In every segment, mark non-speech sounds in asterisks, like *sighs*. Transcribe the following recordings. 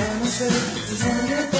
Znamo se, znanje pomine, bez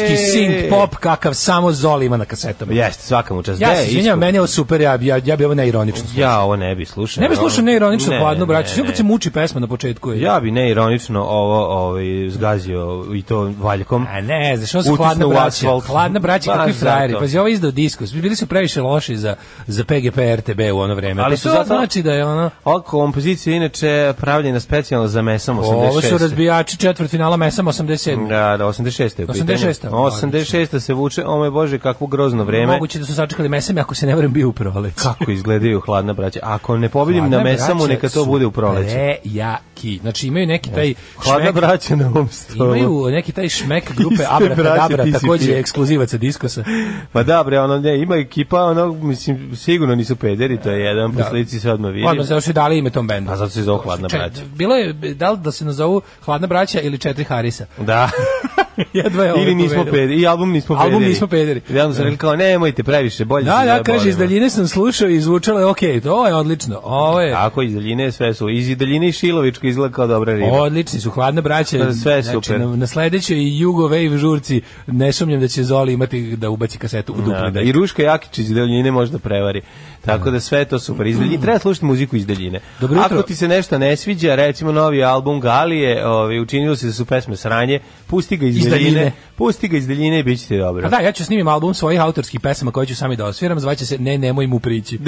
jugoslovenski synth pop kakav samo Zoli ima na kasetama. Jeste, svaka mu čast. Ja se isko? meni je ovo super, ja, ja, ja bi ovo neironično slušao. Ja ovo ne bi slušao. Ne bi slušao neironično Ne, hladno, braće. ne, Sve kad se muči pesma na početku. Je. Ja bi neironično ovo ovaj, zgazio i to valjkom. A ne, znaš, ovo su hladna braća. Hladna braća, kakvi frajeri. Pazi, ovo izdao diskus. Bili su previše loši za, za PGP RTB u ono vreme. Ali Pa su to zato- znači da je ono... Ova kompozicija je inače pravljena specijalno za Mesam 86. Ovo su razbijači četvrtfinala Mesama 87. Da, da, 86. je u pitanju. 86. 86. se vuče, o moj Bože, kakvo grozno vreme. Moguće da su sačekali Mesame, ako se ne varam, bio u proleće. Kako izgledaju hladna braća. Ako ne pobedim na Hladna Mesamu, braća neka to bude u proleće. Prejaki. Znači imaju neki taj Hladna šmek- braća na ovom stolu. Imaju neki taj šmek grupe Abrakadabra, braće, ti si takođe ti. je ekskluzivac sa diskosa. Pa da, bre, ono, ne, ima ekipa, ono, mislim, sigurno nisu pederi, to je jedan, po Da. slici se odmah vidi. Odmah zato što je dali ime tom bendu. A zato se zove Hladna braća. Bilo je, da li da se nazovu Hladna braća ili Četiri Harisa? Da. *laughs* Jedva je ovaj Ili nismo pederi, i album nismo Album pederi. nismo pederi. I onda sam rekli kao, nemojte previše, bolje Da, se da, kaže, zabolimo. iz daljine sam slušao i zvučalo je okej, to je odlično. Ovo je, Tako, iz daljine sve su. Iz daljine i Šilovička izgleda kao dobra riba. odlični su, hladna braća. Da, sve je Znači, super. na, na sledećoj Jugo Wave žurci ne sumnjam da će Zoli imati da ubaci kasetu u dupli Da, da. I Ruška Jakić iz daljine možda prevari. Tako da sve to super. Iz daljine, treba slušati muziku iz daljine. Dobro jutro. Ako ti se nešto ne sviđa, recimo novi album Galije, ovaj, učinilo se da su pesme sranje, pusti ga iz, Iz daljine, daljine. pusti ga iz daljine i ti dobro. Pa da, ja ću snimim album svojih autorskih pesama koje ću sami da osviram, zvaće se Ne, nemoj mu prići.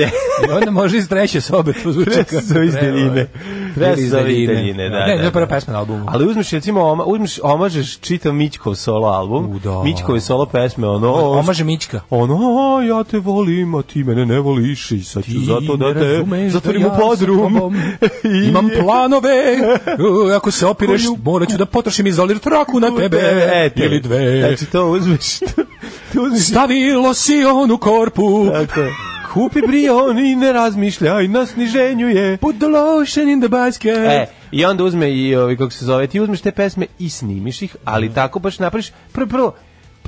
I onda može iz treće sobe to zvuči kao iz daljine. Treba iz daljine. daljine, da, Ne, da, je prva da. pesma na albumu. Ali uzmeš recimo oma, uzmeš omažeš čitav Mićkov solo album. U, da. Mićkove solo pesme ono Omaže Mićka. Ono, "A, ja te volim, a ti mene ne voliš i sad ću zato da te razumeš zatvorim u ja podrum. *laughs* I- Imam planove, *laughs* ako se opireš, morat ću da potrošim izolir traku na tebe, Eto. ili dve. Znači to uzmeš. *laughs* to uzmeš. Stavilo si onu korpu, Tako je. Kupi brion i ne razmišljaj, na sniženju je. put the lotion in the basket. E, i onda uzme i ovi, kako se zove, ti uzmeš te pesme i snimiš ih, ali tako baš napraviš, prvo, prvo,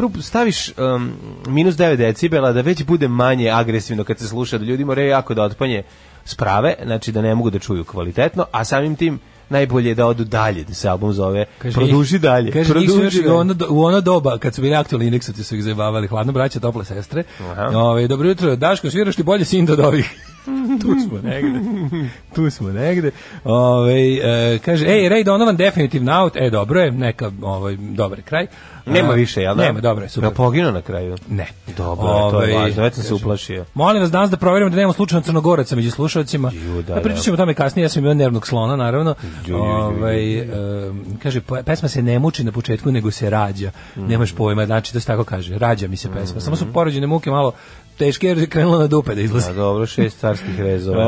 prvo staviš um, minus 9 decibela da već bude manje agresivno kad se sluša, da ljudi moraju jako da otpanje sprave, znači da ne mogu da čuju kvalitetno, a samim tim najbolje je da odu dalje, da se album zove Produži dalje. Kaže, produži dalje. u ono, do- u ono doba, kad su bili aktualni indeksati, su ih zajebavali, hladno braća, tople sestre. Aha. Ove, dobro jutro, Daško, sviraš ti bolje sin od ovih? *laughs* tu smo negde. Tu smo negde. Ove, e, kaže, ej, Ray Donovan definitivno out. E, dobro je, neka, ovaj, dobar kraj. Nema više, jel da? Nema, dobro je, super. Ja poginuo na kraju. Ne. Dobro, je, to je Ovaj, važno, već sam se uplašio. Molim vas danas da proverimo da nemamo slučajno crnogoraca među slušalcima. Ju, da, da, pričat da. ćemo o tome kasnije, ja sam imao nervnog slona, naravno. Ju, ju, ju, Ovaj, em, kaže, pesma se ne muči na početku, nego se rađa. Mm. Nemaš pojma, znači to se tako kaže. Rađa mi se pesma. Samo su porođene muke malo teške jer je krenula na dupe da izlazi. A dobro, šest carskih rezova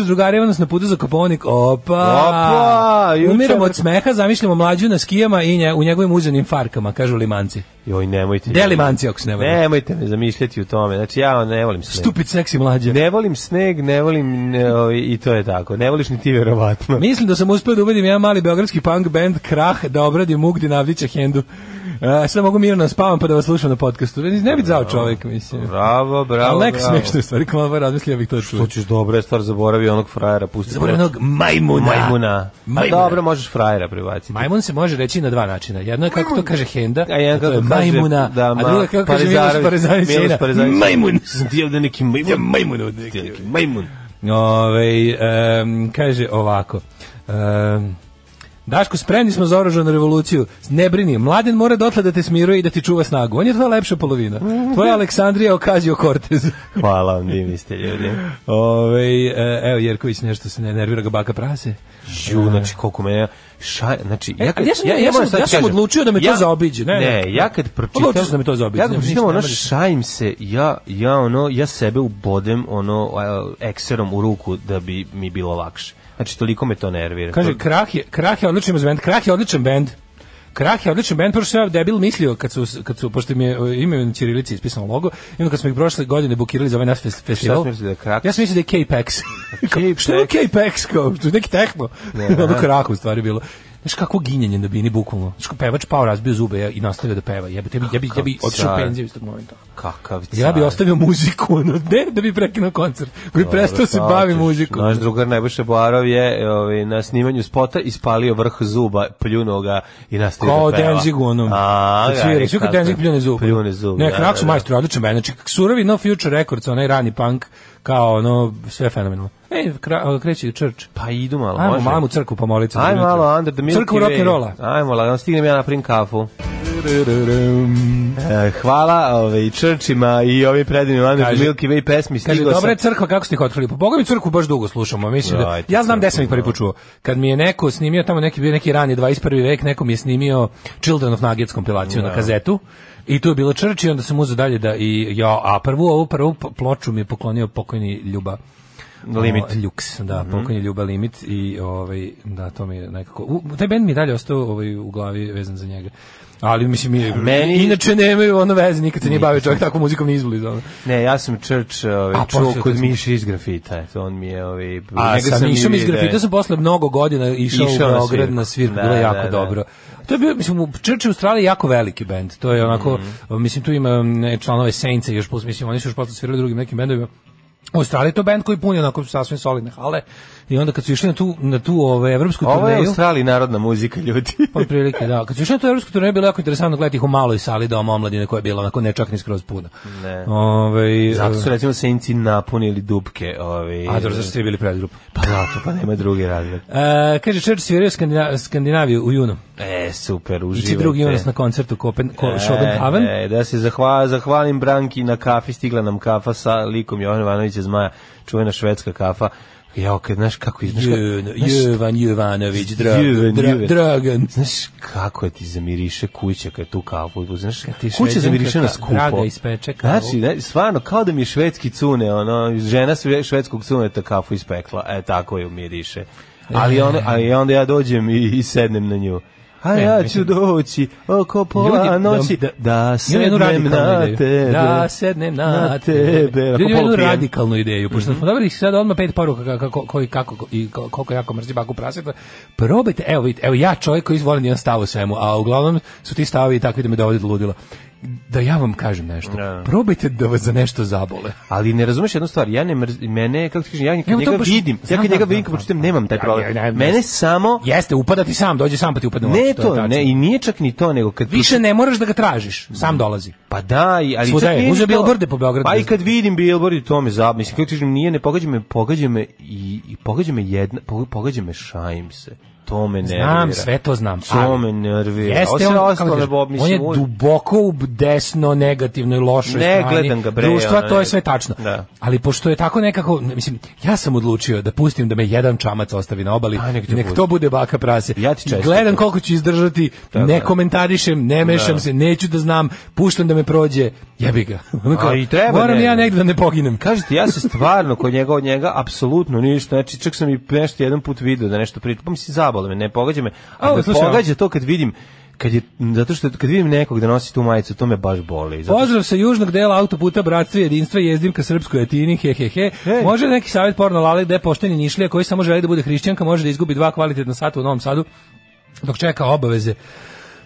je drugari, evo nas na putu za Koponik. Opa! Opa, juče- Umiramo od smeha, zamišljamo mlađu na skijama i nje, u njegovim uzenim farkama, kažu limanci. Joj, nemojte. Gde limanci, ako se ne varam? Nemojte me zamišljati u tome. Znači, ja ne volim sneg. Stupid seksi mlađa. Ne volim sneg, ne volim ne, ovaj, i to je tako. Ne voliš ni ti verovatno. Mislim da sam uspeo da ubedim jedan mali beogradski punk band Krah da obradi Mugdi Navdića Hendu. Uh, sad mogu mirno da spavam pa da vas slušam na podcastu. Ne bi zao čovjek, mislim. Bravo, bravo, Ali neka je stvari, kao malo razmislio bih to čuo. Hoćeš dobro je stvar, zaboravi onog frajera, pusti. Zaboravim onog majmuna. Majmuna. Majmuna. A dobro, možeš frajera pribaciti. Majmun se može reći na dva načina. Jedno je kako to kaže Henda, A jedan to je kako majmuna, da, a ma, druga kako kaže Miloš Parezanić. Miloš Parezanić. Majmun. Sam *laughs* ti ovde neki majmun. Ja, majmun ovde neki. majmun. Ove, em, kaže ovako. em, Daško, spremni smo za oružanu revoluciju. Ne brini, mladen mora dotle da te smiruje i da ti čuva snagu. On je tvoja lepša polovina. Tvoja Aleksandrija Okazio Cortez. *laughs* Hvala vam, divni ste ljudi. Ove, e, evo, Jerković nešto se ne nervira ga baka prase. Ju, znači koliko me šaj, znači E, kad- ja sam- ja moram sam- sad ja sam odlučio da me to zaobiđe, ne, ne, ne. ja kad pročitam Odlučio sam da me to zaobiđe, Ja kad pročitam ono šajim se, ja ja ono ja sebe ubodem ono ekserom u ruku da bi mi bilo lakše. Znači toliko me to nervira. Kaže, Krah je, Krah je odličan bend. Krah je odličan bend. Krah je odličan bend, pošto sam ja debil mislio kad su, kad su pošto mi je e, ime na ćirilici ispisano logo, i onda kad smo ih prošle godine bukirali za ovaj naš fes- festival. da je Krah? Ja sam mislio da je K-Pex. K-Pex. *laughs* Što je K-Pex? Kao, to je neki tehno. *laughs* ono Krah u stvari bilo. Znaš kako ginjanje na bini bukvalno. Znaš kako pevač pao razbio zube i nastavio da peva. Jebe, ja bi, ja bi, ja bi otišao u car. penziju iz tog momenta. kakav Ja bi car. ostavio muziku, ono, ne da bi prekinuo koncert, koji bi prestao se bavi muzikom. Naš drugar Nebojša Barov je ovaj, na snimanju spota ispalio vrh zuba, pljunuo ga i nastavio Kao da peva. Danzig u onom. A, svira, svi kad Danzig pljune zub. Pljune zub. Ne, da, Krak su da, da. majstori, odličan band. Znači, surovi No Future Records, onaj rani punk, kao ono, sve fenomenalno. Ej, kra, kreće Church. Pa idu malo, Ajmo može. malo u crkvu pomoliti. se za Aj jutro. malo under the Milky Crkvu Way. rock'n'rolla. Ajmo, lagano stignem ja napravim kafu. E, hvala ovaj, črčima i ovim predivnim under the Milky Way pesmi. Kaže, dobra je crkva, kako ste ih otkrili? Pa Boga mi crkvu baš dugo slušamo. Mislim da, ja znam gde sam ih prvi da. put čuo. Kad mi je neko snimio, tamo neki bio neki rani 21. vek, neko mi je snimio Children of Nuggets kompilaciju na kazetu. I tu je bilo Church i onda sam uzeo dalje da i ja, a prvu ovu prvu ploču mi je poklonio pokojni Ljuba Limit. O, Ljuks, da, pokojni Ljuba Limit i ovaj da to mi je nekako u, taj bend mi je dalje ostao ovaj u glavi vezan za njega. Ali mislim mi Meni- inače nemaju ono veze, nikad se nije bavio čovjek takvom muzikom ni izbliza. Ne, ja sam Church ovaj, čuo kod smo- Miša iz grafita. Eto, on mi je... Ovaj, A sa sam Mišom iz video. grafita sam posle mnogo godina išao, Išao u na Beograd na svirku, Da, bilo je jako da, da. dobro. To je bio, mislim, u Church u Australiji jako veliki bend. To je onako, Mhm. mislim, tu ima ne, članove Saintsa, još plus, mislim, oni su još posle svirali drugim nekim bendovima. U Australiji je to bend koji puni onako sasvim solidne hale. I onda kad su išli na tu, na tu ove, evropsku Ovo je turneju, Australiji narodna muzika, ljudi. od prilike, da. Kad su išli na tu evropsku turneju, bilo jako interesantno gledati ih u maloj sali doma omladine koja je bila onako ne čak ni skroz puna. Ne. Ove, Zato su recimo Saintsi napunili dupke. Ovaj, A, dobro, zašto ste bili predgrup? Pa zato, pa nema drugi razlog. E, kaže, Church sviraju Skandina, Skandinaviju u junu. E, super, I uživajte. ti drugi junas na koncertu Kopen, ko, Schopenhaven. E, e, da se zahva, zahvalim Branki na kafi, stigla nam kafa sa likom Jovan Ivanovića Zmaja, čuvena švedska kafa. Jao, kad znaš kako iz... znaš Jovan Jovanović, Dragan, dra. Dragan. Znaš kako je ti zamiriše kuća kad tu kafu, znaš, ti kuća zamiriše na skupo. Draga ispeče kafu. Znači, ne, stvarno, kao da mi je švedski cune, ono, žena sve- švedskog cuneta kafu ispekla, e, tako je miriše. Ali, ono, a i onda ja dođem i, i sednem na nju. A Ne, ja ću mislim- doći oko pola Ljudi, noći da- da, jednu sednem na tebe. Da sednem na, tebe. Ljudi jednu radikalnu ideju, pošto smo dobili sad odmah pet poruka kako, koji, kako, i koliko jako mrzi baku praseta. Probajte, evo vidite, evo ja čovjek koji izvolim jedan stav u svemu, a uglavnom su ti stavovi takvi da me dovode do ludila. Da ja vam kažem nešto. Da. Probajte da vas za nešto zabole. Ali ne razumeš jednu stvar, ja ne mrzim, mene, kako ti kažem, ja kad njega baš- vidim, ja kad njega znam, vidim, kao pročitam, nemam taj Ja, problem. ja, ja, Mene ja. samo, Jeste, upada ti sam, dođe sam pa ti upadne u ne to to, ne, i nije čak ni to, nego kad... Više ne moraš da ga tražiš, sam dolazi. Pa da, i- ali Svuda čak je, uzeo bilborde po Beogradu. Pa i kad vidim billboard to me zab, mislim kako ti kažem, nije ne pogađa me, pogađa me i, i pogađa me jedna, po- pogađa me šajim se. To me nervira. Znam, sve to znam. To me nervira. Jeste on, kažeš, Bob, mislim, on je duboko u desno, negativnoj, lošoj Ne strani gledam ga, bre, društva, to je ne- sve tačno. Da. Ali pošto je tako nekako, ne, mislim, ja sam odlučio da pustim da me jedan čamac ostavi na obali, Pa, nek nek, bude. to bude baka prase. Ja ti I čestitam. Gledam koliko ću izdržati, ne je. komentarišem, ne mešam Da. se, neću da znam, puštam da me prođe, jebi ga. *laughs* A i treba, Moram ne, ja ne. negde da ne poginem. Kažete, ja se *laughs* stvarno kod njega, od njega, apsolutno ništa, znači čak sam i nešto jedan put video da nešto priča, pa mislim zabole me, ne pogađa me, a O, me pogađa to kad vidim, kad je, zato što kad vidim nekog da nosi tu majicu, to me baš boli. Zato Pozdrav sa južnog dela autoputa Bratstva jedinstva, jezdim ka srpskoj etini, he he he. Ej. Može neki savjet porno lali gde pošteni nišlija koji samo želi da bude hrišćanka, može da izgubi dva kvalitetna sata u Novom Sadu dok čeka obaveze.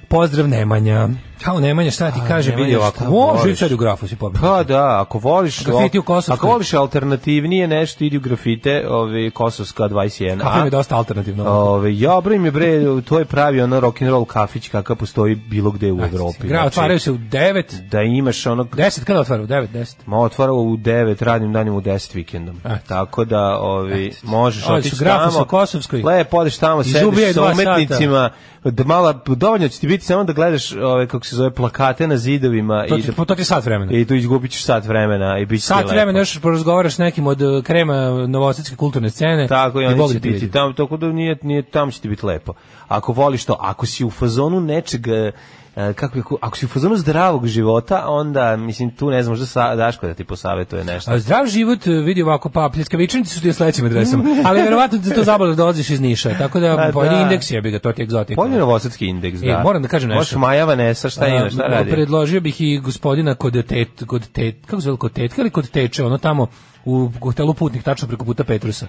Pozdrav Nemanja. Kao Nemanja, šta ti kaže, vidi ovako. voliš? sad u grafu si pobio. Pa da, ako voliš Grafiti u Kosovskoj. Ako voliš alternativnije nešto, idi u grafite, ovaj Kosovska 21. Kafe mi je dosta alternativno. Ove, ja brim je bre, to je pravi ono rock and roll kafić kakav postoji bilo gde u Evropi. Gra, Znači, otvaraju se u 9, da imaš onog 10, kada otvaraju? 9, 10. Ma otvarao u 9 radnim danima u 10 vikendom. Tako da ovi možeš otići tamo. u Kosovskoj. Lepo odeš tamo, sediš sa umetnicima, da mala dovoljno će ti biti samo da gledaš ove kako se zove plakate na zidovima To i ti, da, to ti sat vremena. i tu izgubit ćeš sat vremena i bit će ti Sat vremena još porazgovaraš s nekim od uh, krema novosadske kulturne scene. Tako i oni će biti tamo, tako da nije, nije, tamo će ti biti lepo. Ako voliš to, ako si u fazonu nečega, e, kako je, ako si u fazonu zdravog života, onda, mislim, tu ne znam, možda sa, Daško da ti posavetuje nešto. A Zdrav život e, vidi ovako, pa pljeskavičnici su ti sledećim adresama, ali verovatno da to zabavno da dolaziš iz Niša, tako da *laughs* Pa pojedi da. indeks jebi ga, to ti je egzotika. Polje novosadski indeks, E, da. moram da kažem nešto. Možeš Maja Vanesa, šta ima, šta A, radi? Predložio bih i gospodina kod tet, kod tet, kako se zove, kod tetka ili kod teče, ono tamo u hotelu Putnik, tačno preko puta Petrusa.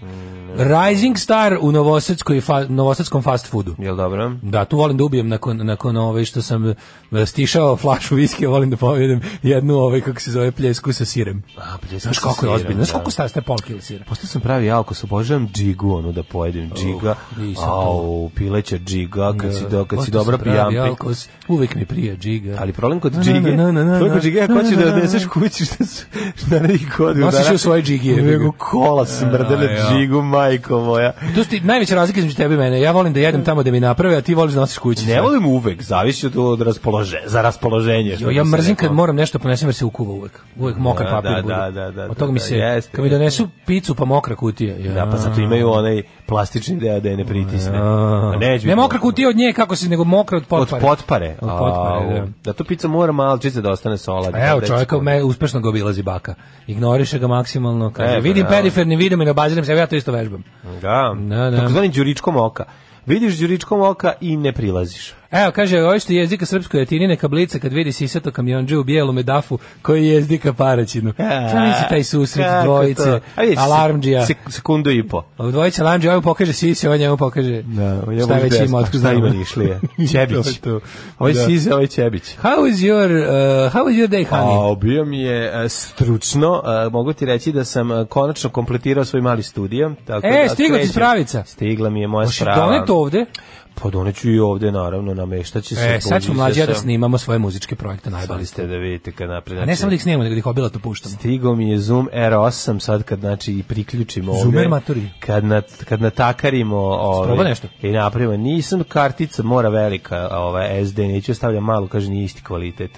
Rising Star u novosadskoj fa, novosadskom fast foodu. Jel dobro? Da, tu volim da ubijem nakon, nakon ove što sam e, stišao flašu viskija, volim da povedem jednu ovaj, kako se zove, pljesku sa sirem. A, pljeska Znaš kako je ozbiljno, znaš da. koliko staje, pol kila sira. Postao sam pravi alkos, obožavam džigu, onu da pojedem džiga. nisam to. Au, pileća džiga, kad si, do, kad si dobro pijampi. alkos, uvek mi prija džiga. Ali problem kod džige, problem kod džige, ako na, da odneseš kući što su *laughs* na nekih godinu Nosiš u svoje ga. Nego kola smrde na Ja, ja. džigu, majko moja. To su ti najveća razlika između tebe i mene. Ja volim da jedem tamo da mi naprave, a ti voliš da nosiš kući. Ne volim uvek, zavisi od, od raspolože, za raspoloženje. Jo, ja se mrzim kad moram nešto ponesem jer se ukuva uvek. Uvek mokar Da, papir da, bude. da, da, da, Od toga mi da, se, kad mi donesu picu pa mokra kutija. Ja. Da, pa zato imaju onaj plastični deo da je ne pritisne. A, A neće ne mokra kutija od nje, kako se, nego mokra od Od potpare. potpare. Od potpare, da. Da tu pizza mora malčice da ostane sola. da Evo, da čovjeka me uspešno ga obilazi baka. Ignoriše ga maksimalno. Kaže, E, pa vidim da. periferni, vidim i ne obaziram se, ja to isto vežbam. Da, Da, da. takozvani đuričkom oka. Vidiš đuričkom oka i ne prilaziš. Evo, kaže, ovo što jezika srpsko jetini neka blica kad vidi sisato kamionđe u bijelu medafu koji jezdika paraćinu. Šta misli taj susret Kako dvojice, alarmđija? sek- sekundu i po. Ovo dvojice alarmđija, ovo pokaže sisi, ovo njemu pokaže šta već ima, otkud Šta ima nišlije? *laughs* Je to. Ovo je Da. Size, ovo je Ćebić. How is your, uh, how is your day, honey? A, bio mi je e, stručno, e, mogu ti reći da sam e, konačno kompletirao svoj mali studio. Tako E, da stigla ti spravica? Stigla mi je moja Hoćeš sprava. donet ovde? Pa doneću i ovde, naravno, nameštaće se. E, sad buđi mlađi ja da snimamo svoje muzičke projekte, Sad najbali ste da vidite kad napred. A ne samo da ih snimamo, nego da ih obilato puštamo. Stigo mi je Zoom R8 sad kad znači i priključimo ovde. Zoomer maturi. Kad nat, kad natakarimo ovaj Probao nešto? i napravimo nisam kartica mora velika, ovaj SD neću stavljam malu, kaže nije isti kvalitet.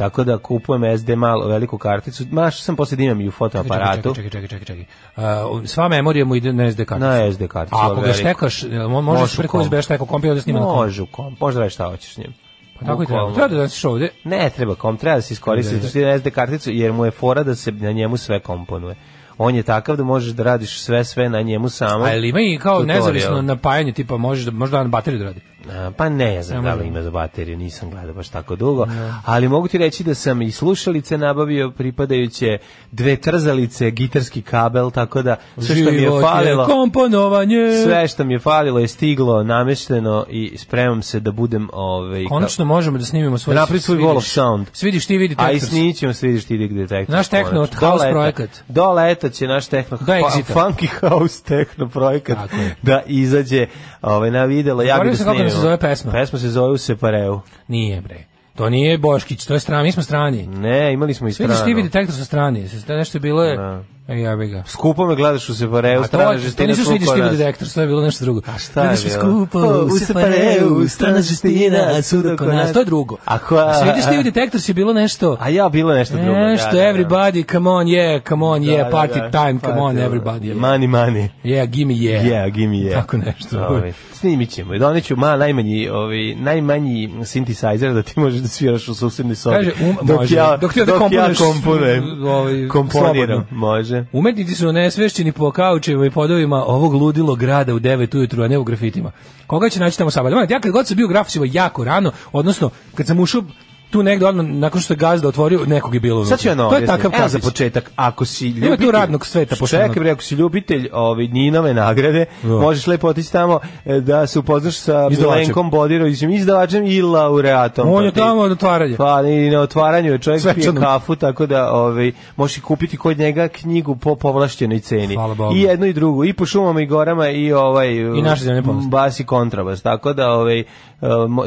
Tako da kupujem SD malo veliku karticu. Maš sam posle da imam i u fotoaparatu. Čekaj, čekaj, čekaj, čekaj. Uh, sva memorija mu ide na SD karticu. Na SD karticu, A ako ga štekaš, mo- možeš preko. USB šteka komp i onda snima na komp. Može u komp, možda radiš šta hoćeš s njim. Pa tako i treba. Treba da donesiš ovde. Ne treba komp, treba da se iskoristi Da, da. da, da. SD karticu jer mu je fora da se na njemu sve komponuje. On je takav da možeš da radiš sve sve na njemu samo. A jel ima i kao Tutorial. nezavisno napajanje, tipa možeš da, možda na bateriju da radi? A, Pa ne znam Ne da li ima za bateriju, nisam gledao baš tako dugo, ali mogu ti reći da sam i slušalice nabavio pripadajuće dve trzalice, gitarski kabel, tako da sve što mi je falilo, komponovanje. sve što mi je falilo je stiglo, namešteno i spremam se da budem ovaj, Konačno možemo da snimimo svoj... Napravi svoj svidiš- wall of sound. Svidiš ti vidi A i snićemo se vidiš ti dig detektor. Naš techno house projekat. Do leta će naš techno Do Exita. funky house techno projekat da izađe ovaj, na videlo. Ja bih da kako se zove pesma. Pesma se zove u Separeu. Nije, bre. To nije Boškić, to je strani, mi smo strani. Ne, imali smo i stranu. Vidiš ti vidi detektor sa strani, nešto je bilo je. Da. Ja ga. Skupo me gledaš u Separeu, strana žestina nisu skupo vidiš ti nas. vidi detektor, to je bilo nešto drugo. A šta je bilo? skupo, O, u separeu, strana žestina, svuda kod nas. To je drugo. A koja- Vidiš ti vidi detektor si bilo nešto. A ja bilo nešto drugo. Nešto, da, da, da. everybody, come on, yeah, come on, yeah, party time, come on, everybody. Money, money. yeah gimme yeah. Yeah, give me yeah. Tako nešto. Snimit ćemo. I doneću ma najmanji, ovaj, najmanji synthesizer da ti možeš da sviraš u susednoj sobi. Kaže, um, dok može. ja, Dok ti ovde dok ja komponujem. ovaj, komponiram. slobodno. Može. Umetnici su nesvešćeni po kaučevima i podovima ovog ludilo grada u 9 ujutru, a ne u grafitima. Koga će naći tamo sabad? Ja kad god sam bio u grafisivo jako rano, odnosno kad sam ušao tu negde odmah nakon što je gazda otvorio, nekog je bilo unutra. Sad ću ja na To je takav Evo za početak, ako si Ima ljubitelj... tu radnog sveta, pošto Čekaj, bre, ako si ljubitelj ovaj, Ninove nagrade, možeš lepo otići tamo e, da se upoznaš sa. Milenkom Bodirovićem, izdavačem i laureatom. On Pa je tamo od otvaranja. Pa i na otvaranju je čovjek pije Svečano. kafu, tako da ovaj, možeš i kupiti kod njega knjigu po povlašćenoj ceni. I jednu i drugu, i po šumama i gorama i ovaj I naše zemlje bas i kontrabas. Tako da ovaj,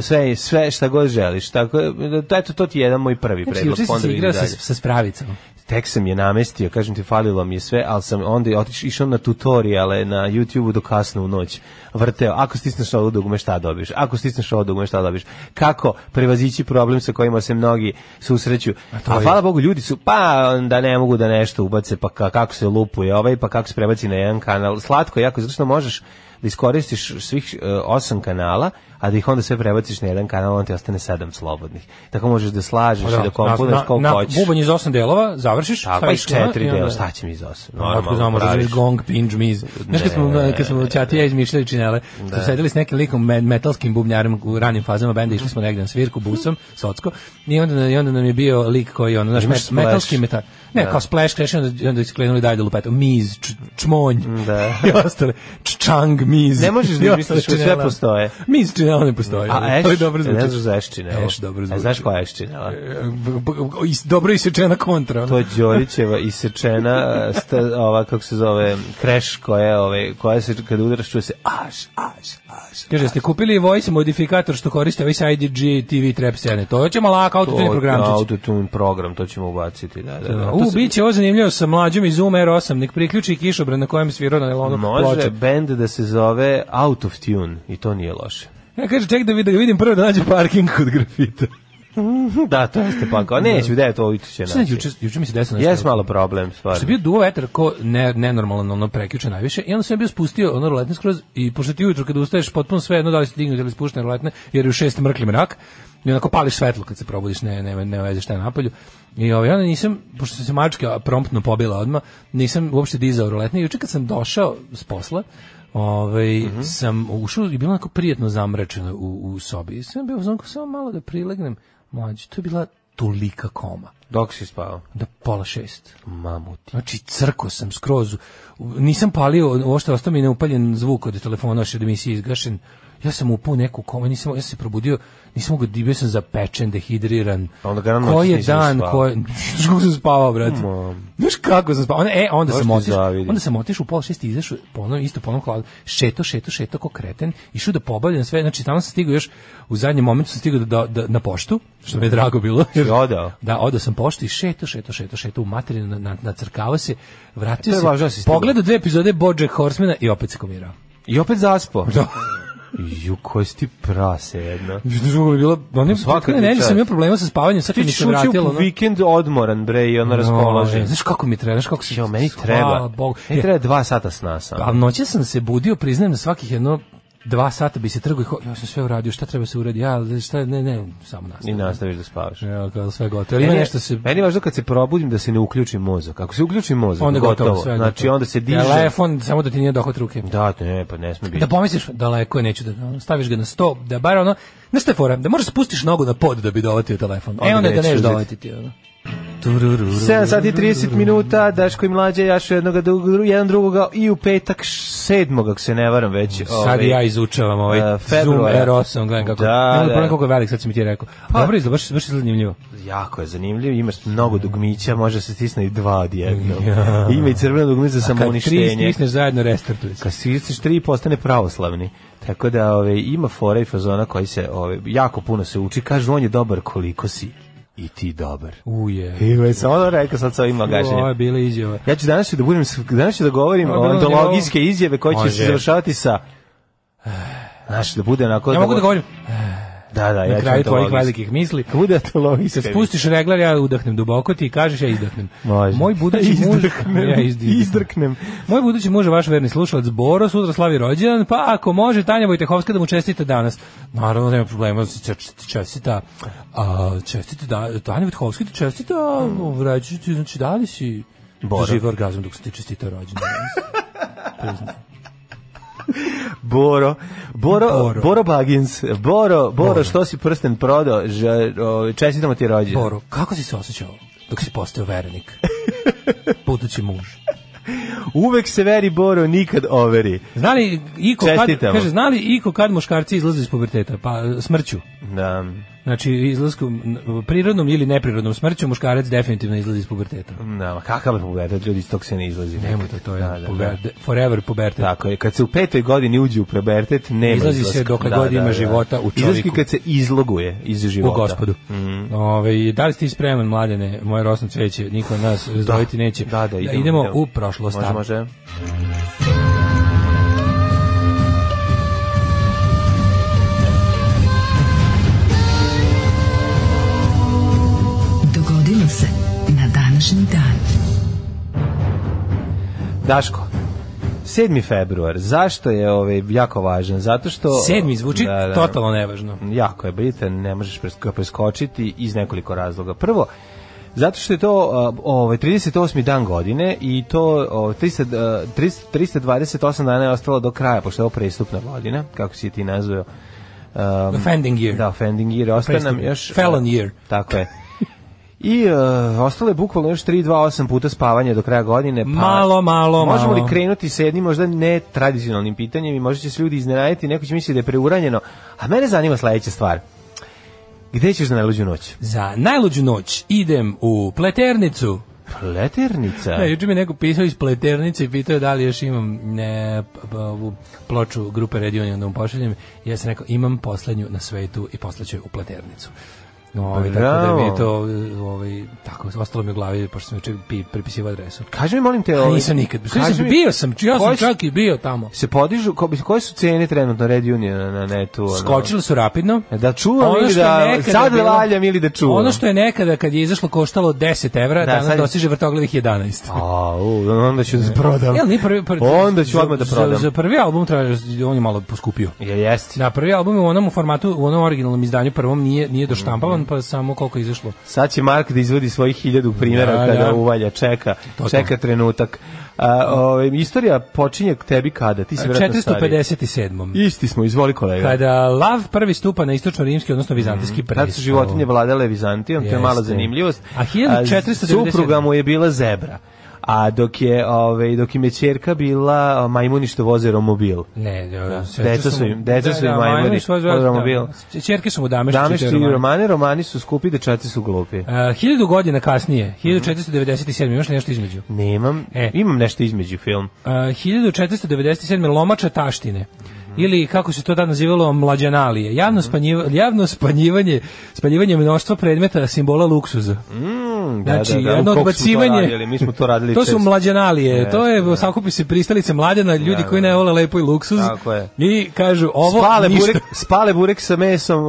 sve, sve šta god želiš. Tako da, eto, to ti je jedan moj prvi Znači, predlog. juče si igrao sa, sa spravicom. tek sam je namestio, kažem ti, falilo mi je sve, ali sam onda otišao išao na tutoriale na YouTube-u do kasno u noć. Vrteo, ako stisneš ovo dugme šta dobiš, ako stisneš ovo dugme šta dobiš, kako prevazići problem sa kojima se mnogi susreću. A, je- hvala Bogu, ljudi su, pa da ne mogu da nešto ubace, pa ka- kako se lupuje ovaj, pa kako se prebaci na jedan kanal. Slatko jako, zato što možeš da iskoristiš svih e, osam kanala, a da ih onda sve prebaciš na jedan kanal, on ti ostane sedam slobodnih. Tako možeš da slažeš i da komponuješ na, koliko na, hoćeš. bubanj iz osam delova, završiš, Tako, pa staviš četiri i onda- dela, šta će mi iz osam? No, Otko znamo da praviš. želiš gong, pinđ, miz. Znaš kad smo, kad smo Ćati i ja izmišljali činele, smo sedeli s nekim likom me- metalskim bubnjarem u ranim fazama benda, išli smo negde na svirku busom, socko, i onda, i onda nam je bio lik koji ono, naš Imaš met, metalski metal. Ne, kao splash crash, onda, onda isklenuli dalje da lupetu. Miz, č, čmonj, Da. *laughs* i ostale. Ččang, miz. Ne možeš *laughs* da ostale sve postoje. Miz činela ne postoji. A eš, to je dobro zvuči. ne znaš za eščine. Eš dobro zvuči. Znaš koja je eščina? Is- dobro isečena kontra. ono. To je Đorićeva isečena, sta, ova, kako se zove, kreš koja, ove, koja se, kad udaraš, čuje se aš, aš, aš. Kaže, ste kupili voice modifikator što koriste ovaj sa IDG TV trap scene. To ćemo lako autotune programčić. Autotune program, to ćemo ubaciti, da, da. da. To U, sam- bit će ovo zanimljivo sa mlađom i Zoom R8, nek priključi kišobran na kojem svirao na Elonu Može bend da se zove Out of Tune i to nije loše. Ja kaže, ček da vidim, da vidim prvo da nađe parking kod grafita. Da, to jeste pa kao, neću, da je to ujutru će naći. juče, juče mi se desilo nešto. Jes malo problem, Što je stvarno. bio duo vetar ko ne, nenormalno ono preključe najviše i onda sam ja bio spustio ono roletne skroz i pošto ti ujutro kada ustaješ potpuno sve jedno da li si dignut ili spuštene roletne jer je u šest mrkli mrak i onako pališ svetlo kad se probudiš ne, ne, ne veze šta je napolju i ovaj, onda nisam, pošto sam se mačka promptno pobila odmah, nisam uopšte dizao roletne i juče kad sam došao s posla ovaj, Mhm. sam ušao i bilo onako prijetno zamračeno u, u sobi i sam bio u zonku samo malo da prilegnem mlađe, to je bila tolika koma Dok si spao? do pola šest. Mamuti. Znači, crko sam skroz. Nisam palio, ovo što ostao mi je neupaljen zvuk od telefona, još od emisije izgašen. Ja sam upao u neku komu, nisam, ja sam se probudio, nisam mogu, bio sam zapečen, dehidriran. Onda ga na noć Koji je nisi dan, koji, *laughs* znaš kako sam spavao, brate? Znaš kako sam spavao? Onda, e, onda sam ti otišao, onda sam otišao u pola šest i izašao isto po onom hladu, šeto, šeto, šeto ko kreten, išao da pobavljam sve, znači tamo sam stigao još, u zadnjem momentu sam stigao da, da, na poštu, što mi je drago bilo. *laughs* Si odao? Da, odao sam poštu i šeto, šeto, šeto, šeto u materinu, na, na, nacrkavao se, vratio je se, da pogledao dve epizode Bojack Horsemana i opet se komirao. I opet zaspo. Da. *laughs* Ju, koji si ti prase jedno. Drugo bi bilo, oni Svaka ti čast. sam imao problema sa spavanjem, sad Ti mi se vratilo. ono- vikend odmoran, bre, i raspoložen. No, Znaš kako mi treba, znaš kako se... Jo, meni Hvala treba. Bogu. Meni treba dva sata sna sam. A noće sam se budio, priznajem na svakih jedno dva sata bi se trgo i ja sam sve uradio, šta treba se uradi, ja, šta, ne, ne, samo I nastavim. nastaviš da spavaš. Ja, kao sve gotovo. Ali ima nešto se... Meni je važno kad se probudim da se ne uključi mozak. Ako se uključi mozak, Onda gotovo. gotovo, sve znači gotovo. onda se diže. Telefon, samo da ti nije dohvat ruke. Da, ne, pa ne sme biti. Da pomisliš daleko je, neću da staviš ga na sto, da bar ono, znaš šta je fora, da možeš spustiš nogu na pod da bi dovatio telefon. Onda e onda da neš dovatiti ono. Turururu. 7 sati i 30 minuta, Daško i mlađe, jašu jednog, dru- jedan drugoga i u petak sedmog, ako se ne varam već. Sad ovaj, i ja izučavam ovaj e, Zoom februara. R8, gledam kako. Da, Nemoj da. pogledam koliko je velik, sad si mi ti rekao. Dobro izgleda, baš, baš zanimljivo. Jako je zanimljiv, imaš mnogo dugmića, može se stisne i dva odjedno. Ima i crveno dugmić za Kad tri samouništenje. stisneš zajedno, restartuje se. Kad stisneš tri postane pravoslavni. Tako da ove, ima fora i fazona koji se ove, jako puno se uči. Kažu on je dobar koliko si. I ti dobar. Uje. I već sam ono rekao sad sa ovim Ovo magašenjem. je bila izjava. Ja ću danas da budem danas ću da govorim Ovo o antologijske izjave koje će se završavati sa *sighs* Znaš, da bude onako... Ja mogu da govorim Da, da, ja na ću kraju tvojih velikih misli. Bude antologijska. Kad spustiš regler, ja udahnem duboko, ti kažeš, ja izdahnem. Može. Moj budući muž... Ja izdrknem. izdrknem. Moj budući muž vaš verni slušalac Boro, sutra slavi rođendan, pa ako može Tanja Vojtehovska da mu čestite danas. Naravno, nema problema, se čestita. A, čestite, da, Tanja Vojtehovska ti čestita, vraću ti, znači, da li si Boro. živ orgazam dok se ti čestita rođendan *laughs* danas? *laughs* Boro, Boro, Boro. Boro, Bagins, Boro, Boro, što si prsten prodao, čestitamo ti rođendan. Boro, kako si se osjećao dok si postao verenik? *laughs* Budući muž. Uvek se veri Boro, nikad overi. Znali iko kad, kaže, znali iko kad muškarci izlaze iz puberteta? Pa smrću. Da, Znači, izlaskom, prirodnom ili neprirodnom smrću, muškarac definitivno izlazi iz puberteta. da, ma kakav je pubertet, ljudi iz tog se ne izlazi. Nemojte, to je Da, da, puber- da. forever pubertet. Tako je, kad se u petoj godini uđe u pubertet, nema Izlazi izlaska. se dokle god ima života u Izlazi čovjeku. kad se izloguje iz života. U gospodu. Ove, da li ste spreman, mladene, moje rosno cveće, niko nas razdvojiti neće. Da, da, idemo. idemo, idemo. u prošlost. Može, može. Daško, 7. februar, zašto je ovaj jako važan? Zato što... Sedmi zvuči Da, da. totalno nevažno. Jako je bitan, ne možeš preskočiti iz nekoliko razloga. Prvo, zato što je to ovaj 38. dan godine i to ovaj, 300, uh, 300, 328 dana je ostalo do kraja, pošto je ovo prestupna godina, kako si ti nazvao. Um, Offending year. Da, offending year. Ostaje nam još... Felon year. Tako je. I uh, ostalo je bukvalno još 3, 2, 8 puta spavanje do kraja godine. Pa Malo, malo, Možemo malo. li krenuti sa jednim možda ne tradicionalnim pitanjem i možda će se ljudi iznenaditi, neko će misliti da je preuranjeno. A mene zanima sledeća stvar. Gde ćeš za najluđu noć? Za najluđu noć idem u Pleternicu. Pleternica. Ne, juče mi neko pisao iz Pleternice i pitao da li još imam ne, ovu ploču grupe Radio Union da mu pošaljem. Ja sam rekao imam poslednju na svetu i poslaću je u Pleternicu. Ovaj, tako da mi je to, ovaj, tako, ostalo mi u glavi, pošto sam juče pi- prepisivao adresu. Kaži mi, molim te, ovaj, nisam nikad. Kaži mi- bio sam, ja sam čak i bio tamo. Se podižu, ko, koje su cene trenutno Red Union na, na netu? ono? Skočili su rapidno. Da čuvam Ono ili da, sad bilo- valjam ili da čuvam? Ono što je nekada kad je izašlo koštalo 10 evra, Da, danas sad dostiže vrtoglavih 11. A, u, onda ću da prodam. Jel, nije prvi, prvi, Onda ću za- odmah da za- prodam. Za, prvi album traže, on je malo poskupio. Jel jesti? Da, prvi album u onom formatu, u onom originalnom izdanju prvom nije, nije doštampavan, Pa samo koliko je izašlo. Sad će Mark da izvodi svojih hiljadu primjera Da, kada da. uvalja, čeka, To, to. čeka trenutak. A, ovaj, istorija počinje tebi kada? Ti si vjerojatno stariji. 457. Isti smo, izvoli kolega. Kada Lav prvi stupa na istočno-rimski, odnosno vizantijski presto. Tad su životinje vladale Vizantijom, to je mala Jeste. zanimljivost. A 1497 supruga mu je bila zebra. A dok je, ovaj, dok im je ćerka bila majmuni što voze romobil. Ne, da, deca su im- deca su im majmuni, automobil. Čerke su mu dame što što i romane, romani su skupi, dečaci su glupi. Uh, hiljadu godina kasnije, 1497, imaš nešto između? Nemam, E. imam nešto između film. Uh, 1497. lomača taštine ili kako se to tad nazivalo mlađanalije javno, spanjiva, javno spanjivanje spanjivanje mnoštva predmeta simbola luksuza Mm, znači da, da, da. jedno to odbacivanje radili? Mi smo to radili to su mlađanalije to je da. sakupi se pristalice mlađana ljudi Da, koji da. ne vole lepo i luksuz Tako je. i kažu ovo spale ništa burek, spale burek sa mesom,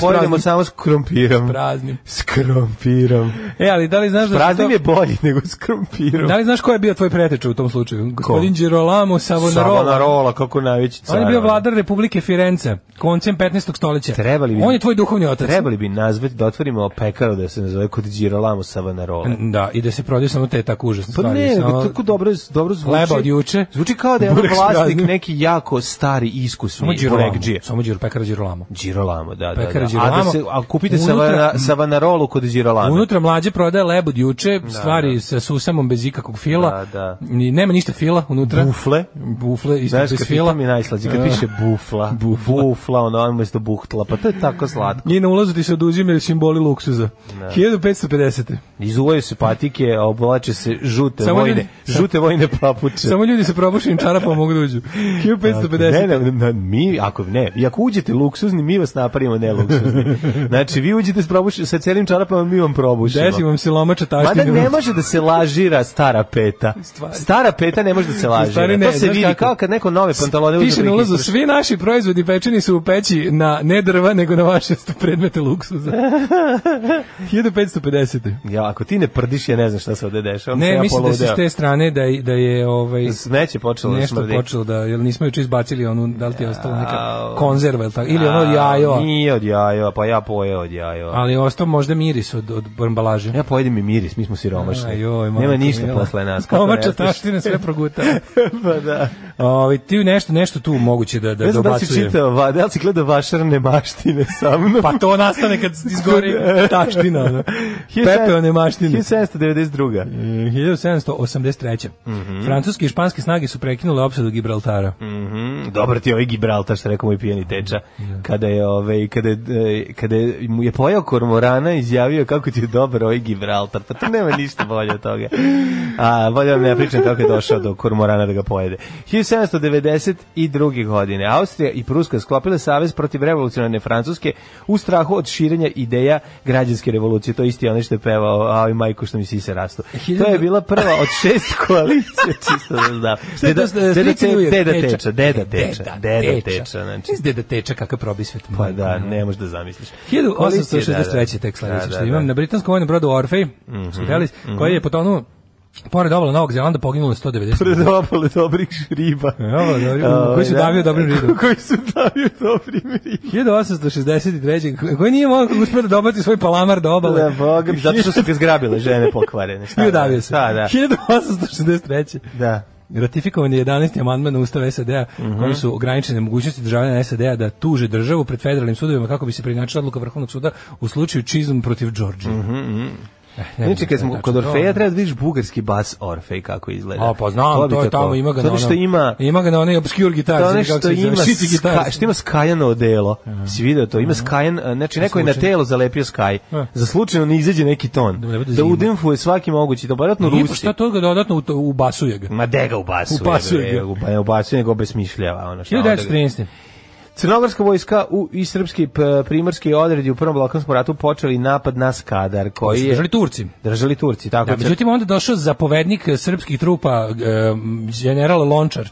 pojedemo samo s krompirom. praznim S krompirom. e ali da li znaš da Praznim to- je bolji nego s krompirom. da li znaš ko je bio tvoj preteča u tom slučaju gospodin Girolamo Savonarola Savonarola, kako najveći. On je bio vladar Republike Firenze, koncem 15. stoljeća. Trebali bi- On je tvoj duhovni otac. Trebali bi nazvati, da otvorimo pekaru da se nazove kod Girolamo Savonarola. Da, i da se prodaju samo te tako užasne Pa stvari. ne, samo- tako dobro, dobro zvuči. Hleba od juče. Zvuči kao da je s vlasnik neki jako stari, iskusni Samo Girolamo. burekdžije. Samo Điro, pekara Girolamo. Girolamo, da, da, da. Pekara A, da Girolamo. se, a kupite Unutra- Savana, Savanarolu kod Girolamo. Unutra mlađe prodaje leb od juče, stvari sa susamom bez ikakvog fila. Da, da. Ni, nema ništa fila unutra. Bufle. Bufle, isto bez fila. mi najslađe, kad piše bufla, *laughs* bufla, bufla ono umesto buhtla, pa to je tako slatko. I na ulazu ti se oduzimaju simboli luksuza. 1550. Izuvaju se patike, a oblače se žute Samo vojne, ljudi- *laughs* žute vojne papuče. Samo ljudi sa probušenim čarapama mogu da uđu. 1550. Ne, ne, ne, mi, ako ne, i ako uđete luksuzni, mi vas napravimo ne luksuzni. *laughs* Znači, vi uđete s, probuš, sa celim čarapama, mi vam probušimo. Desi vam se lomača Mada taštine. ne može da se lažira stara peta. Stvari. Stara peta ne može da se lažira. Ne, to se vidi kako? kao kad neko nove pantalone pa na ulazu, svi naši proizvodi pečeni su u peći na ne drva, nego na vaše predmete luksuza. *laughs* 1550. Ja, ako ti ne prdiš, ja ne znam šta se ovde dešava. sam Ne, ja mislim da se s te strane da, da je ovaj, Smeće počelo da nešto smrdi. počelo da, jel nismo juče izbacili onu, da li ti je ostala neka konzerva ili, tako, ili ono A, jajo, Nije od jajo, pa ja pojeo od jajo. ali ostao možda miris od, od ambalaže. Ja pojedem i miris, mi smo siromašni. Joj, Nema ništa posle nas. Omača taštine sve proguta. *laughs* pa da. Ovaj ti nešto nešto tu moguće da da Ne znam da li si dobacuje. čitao, va- da li si gledao vašarne maštine sa mnom? Pa to nastane kad izgori taština. ono. Pepeone maštine. 1792. Mm, 1783. Francuske i španske snage su prekinule opsadu Gibraltara. Mhm, Dobar ti je ovaj Gibraltar, što rekao moj pijeni teča. Kada je, ovaj, kada, je, e, kada je, mu je pojao kormorana, izjavio kako ti je dobar ovaj Gibraltar. Pa to nema ništa bolje od toga. A, bolje vam ne pričam kako je došao do kormorana da ga pojede. 1792. godine Austrija i Pruska sklopile savez protiv revolucionarne Francuske u strahu od širenja ideja građanske revolucije. To je isti onaj što je pevao, a i majko što mi sise rastu. To je bila prva od šest *laughs* koalicija, čisto da znam. Deda, deda, Slici New York? deda teča, deda teča, Deda deda teča, znači. Deda teča kakav probisvet. Pa da, ne možeš da zamisliš. 1863. tek sledeće što imam na britanskom vojnom brodu Orfej, Mhm, Fidelis, koji je potonuo pored obala Novog Zelanda poginulo 190. Predopale dobrih riba. Evo, Ovaj, koji su da. davio dobrim ribom. *laughs* koji su davio dobrim ribom. 1863. koji nije mogao uspio da dobaci svoj palamar do obale. Da, boga, mi, zato što su ga zgrabile žene pokvarene. Šta da, davio se. Da, da. 1863. Da. Ratifikovan je 11. amandman na Ustav SAD-a Mhm. kojim su ograničene mogućnosti državljana SAD-a da tuže državu pred federalnim sudovima kako bi se preinačila odluka Vrhovnog suda u slučaju Chisholm protiv Georgije. Eh, ne Znam kad smo kod to. Orfeja, treba da vidiš bugarski bas Orfej kako izgleda. A, pa znam, bi to je tamo, ima ga na što onom- ima Ima ga na onaj obscure gitar. To se zove, ima, ska, što ima skajano odelo. Si vidio to? Ima skajan, znači neko je na telo zalepio skaj. E. Za slučajno ne izađe neki ton. Da Da zima. udemfuje svaki mogući, da vjerojatno Nije, pa rusi. šta to ga dodatno u- ubasuje ga. Ma de ga ubasuje. Ubasuje ga. ubasuje, nego obesmišljava. Ono šta onda ga- 1913. Crnogorska vojska u, i srpski primorski odredi u Prvom Balkanskom ratu počeli napad na Skadar, koji je... Držali Turci. Držali Turci, tako Da, međutim, onda došao zapovednik srpskih trupa, e, general Lončar,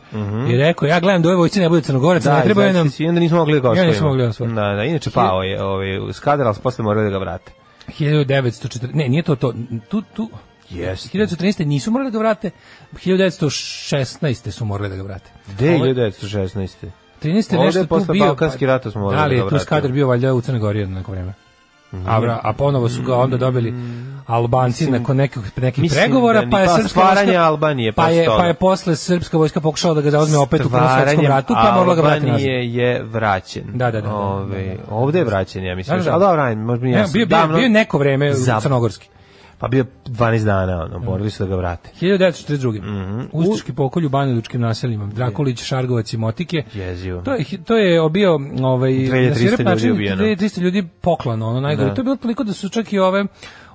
i rekao, ja gledam da ove vojci ne bude crnogoraca. Da, ne treba izašli nam... i onda nismo mogli da ga Ja nismo mogli da. Da, da, inače pao je ovaj, Skadar, su posle morali da ga vrate. 1904, ne, nije to to, tu, tu, Jeste. 1913. nisu morali da ga vrate, 1916. su morali da ga vrate. Gde Ovo je- 1916. 13. Ovde nešto je tu posle bio. Balkanskih rata smo morali Da li da je tu vratimo. skadar bio valjda u Crnoj Gori jedno neko vreme? A, vra- a ponovo su ga onda dobili Albanci nakon nekih nekih mislim pregovora, da pa je pa srpska stvaranje vojska- Albanije pa je posle pa je posle srpska vojska pokušala da ga zauzme opet u Prvom svetskom ratu, pa morala ga vratiti nazad. Je vraćen. Da, da, da, da, Ove, da, da. Ovde je vraćen, ja mislim. Da, da, da. Ali dobro, možda ja bio, bio, bio neko vreme u Zap- crnogorski. Pa bio 12 dana, ono, morali su da ga vrate. 1942. Mhm. Ustaški pokolj u Banjalučkim naseljima. Drakulić, Šargovac i Motike. Jezivo. To je to je bio ovaj 2300 na svirep ljudi ubijeno. 2300 ljudi poklano, ono najgore. Da. To je bilo toliko da su čak i ove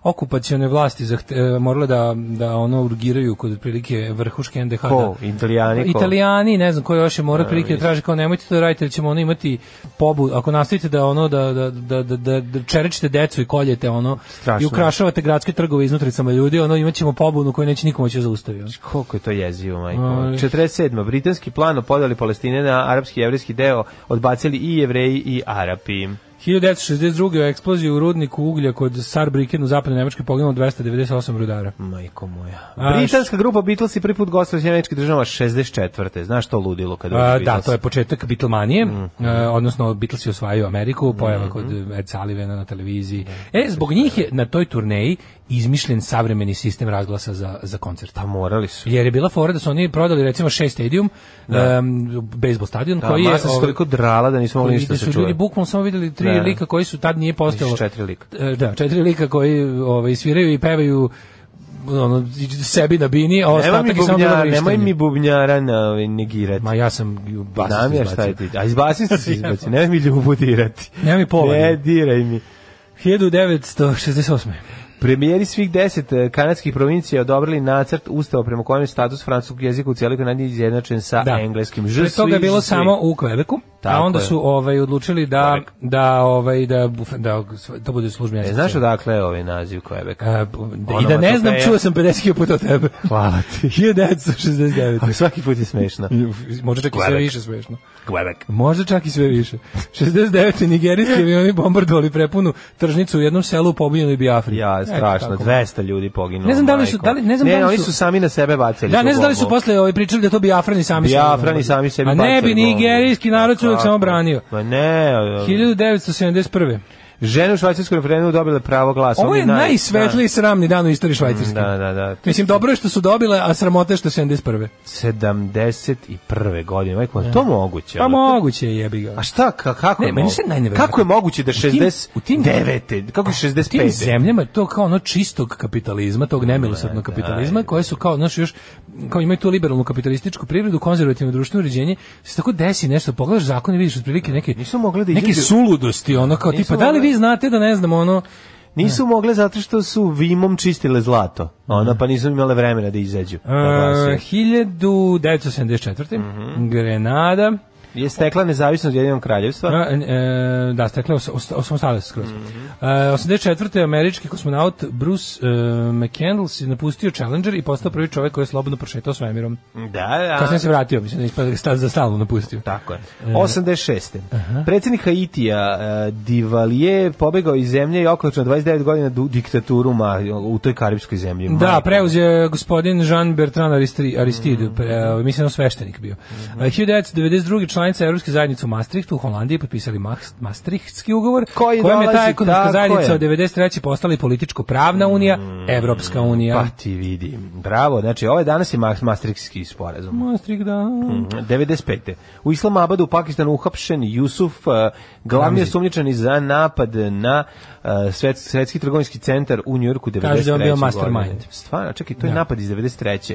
okupacione vlasti zahte, e, morale da da ono urgiraju kod otprilike vrhuške NDH. Ko? da- Italijani? Ko? Italijani, ne znam ko još je mora otprilike da traže kao nemojte to da radite, jer ćemo ono imati pobu, ako nastavite da ono da da da da, da, da čerečite decu i koljete ono Strašno. i ukrašavate gradske trgove iznutricama ljudi, ono imaćemo pobunu koju neće niko moći da zaustavi. ono. Koliko je to jezivo, majko? Aj. 47. Britanski plan o podeli Palestine na arapski i jevrijski deo odbacili i jevreji i Arapi. 1962. u eksploziji u rudniku uglja kod Saarbrücken u zapadnoj Nemačkoj poginulo 298 rudara. Majko moja. A, Britanska grupa Beatles i prvi put gostala u američkih država 64. Znaš to ludilo kad dođe A, da, Beatles? to je početak Beatlemanije, Mhm. e, odnosno Beatlesi osvajaju Ameriku, pojava kod Ed Sullivana na televiziji. E, zbog njih je na toj turneji izmišljen savremeni sistem razglasa za, za koncert. Pa morali su. Jer je bila fora da su oni prodali recimo Shea Stadium, um, bejsbol stadion, Da, koji je... masa se ovaj, toliko drala da nismo mogli ništa su čuje. ljudi bukvalno samo videli tri Da. lika koji su tad nije postojalo. Četiri lika. E, Da, četiri lika koji ovaj, sviraju i pevaju ono, sebi na bini, a ostatak je samo bilo vrištanje. nemoj mi bubnjara na, ovaj, negirati. Ma ja sam basist Znam ja šta je izbacio. ti. A izbaciste se *laughs* izbaci. Nemoj mi ljubu dirati. Nemoj mi pola. Ne diraj mi. 1968. Premijeri svih deset eh, kanadskih provincija odobrili nacrt ustava prema kojem je status francuskog jezika u cijeloj Kanadi izjednačen sa Da. engleskim. Je Pre toga je bilo samo u Kvebeku, a onda je. su ovaj odlučili da Quebec. da ovaj da da to bude službeni E, jezik. znaš odakle je ovaj naziv Quebec? A, I da ne znam, čuo sam 50 puta od tebe. Hvala ti. *laughs* 1969. Ali svaki put je smešno. Možda čak i sve Quebec. više smešno. Quebec. Možda čak i sve više. 69. nigerijski avioni bombardovali prepunu tržnicu u jednom selu u pobunjenoj Biafri. Ja, strašno. tako. 200 ljudi poginulo. Ne znam da li su- da li- ne znam ne, da li oni su- su sami na sebe bacili. Da, ne znam da li su posle ovaj pričali da to Biafrani sami Biafrani sami sebi A ne bacili bi nigerijski narod se uvek samo branio. Ma ne. 1971. Žene u švajcarskom referendumu dobile pravo glasa. Ovo je naj- najsvetliji sramni dan u istoriji Švajcarske. Da, da, da. Mislim, dobro je što su dobile, a sramota je što je 71. 71. godine. Majko, je to moguće? Pa moguće je, jebi ga. A šta, ka, kako Ne, je meni se najneverovatnije- Kako je moguće da U tim- 69. u tim- kako je U tim 65. zemljama to kao ono čistog kapitalizma, tog nemilosrdnog kapitalizma, koje su kao, znaš, još, kao imaju tu liberalnu kapitalističku privredu, konzervativno društveno uređenje, se tako desi nešto, pogledaš zakon i vidiš otprilike neke, Nisu mogli da neke suludosti, ono kao tipa, da li vi znate da ne znam, ono, Nisu mogle zato što su vimom čistile zlato. Ona pa nisu imale vremena da izađu. Da. Uh, 1974. Mhm. Grenada. Je stekla nezavisnost Jedinog kraljevstva. A, e, da, stekle os, os, osamostale se skroz. Mhm. E, 84. američki kosmonaut Bruce e, McCandless je napustio Challenger i postao prvi čovjek koji je slobodno prošetao svemirom. Da, da. Kasnije se vratio, mislim da je ispada da za stalno napustio. Tako je. 86. Predsjednik Haitija uh, Divalije pobegao iz zemlje i okolično 29 godina diktaturu ma, u toj karibskoj zemlji. Da, preuzeo je gospodin Jean Bertrand Aristide, Aristide Mhm. pre, mislim je sveštenik bio. Mm 1992. članica Evropske zajednice u Maastrichtu u Holandiji potpisali Maastrichtski ugovor, Koji kojem je ta ekonomska zajednica je. od 93. postala i političko-pravna unija, Evropska unija. Pa ti vidi. Bravo, znači ovaj danas je Maastrichtski sporazum. Maastricht, da. Mhm, 95. U Islamabadu u Pakistanu uhapšen Jusuf, uh, glavni Ramzi. osumnjičeni za napad na uh, svet, svetski trgovinski centar u Njujorku 93. Kaže da je on bio mastermind. Stvarno, čekaj, to je Da. napad iz 93.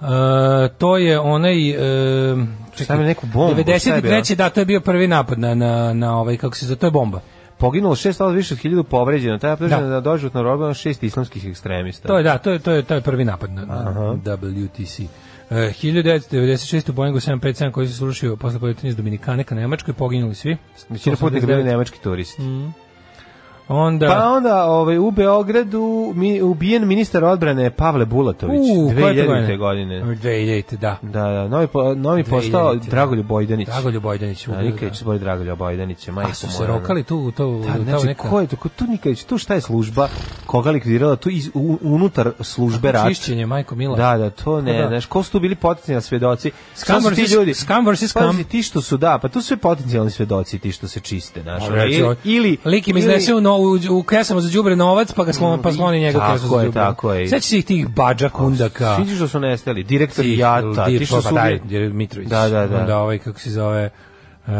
E, to je onaj e, Stavio neku bombu, šta je 93. da, to je bio prvi napad na, na, na ovaj, kako se zove, to je bomba. Poginulo šest, ali više od hiljadu povređeno. Taj optužen Da. da doživotno robljeno šest islamskih ekstremista. To je da, to je to je to je prvi napad na, na WTC. Uh, 1996. u Boeingu 757 koji se slušio posle poletanja iz Dominikane ka Nemačkoj, poginuli svi. Većina putnika bili 189. nemački turisti. Onda... Pa onda ovaj, u Beogradu mi, ubijen ministar odbrane Pavle Bulatović U, koje to 2000. godine. 2000, da. Da, da, novi, po, novi postao 2000, Dragoljub Bojdanić. Dragoljub Bojdanić. Da, Nikolić se boji Dragoljub Bojdanić, majko A su se rokali tu, to, Da, znači, neka... ko je to? Ko, tu Nikolić, tu šta je služba? Koga likvidirala? Tu iz, u, unutar službe rat. Čišćenje, majko Mila. Da, da, to ne, Pa da. znaš, ko su tu bili potencijalni svedoci? Su ti ljudi? scum versus scum. Pazi, ti što su, da, pa tu su sve potencijalni svedoci, ti što se čiste, znaš. Reci, ili, ili, lik im iznese u, u, u kesama za đubre novac, pa ga sloni, pa sloni njega u Tako kesu za je, đubre. tako je. Seća se ih tih bađa kundaka. Svi ti što su nestali, direktor Jata, ti što pa su... daj, bili- Dir- Mitrović. Da, da, da. Onda ovaj, kako se zove... Uh,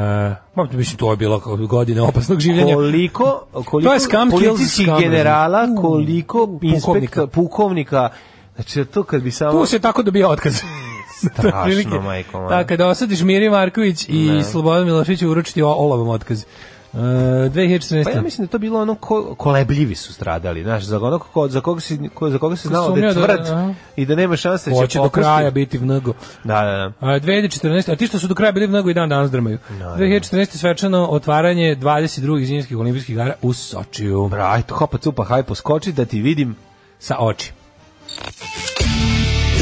mislim, to je bilo godine opasnog življenja. koliko, koliko To je scam kills policijskih generala, U, koliko pukovnika. inspektora, pukovnika, znači to kad bi samo... Tu se tako dobija otkaz. *laughs* Strašno, majko moja. Da, osadiš Miri Marković i Slobodan Milošević uručiti olovom otkaz. Uh, 2014. Pa ja mislim da to bilo ono ko, kolebljivi su stradali, znaš, za onog ko, za koga se ko, za koga se znalo da je da- tvrd aha. i da nema šanse da će Hoće do kraja biti mnogo. Da, da, da. A 2014. A ti što su do kraja bili mnogo i dan danas drmaju. 2014. svečano otvaranje 22. zimskih olimpijskih igara u Sočiju. Bra, ajde, hopa, cupa, haj, poskoči da ti vidim. Sa oči.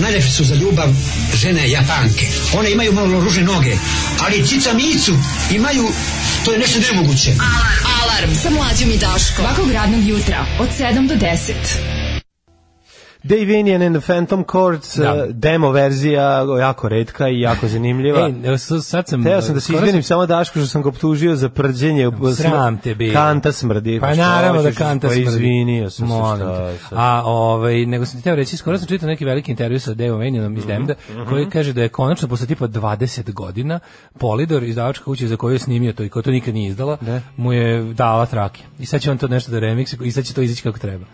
Najlepše su za ljubav žene japanke. One imaju malo ružne noge, ali cica micu imaju, to je nešto nemoguće. Alarm sa mlađom i Daškom. Svakog radnog jutra od 7 do 10. Dave Inian and the Phantom Chords, Da. uh, demo verzija, jako redka i jako zanimljiva. *laughs* Ej, sad sam... Teo sam da se izvinim samo Dašku što sam ga optužio za prđenje. Sram te bilo. Kanta smrdi. Pa naravno da kanta pa smrdi. izvinio sam se. Šta. A, ovaj, nego sam ti teo reći, skoro sam čitao neki veliki intervju sa Dave Vanianom Mhm, iz Demda, koji kaže da je konačno posle tipa 20 godina Polidor, izdavačka kuća za koju je snimio to i ko to nikad nije izdala, mu je dala trake. I sad će on to nešto da remikse i sad će to izaći kako treba.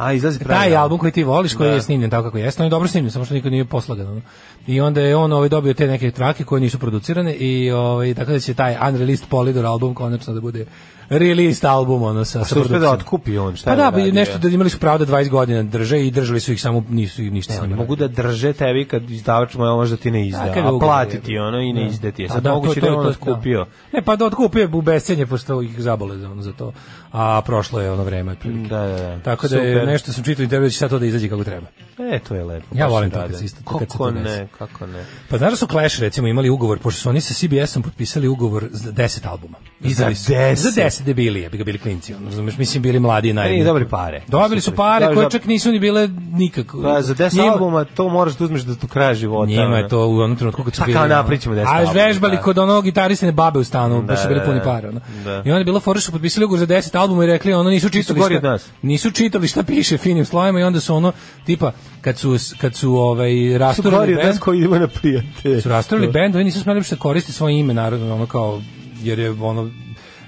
A, izlazi pravi Taj album koji ti voliš, koji Da. je snimljen tako kako jeste, on je dobro snimljen, samo što nikad nije poslagan. I onda je on ovaj dobio te neke trake koje nisu producirane i ovaj tako da će taj unreleased Polydor album konačno da bude released album ono sa sa da produkcijom. otkupi on, šta Pa da, bi nešto da imali su pravo da 20 godina drže i držali su ih samo nisu ih ništa Ne, oni mogu da drže tebi kad izdavač mu možda ti ne izda, a ugovor, platiti ono i ne Da. izdati. Pa Sad da, moguće to- da on otkupio. da. Ne, pa da otkupio u bescenje, pošto ih zabole za, ono, za to. A prošlo je ono vreme, otprilike. Da, da, da. Tako da je Super. nešto sam čitao intervju da će sad to da izađe kako treba. E, to je lepo. Ja volim to kad se isto- Kako ne, kako ne. Pa znaš da su Clash recimo imali ugovor, pošto su oni sa CBS-om potpisali ugovor za 10 albuma. Izdali su- 10? Za 10 debili, bi ga bili klinci, ono, razumeš, mislim bili mladi i naivni. E, i dobri pare. Dobili su pare Da, koje da. čak nisu ni bile nikako. Pa, za 10 Njima- albuma to moraš da uzmeš do, do kraja života. Njima je to u onom trenutku kad su Pa bili. napravit ćemo 10 A albuma, vežbali da. kod onog gitarisne babe u stanu, baš su Da, bili da, puni da. para. Ono. Da. I onda je bilo fora što su potpisali ugovor za 10 albuma i rekli ono nisu čitali gori šta, nisu čitali šta piše finim slovima i onda su ono tipa kad su kad su ovaj od bend, koji idemo na prijatelje. su rasturili bend, oni nisu smeli uopšte da koriste svoje ime naravno ono kao jer je ono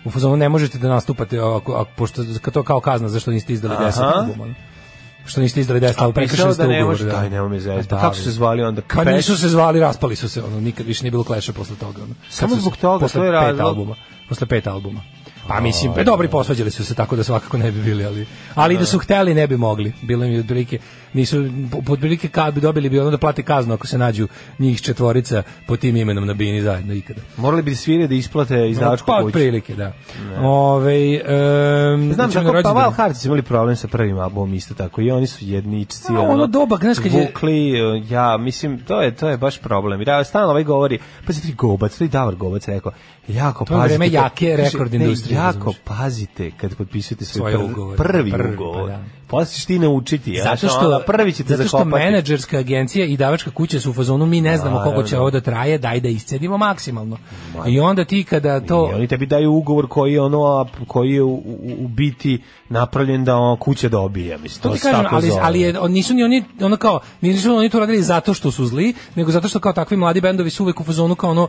u fazonu ne možete da nastupate ako, ako pošto to kao kazna zašto niste izdali 10 Aha. albuma. Što niste izdali 10 A albuma, prekršili ste da ne ugovor. daj, nemoj me zezati. Pa Da, kako su se zvali onda? Pa nisu se zvali, raspali su se, ono, nikad više nije bilo kleša posle toga. Ono. Samo zbog toga, posle to je pet albuma. Posle pet albuma. Pa mislim, pa dobri posvađali su se tako da svakako ne bi bili, ali ali da su hteli ne bi mogli. Bilo im je otprilike nisu otprilike kad bi dobili bi ono da plate kaznu ako se nađu njih četvorica po tim imenom na bini zajedno ikada. Morali bi svire da isplate izdavačku pa kuću. otprilike, da. Ovaj em, Znam ćemo da pa Hearts su imali problem sa prvim albumom isto tako i oni su jedničci A, ono doba, znaš, kad je- vukli, e, ja mislim to je to je baš problem. I da stalno ovaj govori, pa ti Gobac, to je Davor Gobac rekao, jako To pazite. vreme kad- jake rekord industrije, Jako pazite kad potpisujete svoj prvi, ugovore. prvi, Prvi, ugovor. pa da. Posle ćeš ti naučiti, ja. Zato što prvi ćete zato što zakopati. menadžerska agencija i davačka kuća su u fazonu mi ne znamo koliko će ovo da traje, daj da iscedimo maksimalno. I onda ti kada to I oni tebi daju ugovor koji je ono koji je u, u, u biti napravljen da on kuća dobije, mislim. To ti se kažem, ali, zove. ali je, nisu ni oni ono kao nisu oni to radili zato što su zli, nego zato što kao takvi mladi bendovi su uvek u fazonu kao ono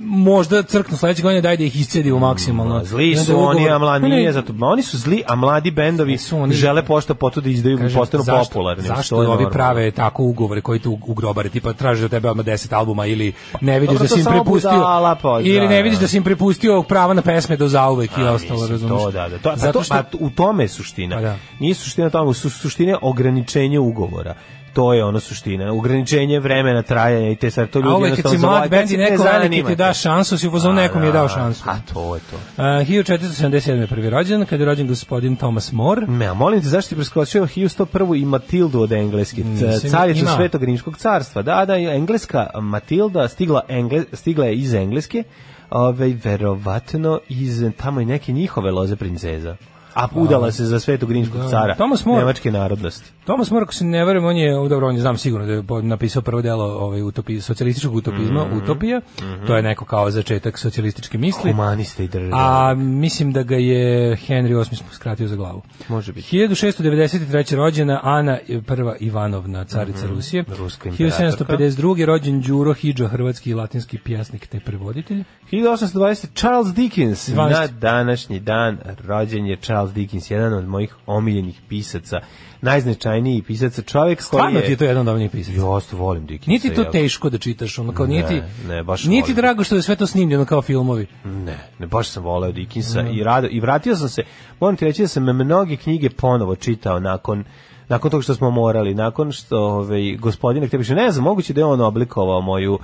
možda crknu sledeće godine daj da ih iscedimo maksimalno. Ma, Zli su oni, ugovor- a mladi nije zato. Ma oni su zli, a mladi bendovi Su oni- žele pošto poto da izdaju Kažem, postanu zašto- popularni. Zašto To je ovi normalno. prave tako ugovore koji tu ugrobare, tipa traže od tebe odmah 10 albuma ili ne vidiš Dobro, da to si im prepustio budala, pa, ili da, ne vidiš da. da si im prepustio prava na pesme do zauvek i ostalo, razumiješ? To, da, da. To, Zato što što, u tome je suština. Pa da. Nije suština tamo, su suštine ograničenje ugovora. To je ono suština. Ograničenje vremena trajanja i te sad to ljudi A uvek kad si mlad zavole- bend i kad se neko ne veliki ti da šansu, si u fazonu nekom je dao šansu. A to je to. Uh, 1477. je prvi rođen, kad je rođen gospodin Thomas More. Me, a molim te, zašto ti preskočio 1101. i Matildu od engleske? C- Mislim, Caricu ima. Svetog Rimskog carstva. Da, da, engleska Matilda stigla, engle, stigla je iz Engleske, ovaj, verovatno iz tamo i neke njihove loze princeza. A udala se za Svetog Rimskog Da. cara, Thomas More. nemačke narodnosti. Thomas More, ako se ne verujem, on je, dobro, on je, znam sigurno da je napisao prvo delo ovaj, utopi, socijalističkog utopizma, Mhm. Utopija, to je neko kao začetak socijalističke misli. Humaniste i države. A mislim da ga je Henry VIII skratio za glavu. Može biti. 1693. rođena Ana prva Ivanovna, carica Rusije. Mhm. Ruska imperatorka. 1752. rođen Đuro Hidžo, hrvatski i latinski pjesnik te prevoditelj. 1820. Charles Dickens. 12. Na današnji dan rođen je Charles Dickens, jedan od mojih omiljenih pisaca, najznačajniji pisaca, čovjek koji Stvarno je... ti je to jedan od omiljenih pisaca. Jost, volim Dickensa. Nije ti to jako. teško da čitaš, ono kao nije Ne, ne, baš nije ti volim. drago što je sve to snimljeno kao filmovi. Ne, ne, baš sam voleo Dickensa i, rado, i vratio sam se, moram ti reći da sam mnoge knjige ponovo čitao nakon nakon toga što smo morali, nakon što ovaj, gospodine ne znam, moguće da je on oblikovao moju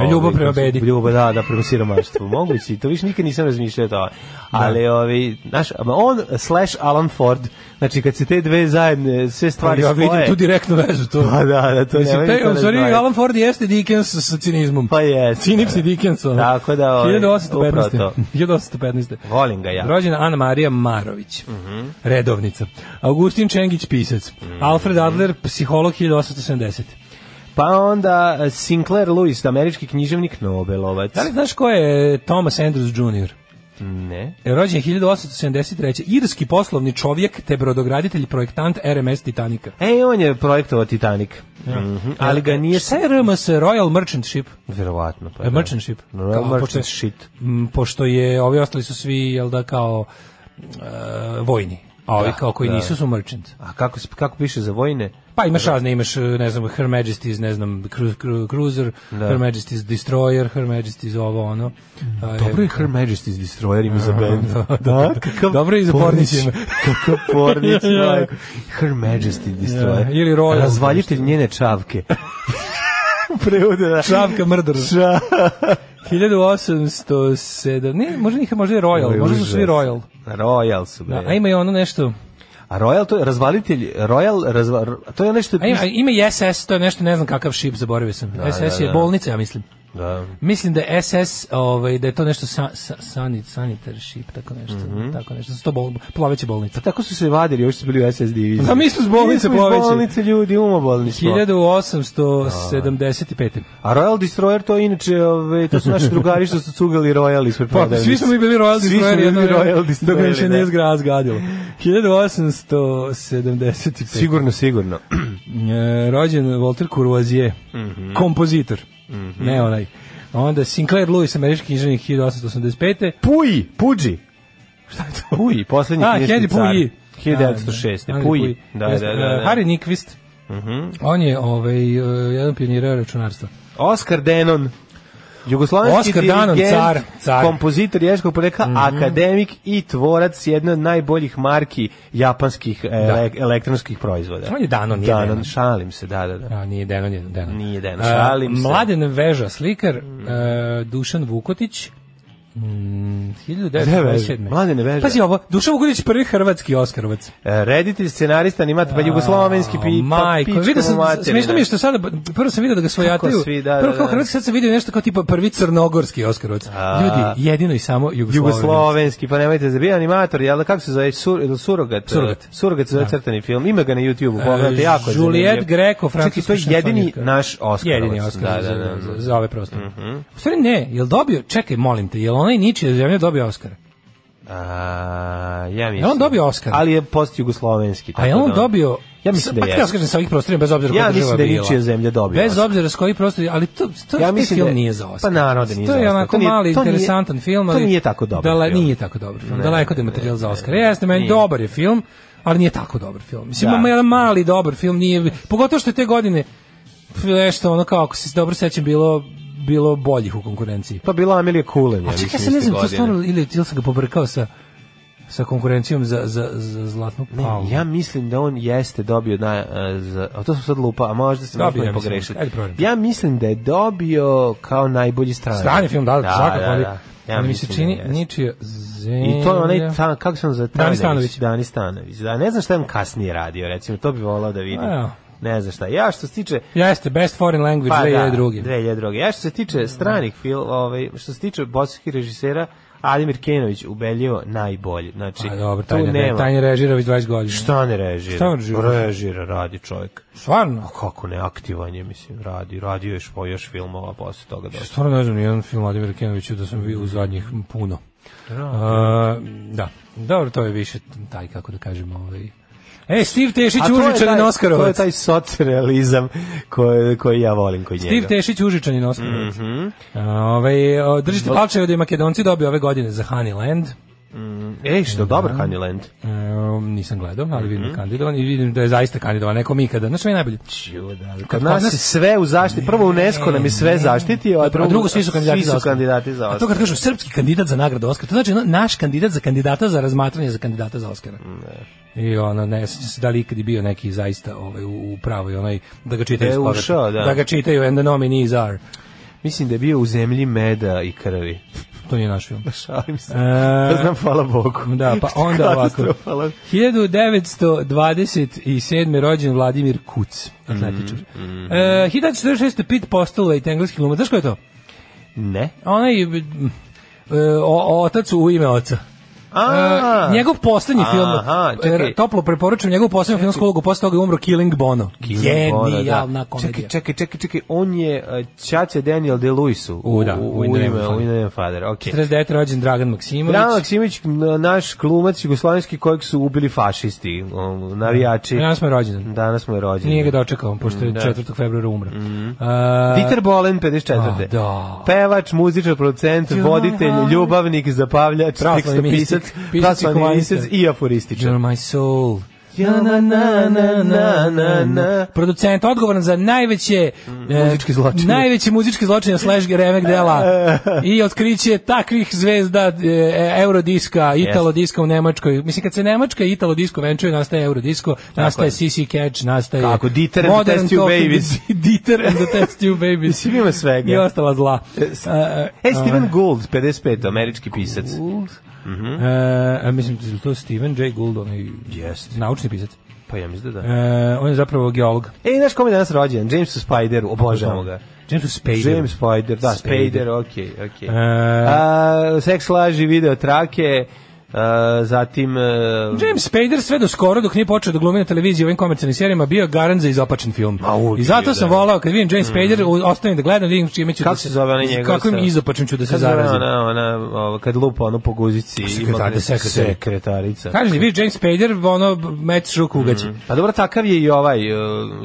Ljubav ovaj, prema bedi. Ljubav, da, da, prema siromaštvu. Moguće, to više nikad nisam razmišljao o tome. Ali, ovaj, znaš, on slash Alan Ford, znači kad se te dve zajedne, sve stvari ja vidim spoje- tu direktnu vezu. To. Pa da, da, to Mislim, nemoj taj, to razdvajati. Alan Ford jeste Dickens sa cinizmom. Pa jeste. Cinični da. Dickens. ono. Tako da, ovaj, 1815. upravo to. 1815. Volim ga ja. Rođena Ana Marija Marović, Mhm. redovnica. Augustin Čengić, pisac. Alfred Adler, psiholog 1870. Pa onda eh, Sinclair Lewis, američki književnik Nobelovac. Da li znaš ko je Thomas Andrews Jr.? Ne. Rođen je 1873. Irski poslovni čovjek te brodograditelj projektant RMS Titanika. E, on je projektovao Titanic. Mhm, Ali ga nije... Šta je RMS Royal Merchant Ship? Verovatno. Pa E, merchant ship. Royal Kao, Merchant pošto. M, pošto je, ovi ostali su svi, jel da, kao e, vojni. A ovi Da, kao koji da. nisu su merchant. A kako, se- kako piše za vojne? Pa imaš razne, imaš, e, ne znam, Her Majesty's, ne znam, cru, cru, Cruiser, Da. Her Majesty's Destroyer, Her Majesty's ovo, ono. A, Dobro je e, Her Majesty's Destroyer ima za band. Da, da, da. Dobro je i za pornić ime. *laughs* Kakav pornić, *laughs* Ja. Her Majesty Destroyer. Ja, ili Royal. Razvaljitelj njene čavke. Prevoda da. Šavka mrdor. Ša- 1807, ne, možda, možda je Royal, možda su svi. Royal. Royal su, bre. Da, a ima i ono nešto, A Royal, to je razvalitelj, Royal, razva, to je nešto... a ima, ima i SS, to je nešto, ne znam kakav šip, zaboravio sam. SS da, je da. bolnica, ja mislim. Da. Mislim da je SS, ovaj, da je to nešto sa, sa, sanit, sanitar ship, tako nešto, tako nešto, da su to bol, ploveće bolnice. Pa tako su se vadili, još su bili u SS diviziji. Da, mi smo s bolnice ploveće. bolnice ljudi, umobolni smo. 1875. A Royal Destroyer to je inače, ove, to su naši drugari što su cugali Royal ispred Pa, prodavnice. svi smo mi bili Royal Svi Destroyer, jedno Royal ga više Destroyeri, nije zgrad zgadilo. 1875. Sigurno, sigurno. *clears throat* E, rođen Walter Courvoisier, Mhm. kompozitor, ne onaj. Onda Sinclair Lewis, američki književnik 1885. Puj, Puđi. Šta je to? Puj, poslednji A, knjižni car. Puyi. 1906. Da, da, Puj. Henry Da, da, da, e, da. Harry Nyquist. On je ovaj, e, jedan pionira računarstva. Oscar Denon. Jugoslovenski Danon, dirigent, car, car. kompozitor ješkog porekla, akademik i tvorac jedne od najboljih marki japanskih ele- elektronskih proizvoda. On je Danon, nije Danon, Denon. šalim se, da, da, da. A, nije Denon, je Denon. Nije Denon, E, šalim se. Mladen Veža, slikar, e, Dušan Vukotić, Mm, Gde Veža? 1927. Mladene Veža. Pazi ovo, Dušan Vukotić prvi hrvatski Oskarovac. E, Reditelj, scenarista, animator, pa jugoslovenski pi, pa Majko, pička vidio sam, mu materina. smiješno mi je što sada, prvo sam vidio da ga svojataju, svi, da, prvo da, kao da. hrvatski, sad sam vidio nešto kao tipa prvi crnogorski Oskarovac. A. Ljudi, jedino i samo Jugoslovenski. Jugoslovenski, pa nemojte za bio animator, jel da kako se zove, sur, ili surogat? Surogat. Surogat se zove crtani film, ima ga na YouTube-u, pogledajte, E, jako je Juliet. Greco, Čekaj, francuska to je jedini naš Oskar. Jedini Oskar da, za, da, da. za, za ove prostore. U stvari ne, jel dobio, čekaj, molim te, jel onaj ničija zemlja dobio Oskar? A, ja mislim. Jel on dobio Oskar? Ali je post jugoslovenski. A je on dobio Ja mislim da pa je. ja kažem sa ovih prostora bez obzira Ja koja mislim država da je bila. ničija zemlja dobila Bez obzira s kojih prostora, ali to to Ja mislim film da je- nije za Oskar. pa naravno da nije To je onako To mali to interesantan film, to ali nije tako dobar film. Nije tako dobar film. Daleko da je materijal za ne. Jeste, meni dobar je film, ali nije tako dobar film. Mislim, Da. jedan mali dobar film, nije, pogotovo što je te godine nešto ono kao, ako se dobro sećam, bilo bilo boljih u konkurenciji. Pa bila Amelija Kulen. A čekaj, ja se ne znam, to stvarno, ili, ili sam ga pobrkao sa sa konkurencijom za, za, za zlatnu palmu. Ja mislim da on jeste dobio na za, a to sam sad lupa, a možda se možda ja ne pogrešiti. Ja mislim da je dobio kao najbolji strani. Strani film, da, da, svakako, da, ali, da. Ja mi se čini da jeste. ničija zemlja. I to je onaj, ta, kako sam za Dani Stanović. Dani Stanović. Da, ne znam šta je on kasnije radio, recimo, to bi volao da vidim. Evo. Ne znam šta. Ja što se tiče Jeste, Best Foreign Language Pa 2002. da, 2002. Ja što se tiče stranih film, ovaj, što se tiče bosanskih režisera, Ademir Kenović ubedljivo najbolji. Znači, Pa dobro, tu taj ne, nema. taj ne režira već 20 godina. Šta ne režira? Šta režira? Režira, radi čovjek. Stvarno? A kako ne, aktivan je, mislim, radi. Radio je još, još filmova posle toga. dosta. Stvarno ne znam nijedan film Vladimira Kenovića da sam vidio u zadnjih puno. Uh, da, dobro, to je više taj, kako da kažemo, ovaj... E, Steve Tešić, užičanin taj- To je Oskarovac. taj socrealizam koji, koji ja volim kod Steve njega. Tešić, užičanin Oskarovac. Mhm. ovaj, o, držite palčeve da je Makedonci dobio ove godine za Honeyland. Ej, što dobar Honeyland. E, nisam gledao, ali vidim da je kandidovan i vidim da je zaista kandidovan. Neko mi kada, znaš što je najbolje? Kod Kod nas nas- je sve u zaštiti. Prvo UNESCO nam je sve zaštitio, a A drugo, drugo svi su kandidati svi za su kandidati za A to kad kažu srpski kandidat za nagradu Oskar, to znači naš kandidat za kandidata za razmatranje za kandidata za Oskara. I ono, ne sećam se da li ikad bio neki zaista ovaj, u, u pravoj, onaj, da ga čitaju Da ušao, da. ga čitaju and the nominees are. Mislim da je bio u zemlji meda i krvi. To nije naš film. *laughs* Šalim se. E, Pa znam, hvala Bogu. Da, pa onda *laughs* ovako. Katastrofalan. 1927. rođen Vladimir Kuc, atletičar. Mm, E, 1946. Pete Postlewaite, engleski glumac. Znaš ko je to? Ne. Onaj e, o, otac u ime oca. A. E, njegov poslednji film, Aha, čekaj. e, toplo preporučujem njegovu poslednju filmsku ulogu, posle toga je umro Killing Bono. Genijalna komedija. Čekaj, čekaj, čekaj, čekaj, on je uh, Ćaća Daniel De-Luisu. U, da, u u, ime, u of Father, okej. 49. rođen Dragan Maksimović. Dragan Maksimović, naš glumac jugoslovenski kojeg su ubili fašisti, um, navijači. Danas smo je rođendan. Danas mu je rođen. Nije ga dočekao, pošto je Da. 4. februara umro. A, Dieter Bohlen, 54. A, da. Pevač, muzičar, producent, voditelj, ljubavnik, Pravoslavni tekstopisac, mistik, pisac i aforističar. You're my soul. Ja, na, na, na, na, na, na. Producent odgovoran za najveće e, muzičke zločine. Najveće muzičke zločine slash remek dela *laughs* i otkriće takvih zvezda e, Eurodiska, Italo diska u Nemačkoj. Mislim kad se Nemačka i Italo disko venčuju nastaje Eurodisko, nastaje je. CC Catch, nastaje Kako, Dieter and the Test Talking- Babies. *laughs* Dieter and the Test Tube Babies. Mislim, ima svega. I ostala zla. E, E, Steven Gould, 55, američki pisac. E, mislim da je to Steven J. Gould, onaj Jest. naučni pisac. Pa ja mislim da da. E, on je zapravo geolog. E, znaš kom je danas rođen? Jamesu Spideru, obožavamo ga. James Spader. James Spider, da, Spader. Spider, okej, okej. E, A, Seks laži, video trake, zatim... a, James Spader sve do skoro dok nije počeo da glumi na televiziji u ovim komercijalnim serijama bio garant za izopačen film. Uvijek I zato bio, sam da. volao kad vidim James Spader, u- ostavim da gledam, vidim čime ću Kako da se zove onaj njegov Kakvim sa- izopačen ću da se zarazim. Ona, ona, ovo, kad lupa ono po guzici. Sekretarica, gde- sekretarica. Sekretarica. Kaži mi, vidi James Spader, ono, met šuk ugaće. Pa dobro, takav je i ovaj uh,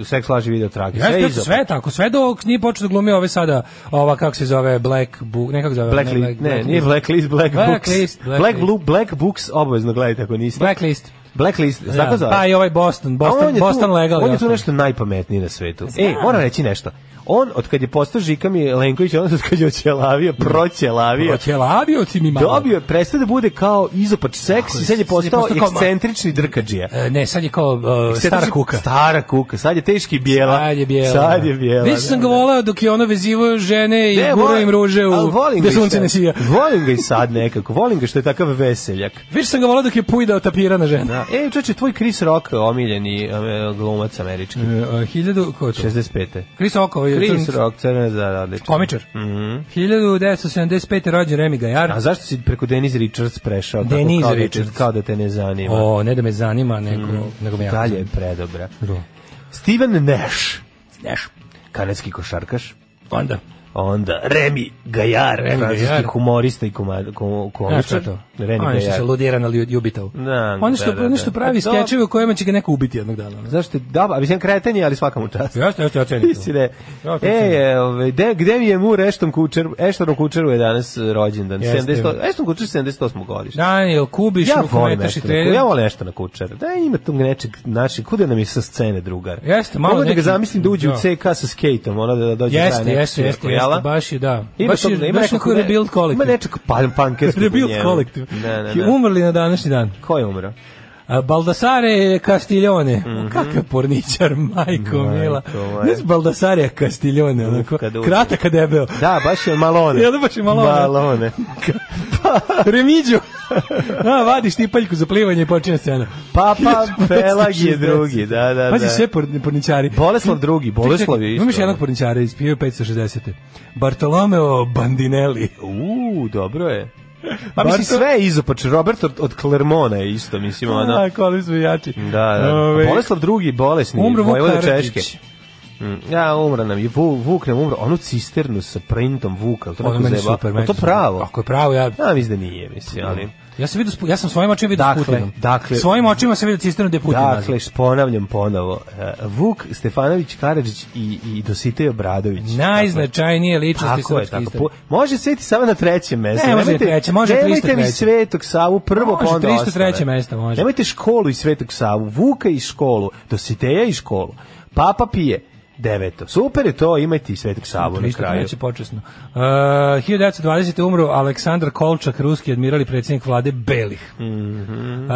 seks laži video. Jeste, Sve izopet. sve tako, sve dok nije počeo da glumi ove sada, ova, kako se zove, Black Book, ne kako zove, Blacklist, ne, nije Blacklist, Black Blacklist, Books. Blacklist. Black, Blue, Black Books obavezno gledajte ako niste. Blacklist. Blacklist, Da, tako zove? Pa i ovaj Boston, Boston, Boston tu, legal. On je tu nešto najpametniji na svetu. E, moram reći nešto. On, od kad je postao Žika Milenković, on od kad je oćelavio, proćelavio, Proćelavio ti mi malo. dobio, prestao da bude kao izopač seks i sad je postao postao kao- ekscentrični drkađija. E, ne, sad je kao uh, stara kuka. Stara kuka, sad je teški bijela. Sad je bijela. Sad je bijela. Više sam da, ga da. volao dok je ono vezivo žene i gurao im ruže u gde sunce ne sija. Volim ga i sad nekako. Volim ga što je takav veseljak. Više sam ga volao dok je pujdao tapirana žena. Da. E, čoče, tvoj Chris Rock, omiljeni e, glumac američki. E, hiljadu, ko je to? 65. Chris Oko, je Crn- Rock, crvena za odlično. komičar. Mhm. 1975. rođen Remi Gajar. A zašto si preko Denise Richards prešao? tako Denise kao da Richards. kao da te ne zanima. O, ne da me zanima, nego, nego me jako Dalje je predobra. Da. Steven Nash, Neš. kanadski košarkaš. Onda. Onda Remi Gajar, Remi Gajar. humorista i kuma, ko, Znaš šta komičar. je to? Remi Oni što se Gajar. ludira na lju- ljubitav. Da, Oni što, da, da, oni što da. pravi Da. skečeve u kojima će ga neko ubiti jednog dana. ono. Zašto da, a mislim kreten je, ali svaka mu čast. Jeste, jeste, ja cenim je. Ja E, ove, de, gde mi je mu Ešton Kučer, Eštonom Kučeru je danas rođendan. Jeste. 78, Ešton Kučer 78. godište. Daniel Kubiš, Ja volim Eštona, ja volim Eštona Kučera. Da ima tu nečeg, znači, kuda nam je sa scene drugar. Jeste, malo Mogu da ga zamislim da uđe da. u CK sa skejtom, ono da dođe Jeste, jeste, jeste, Ja jela? baš je, da. Ima baš tog- je, ima baš nekako ne- rebuild kolektiv. Ima nečeg pan, pankerskog u Rebuild kolektiv. Ne, ne, ne. Umrli na današnji dan. Ko je umro? A, Baldassare Castiglione. Mm Kakav porničar, majko mila. moja. Znaš Baldassare Castiglione, onako, kad kratak a debeo. Da, baš je malone. *laughs* Jel da baš je malone? Malone. *laughs* Remiđu. A, vadiš tipaljku za plivanje i počinje scena. Papa Pelag je 1560. drugi, da, da, Pazi da. sve por- porničari. Boleslav drugi, Boleslav je isto. Imaš jednog porničara iz 1560. Bartolomeo Bandinelli. Uuu, dobro je. Pa mislim Barto- sve je izopač, Robert od, od Clermona je isto, mislim, ono. A, koliko smo jači. Da, da. Ove, Boleslav drugi, bolesni, Umro. Češke. Mm, Ja, umra nam, je Vuk, Vuk nam umro, onu cisternu sa printom Vuka, to Ono meni zeba. super. Meni to pravo? Ako je pravo, ja... Ja mislim da nije, mislim, ali... Ja sam vidio, ja sam svojim očima vidio Dakle, Putinom. dakle- svojim očima sam vidio cisternu gde Putin. Dakle, ponavljam ponovo, uh, Vuk Stefanović Karadžić i, i Dositej Obradović. Najznačajnije ličnosti Tako je, tako. Po- može sveti samo na trećem mestu. Ne, može treće, može Nemojte mi 303. Svetog Savu prvo, Može pa onda 303. ostale. mesto, može. Nemojte školu i Svetog Savu, Vuka i školu, Dositeja i školu. Papa pije deveto. Super je to, imajte i Svetog Savu na kraju. Treće počasno. Uh, 1920. umro Aleksandar Kolčak, ruski admiral i predsjednik vlade Belih. Mm Mhm.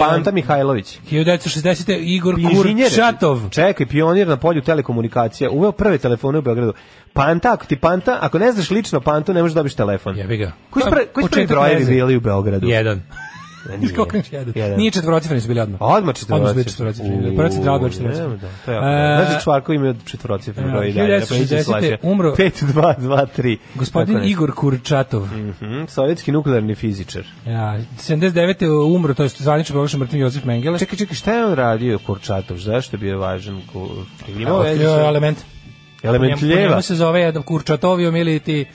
Panta Mihajlović. 1960. Igor Inženjer, Kurčatov. čekaj, pionir na polju telekomunikacija, uveo prve telefone u Beogradu. Panta, ako ti Panta, ako ne znaš lično Pantu, ne možeš da dobiš telefon. Jebi ga. Koji su su prvi brojevi bili u Beogradu? Jedan. Ne, nije. Imaš jedan? Jedan. Nije četvorocifreni su bili odmah. Odmah četvorocifreni. Odmah su bili četvorocifreni. Prva centrala bila četvorocifreni. Da, to je. E, Znači Čvarko ima četvorocifreni e, broj i dalje. 1960. umro- 5, 2, 2, 3. Gospodin Igor Kurčatov. Mhm, sovjetski nuklearni fizičar. Ja, 79. umro, to je zvanično proglašen mrtvim Josif Mengele. Čekaj, čekaj, šta je on radio Kurčatov? Zašto je bio važan? Imao je element. Element ljeva. njemu se zove jedan Kurčatovijom ili ti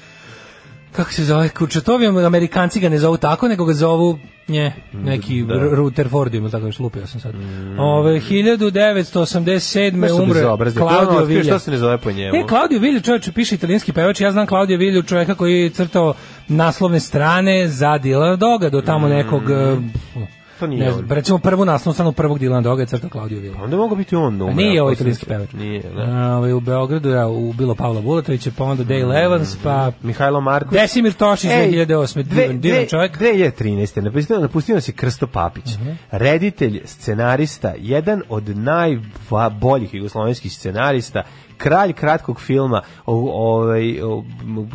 kako se zove Kurčatovijom, Amerikanci ga ne zovu tako, nego ga zovu nje, neki Da. Rutherfordium, tako još lupio sam sad. Ove, 1987. Nešto umre Claudio Vilja. Što se ne zove po njemu? E, Claudio Vilju, čovječ, piše italijanski pevač, ja znam Claudio Vilju, čovjeka koji je crtao naslovne strane za Dilana Doga, do tamo nekog, eh, To nije ne znam, recimo prvu naslovnu stranu prvog Dilana Doga je crtao Claudio Vilju. Onda mogu biti on A umro. nije ovo posle- italijanski pevač. Nije, da. A, ovaj, u Beogradu je ubilo Pavla Vuletovića, pa onda Dale Evans, pa Mihajlo Marković. Desimir Tošić 2008. Divan, divan čovjek. 2013. Napustio, napustio nas je Krsto Papić. Mhm. Reditelj, scenarista, jedan od najboljih jugoslovenskih scenarista, kralj kratkog filma, ovaj,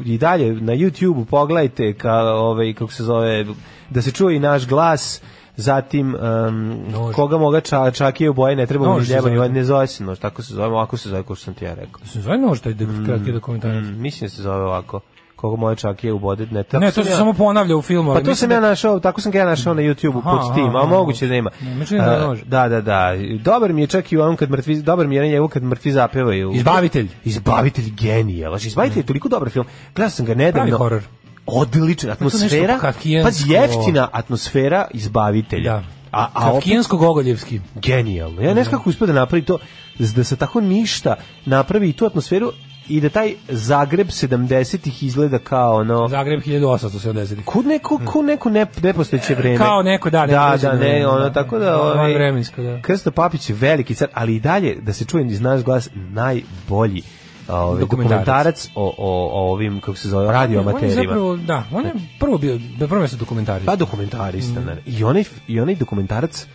i dalje na YouTube-u pogledajte ka, ovaj, kako se zove, da se čuje i naš glas, zatim um, koga moga ča, čakije u boje ne treba Nož ni ljeba, ne zove se nož, tako se zove, ovako se zove kao što sam ti ja rekao. Se zove nož taj dok- kratki dokumentarac. Mm, mislim da se zove ovako. Koga moje čakije u bode, ne, tako Ne, to se ja- samo ponavlja u filmu. pa to sam ja da- našao, tako sam ga ja našao na YouTubeu pod tim, a moguće da ima. Ne, da može. Da, da, da. Dobar mi je čak i u ovom kad mrtvi, dobar mi je njegov kad mrtvi zapevaju. Izbavitelj. Izbavitelj genijal. Znači, Izbavitelj je toliko dobar film. Gledao sam ga nedavno. Pravi horor. Odlična atmosfera. kafkijansko. Pa jeftina atmosfera Izbavitelja. Da. A, a opet Kafkijansko-gogoljevski. genijalno. Ja ne znam kako uspio da napravi to, da se tako ništa napravi i tu atmosferu i da taj Zagreb 70-ih izgleda kao ono... Zagreb 1870. Kud neko, ko neko ne, nepostojeće vreme. Kao neko, da, da, da, neodređeno ne, ono, da. tako da, Da, ovaj, vanvremensko, da. Krsto Papić je veliki car, ali i dalje, da se čuje iz naš glas, najbolji ovaj, Dokumentarac. dokumentarac o, o, o ovim, kako se zove, radio On je zapravo, da, on je prvo bio, da prvo mjesto dokumentarista. Pa dokumentarista, mm. I, onaj, I onaj dokumentarac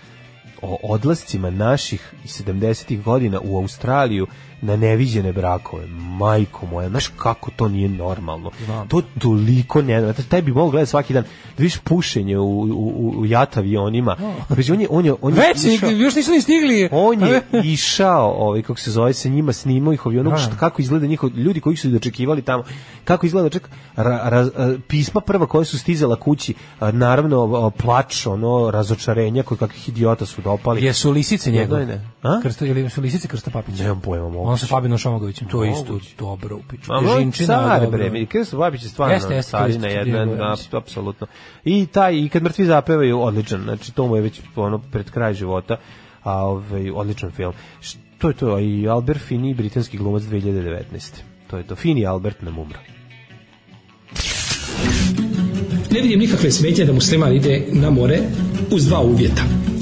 o odlascima naših iz 70-ih godina u Australiju na neviđene brakove. Majko moja, znaš kako to nije normalno. Znam. To toliko ne... Znate, taj bi mogao gledati svaki dan. Da vidiš pušenje u, u, u, jat avionima. Pazi, On je, on je, on je Već, išao- još nisu ni stigli. on je *laughs* išao, ovaj kako se zove, sa njima snimao ih avionom, Da. šta kako izgleda njihov ljudi koji su dočekivali tamo. Kako izgleda ček ra, ra, pisma prva koja su stizala kući, a, naravno plač, ono razočarenja kod kakvih idiota su dopali. Jesu lisice njegove? I ne. A? Krsto, ili su lisice Krsta Papića? Nemam pojma, moguće. On sa Fabinom Šomagovićem, to je isto dobro u piču. A moj Ježinčina, car, dobro. bre, mi Krsto Babić je stvarno Jeste, jeste, carina jedna, apsolutno. I taj, i kad mrtvi zapevaju, odličan, znači to mu je već ono pred kraj života, a ovaj, odličan film. Što je to, a i Albert Finney, britanski glumac 2019. To je to, Fini Albert nam umro. Ne vidim nikakve smetnje da musliman ide na more uz dva uvjeta.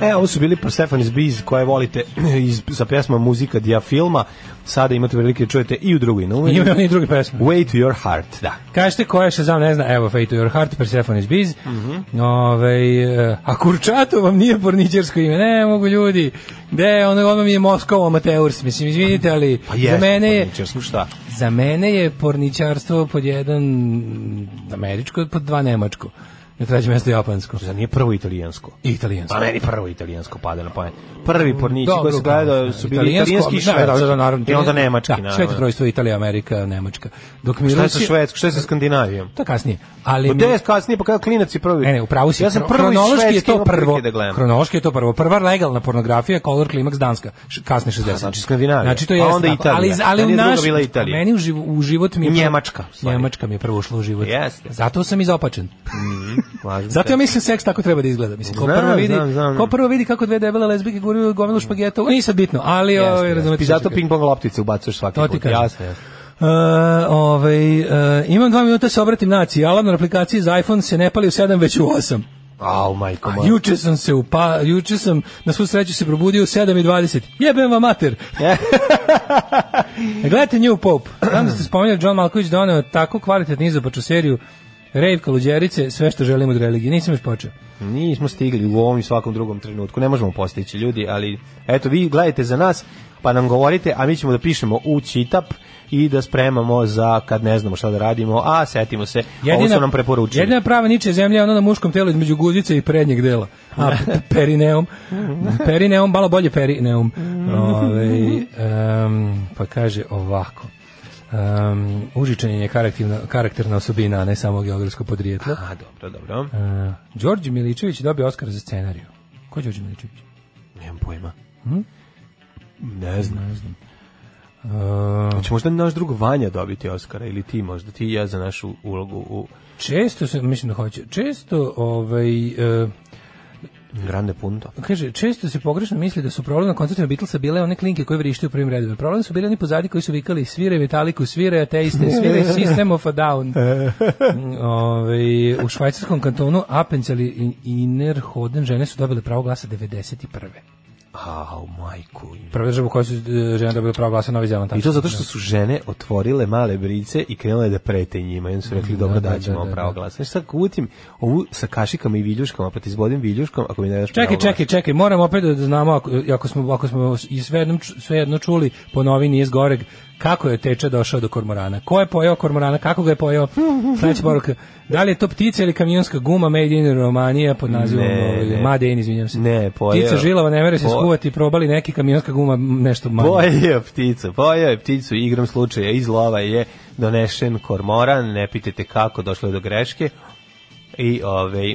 E, ovo su bili Persephone's Bees koje volite *clears throat* iz, sa pesma Muzika Dia filma. Sada imate prilike da čujete i u drugoj novini. Ima oni druge pesme. Way to your heart, da. Kažete ko je Shazam, ne zna, evo Fate to your heart, Persephone's Biz. Mhm. Ovaj, e, a Kurčato vam nije porničarsko ime, ne mogu ljudi. Gde, ono, ono mi je Moskova Amateurs, mislim, izvinite, ali Pa za jeste, mene je, šta? za mene je porničarstvo pod jedan američko, pod dva nemačko. Na trećem mjestu japansko. Za nije prvo italijansko. I italijansko. Pa meni prvo italijansko pada na pamet. Prvi pornići koji su gledao su bili italijanski i da, da, da, švedski. naravno, I onda nemački, Da, naravno. sveto trojstvo Italija, Amerika, Nemačka. Dok mi Šta je sa Švedskom, šta je sa Skandinavijom? To kasnije. Ali Pa mi- gde je kasnije, pa kada klinac je prvi. Ne, ne, upravo si. Ja sam prvo iz hronološki je to prvo. da gledam. Hronološki je to prvo. Prva legalna pornografija Color Climax Danska, kasne 60. znači Skandinavija. Znači to A je onda Italija. Ali ali u naš. Meni u, živ, u život mi je I Njemačka. Njemačka mi je prvo ušla u život. Zato sam izopačen. *laughs* Važno Zato ja mislim seks tako treba da izgleda. Mislim, ko Znam, prvo vidi, znam, znam. ko prvo vidi kako dve debele lezbijke guraju gomilu špageta, nije sad bitno, ali Jeste, ovaj razumete. Zato ću ping pong loptice ubacuješ svaki To put. Jasno, jasno. Uh, ovaj, uh, imam dva minuta se obratim naciji. Alarm na aplikaciji za iPhone se ne pali u 7, već u 8. Au, majko moja. juče sam se upa, juče sam na svu sreću se probudio u 7:20. Jebem vam mater. *laughs* E, Gledajte New Pope. Znam da ste spomenuli John Malković doneo tako kvalitetnu izopaču seriju Rave Kaluđerice, sve što želimo od religije. Nisam još počeo. Nismo stigli u ovom i svakom drugom trenutku. Ne možemo postići ljudi, ali eto vi gledajte za nas, pa nam govorite, a mi ćemo da pišemo u čitap i da spremamo za kad ne znamo šta da radimo, a setimo se, ovo su nam preporučili. Jedina prava niče zemlja je ono na muškom telu između guzice i prednjeg dela. A, *laughs* perineum. Perineum, malo bolje perineum. *laughs* Ove, em, pa kaže ovako. Um, užičanje je karakterna, karakterna osobina, a ne samo geografsko podrijetlo. A, dobro, dobro. Uh, Đorđe Miličević dobio Oskar za scenariju. Ko je Đorđe Miličević? Nemam pojma. Ne znam. Ne znam. Uh, Će možda naš drug Vanja dobiti Oskara ili ti možda, ti i ja za našu ulogu u često se, mislim da hoće, često ovaj, uh, Grande Punto. Kaže, često se pogrešno misli da su problem na koncertima Beatlesa bile one klinke koje vrište u prvim redovima. Problem su bili oni pozadi koji su vikali sviraj Metaliku, sviraj ateiste, sviraj System of a Down. *laughs* Ove, u švajcarskom kantonu Appenzell i Innerhoden žene su dobile pravo glasa 91. Au, majku. Prva država u kojoj su e, žene dobile pravo glasa Novi Zeland. I to zato što su žene otvorile male brice i krenule da prete njima. I onda su rekli, dobro, da, da, da, ćemo da, da. pravo glasa. Sad ako utim ovu sa kašikama i viljuškama, pa ti izbodim viljuškom, ako mi ne daš Čekaj, čekaj, čekaj, moram opet da znamo ako, ako smo ako smo i svejedno svejedno čuli po novini iz Goreg kako je Teča došao do kormorana. Ko je pojeo kormorana, kako ga je pojeo? Sledeća poruka. Da li je to ptica ili kamionska guma made in Romanija pod nazivom Ne, ovaj, ne. Made in, izvinjam se. Ne, pojeo. Ptica žilava ne mere se Po- skuvati, probali neki kamionska guma nešto manje. Pojeo pticu, pojeo je pticu igrom slučaja iz lova je donešen kormoran, ne pitajte kako, došlo je do greške i ovaj,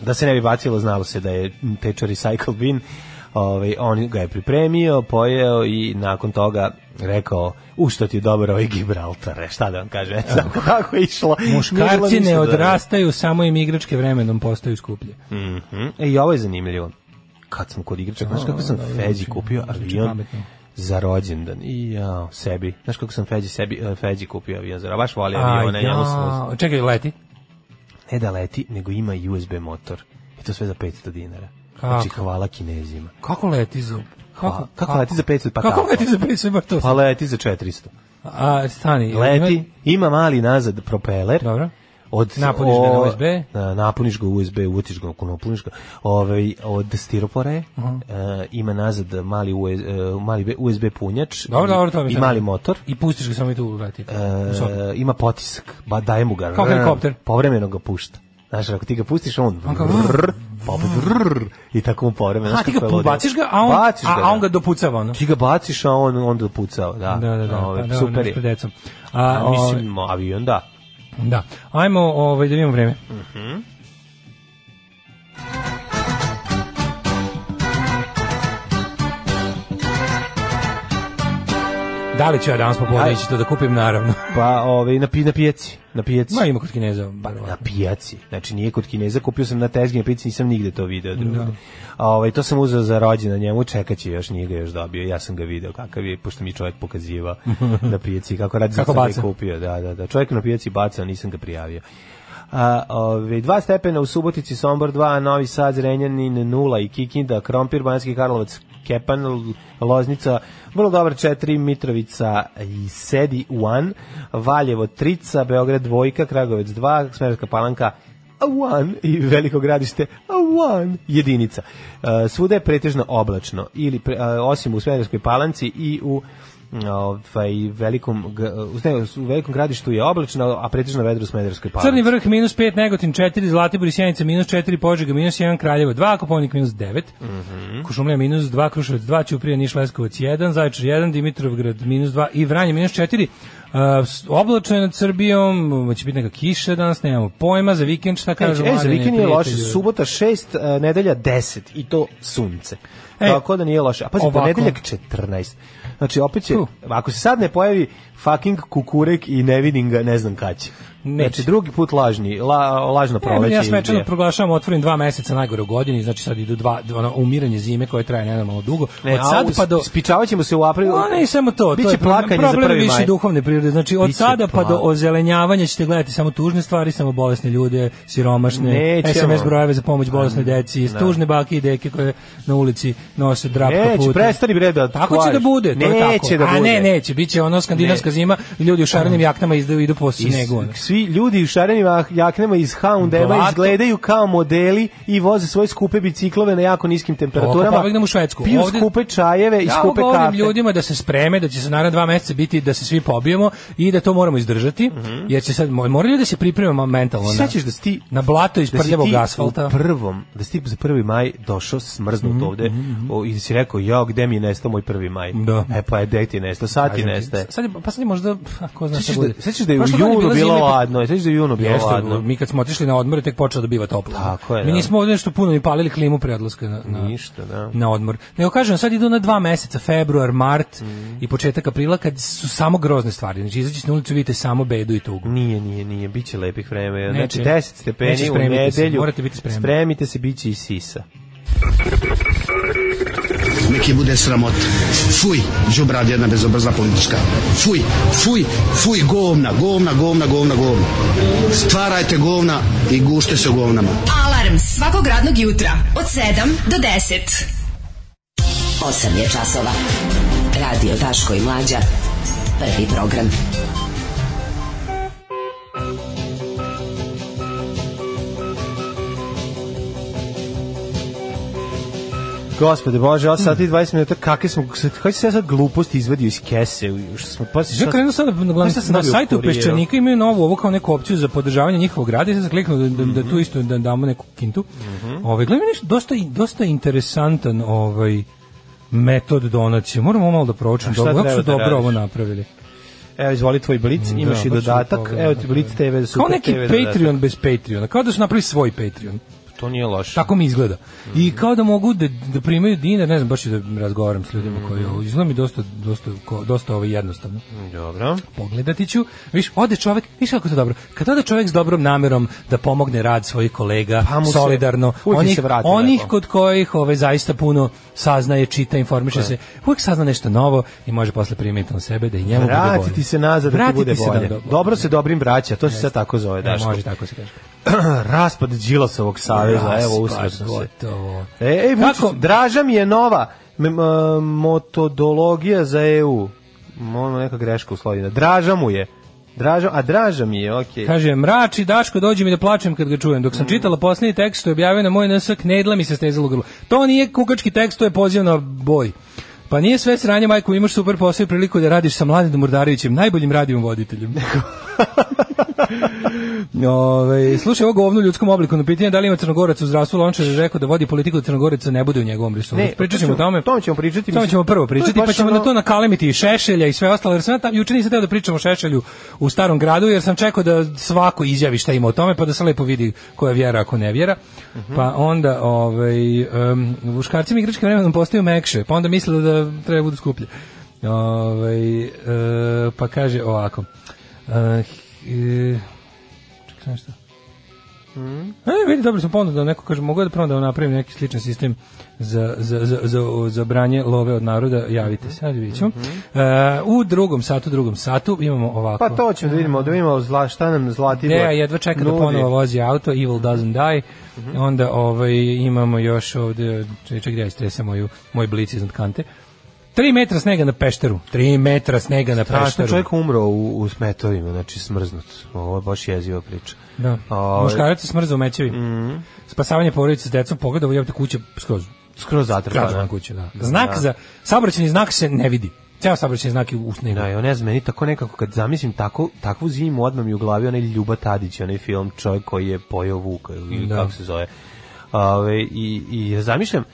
da se ne bi bacilo, znalo se da je teča recycle bin, ovaj, on ga je pripremio, pojeo i nakon toga rekao, u što ti je dobar ovaj Gibraltar, e, šta da vam kažem, eto, tako *laughs* kako je išlo. Muškarci ne dobro. odrastaju, samo im igračke vremenom postaju skuplje. Mhm. E, i ovo je zanimljivo. Kad sam kod igračaka, znaš kako sam Feđi kupio zvuči avion pametno. za rođendan. I ja, sebi. Znaš kako sam Feđi sebi, e, Feđi kupio avion za baš voli A, avione, njemu sam ja, čekaj, leti. ne da leti, nego ima USB motor. I to sve za 500 dinara. Kako? Znači, hvala kinezima. Kako leti za... Kako, kako, leti za 500? Pa kako leti za 500? Bar to Pa leti za 400. A, stani. Leti, ima- ima mali nazad propeler. Dobro. Od, Napuniš ga na USB? Na, napuniš ga USB, uvatiš ga, ako napuniš ga, ovaj, od stiropora je, e, ima nazad mali, US, e, mali USB punjač Dobro, i, dobro, to i mali motor. I pustiš ga samo i tu leti. E, ima potisak, ba, daje mu ga. Kao helikopter. Povremeno ga pušta. Znaš, ako ti ga pustiš, on... On kao- vrr, pa I tako mu povremeno. A ti ga baciš ga, a on, Baciš a, ga, a on da. ga dopucava, ono. Ti ga baciš, a on onda dopucao, da. Da, da, da. Ovaj, pa da, super je. decom. A, A, ovaj, mislim, avion, da. da. Ajmo ovaj, da vidimo vreme. Da li ću ja danas popodne Aj. ići to da kupim, naravno. *laughs* Pa, ovaj, na, pi, na pijaci. Na pijaci. Ma ima kod Kineza. Pa, na pijaci. Znači nije kod Kineza, kupio sam na tezgi na pijaci, nisam nigde to video drugde. A ovaj to sam uzeo za rođendan njemu, čekaće još nije ga još dobio. Ja sam ga video kakav je, pošto mi je čovjek pokazivao *laughs* na pijaci kako radi Kako baca. kupio. Da, da, da. Čovjek na pijaci baca, nisam ga prijavio. A, ove, dva stepena u Subotici, Sombor 2, Novi Sad, Zrenjanin 0 i Kikinda, Krompir, Banjski Karlovac, Kepan, Loznica, vrlo dobar 4, Mitrovica i Sedi 1, Valjevo 3, Beograd 2, Kragovec 2, Smerska palanka a one i veliko gradište a one jedinica. Uh, svuda je pretežno oblačno ili pre, uh, osim u Smederskoj palanci i u ovaj velikom u velikom gradištu je oblačno, a pretežno vedro u Smederskoj palanci. Crni vrh minus 5, Negotin 4, Zlatibor i Sjenica minus 4, Požega minus 1, Kraljevo 2, Koponik minus 9, Mhm. Kušumlija minus 2, Kruševac 2, Ćuprija, Niš, Leskovac 1, Zaječar 1, Dimitrovgrad minus 2 i Vranje minus 4. Uh, oblačno je nad Srbijom, će biti neka kiša danas, nemamo pojma, za vikend šta kažu E, za vikend je loše, subota 6, uh, nedelja 10 i to sunce. E, Tako da nije loše. A pazi, ponedeljak 14. Znači, opet će, ako se sad ne pojavi fucking kukurek i ne vidim ga, ne znam kad će. Neće. Znači, drugi put lažni, la, lažno Ne, proleće. ja svečano proglašavam otvorim dva meseca najgore u godini, znači sad idu dva, ono, umiranje zime koje traje nenormalno dugo. Ne, od a sad pa do Spičavat ćemo se u aprilu. No, ne samo to, to Biće je problem, plakanje za problem prvi više maj. duhovne prirode. Znači od Biće sada pa do ozelenjavanja ćete gledati samo tužne stvari, samo bolesne ljude, siromašne, Nećemo. SMS brojeve za pomoć bolesnoj deci, tužne bake i deke koje na ulici nose drap Neće, kaputa. prestani bre da Tako će da bude, to je tako. da A bude. ne, neće, biće ono skandinavska Ne. zima, ljudi u šarenim jaknama idu, idu po snegu. Svi ljudi u šarenim ah- jaknama iz H&M Blato. izgledaju kao modeli i voze svoje skupe biciklove na jako niskim temperaturama. Oko pobegnem u Švedsku. Piju Ovde- skupe čajeve i Ja skupe govorim kafe. ljudima da se spreme, da će se naravno dva meseca biti da se svi pobijemo i da to moramo izdržati, jer će sad mo- moraju da se pripremamo mentalno Sećaš da si ti na blato iz da prljavog asfalta. u prvom, da si ti za prvi maj došao smrznut ovde o, i da si rekao, ja, gde mi je nestao moj prvi maj? Da. E pa je, gde ti je nestao? Sad ti nestaje. Sad pa sad je možda, a, ko zna šta Sećaš bude. da, sećaš da je u junu bilo zima, pa- ladno, sećaš da je u junu bilo Jeste, ladno. mi kad smo otišli na odmor je tek počelo da biva toplo. Tako je, Mi da. nismo ovdje nešto puno ni palili klimu pre odlaska na, na, Ništa, da. na odmor. Nego kažem, sad idu na dva meseca, februar, mart i početak aprila, kad su samo grozne stvari. Znači, izađete na ulicu, vidite samo bedu i tugu. Nije, nije, nije, biće lepih vreme. Neće. Znači 10 stepeni u spremite se, nedelju. morate biti spremni. Spremite se, biće i sisa. Neki bude sramot. Fuj, džubrad jedna bezobrazna politička. Fuj, fuj, fuj, govna, govna, govna, govna, govna. Stvarajte govna i gušte se u govnama. Alarm svakog radnog jutra od 7 do 10. 8 je časova. Radio Daško i Mlađa. Prvi program. Gospode Bože, 8 sati i 20 minuta, kakve smo, kako se ja sad gluposti izvadio iz kese, što smo pa Ja krenuo sad na, na, Šta sam na sajtu? Peščanika imaju novu ovo kao neku opciju za podržavanje njihovog rada i sad sam kliknuo da, da, da tu isto da damo neku kintu. Ovaj gledaj nešto dosta dosta interesantan ovaj metod donacije. Moramo malo da proučimo dobro, kako su da dobro ovo napravili. Evo, izvoli tvoj blic, Da, imaš i baš dodatak, evo ti blic TV, super Kao neki. Patreon bez Patreona, kao da su napravili svoj Patreon. To nije loše. Tako mi izgleda. I kao da mogu da, da primaju dinar, ne znam, baš da razgovaram s ljudima koji ovo, izgleda mi dosta, dosta, ko- dosta ovo jednostavno. Dobro. Pogledati ću, viš, ode čovek, viš kako to dobro, kad ode čovek s dobrom namerom da pomogne rad svojih kolega, Pa se- solidarno, onih, se vrati onih kod kojih ove, zaista puno saznaje, čita, informiše se, uvijek sazna nešto novo i može posle primiti na sebe da i njemu bude bolje. Vratiti se nazad da ti Vratiti bude se bolje. da- Dobro se dobrim braća, to se sad tako zove, E, Daško. može tako se kaže. *clears throat* Raspad Đilasovog saveza, evo Raspad, usro sam se. E, ej, Kako? Draža mi je nova metodologija za EU. Možda neka greška uslovljena. Draža mu je. Draža, a Draža mi je, okej. Kaže, mrači Daško, dođe mi da plačem kad ga čujem. Dok sam čitala posljednji tekst što je objavio na moj NS, knedla mi se stezalo u grlo. To nije kukački tekst, to je poziv na boj. Pa nije sve sranje, majko, imaš super posao i priliku da radiš sa Mladenom Murdarevićem, najboljim radijom voditeljem. *laughs* Ove, slušaj, ovo govno u ljudskom obliku na pitanje da li ima Crnogorac u zdravstvu, Lončar je rekao da vodi politiku da Crnogoraca ne bude u njegovom resoru. Ne, Pričat ćemo o tome. o tome ćemo pričati, mislim, ćemo prvo pričati, pa ćemo ono- na to nakalemiti i Šešelja i sve ostalo, jer sam ja tam, juče nisam teo da pričamo o Šešelju u starom gradu, jer sam čekao da svako izjavi šta ima o tome, pa da se lepo vidi ko je vjera, ako ne vjera. Mhm. Pa onda, ovaj, um, muškarcima igračkim vremenom postaju mekše, pa onda mislili da treba budu skuplje. Ovaj, e, pa kaže ovako, uh, e, čekaj nešto. E, vidi, dobro sam ponudio da neko kaže, mogu da probam da napravim neki sličan sistem za, za, za, za, za branje love od naroda, javite se, ajde vidjet ćemo. E, u drugom satu, drugom satu imamo ovako. Pa to ćemo da vidimo, da vidimo zla, šta nam Zlatibor Deja jedva čeka da nudi. ponovo vozi auto, Evil Doesn't Die. Onda ovaj, imamo još ovde, čekaj, da ja istresam moju, moj blic iznad kante. 3 metra snega na pešteru. 3 metra snega na Strašno, pešteru. čovjek umro u, u smetovima, znači smrznut. Ovo je baš jeziva priča. Da. Ovaj, Muškarac se smrzao u mećevi. Spasavanje porodice s decom, pogleda, jebate kuće skroz. Skroz zatrpana. Zgrada kuće, da. Znak za, saobraćajni znak se ne vidi. Ceo saobraćajni znak je u snegu. Da, ja ne znam, meni tako nekako, kad zamislim tako, takvu zimu, odmah mi u glavi onaj Ljuba Tadić, onaj film Čovjek koji je pojeo Vuka, ili Da. kako se zove. Ove, i, I zamišljam,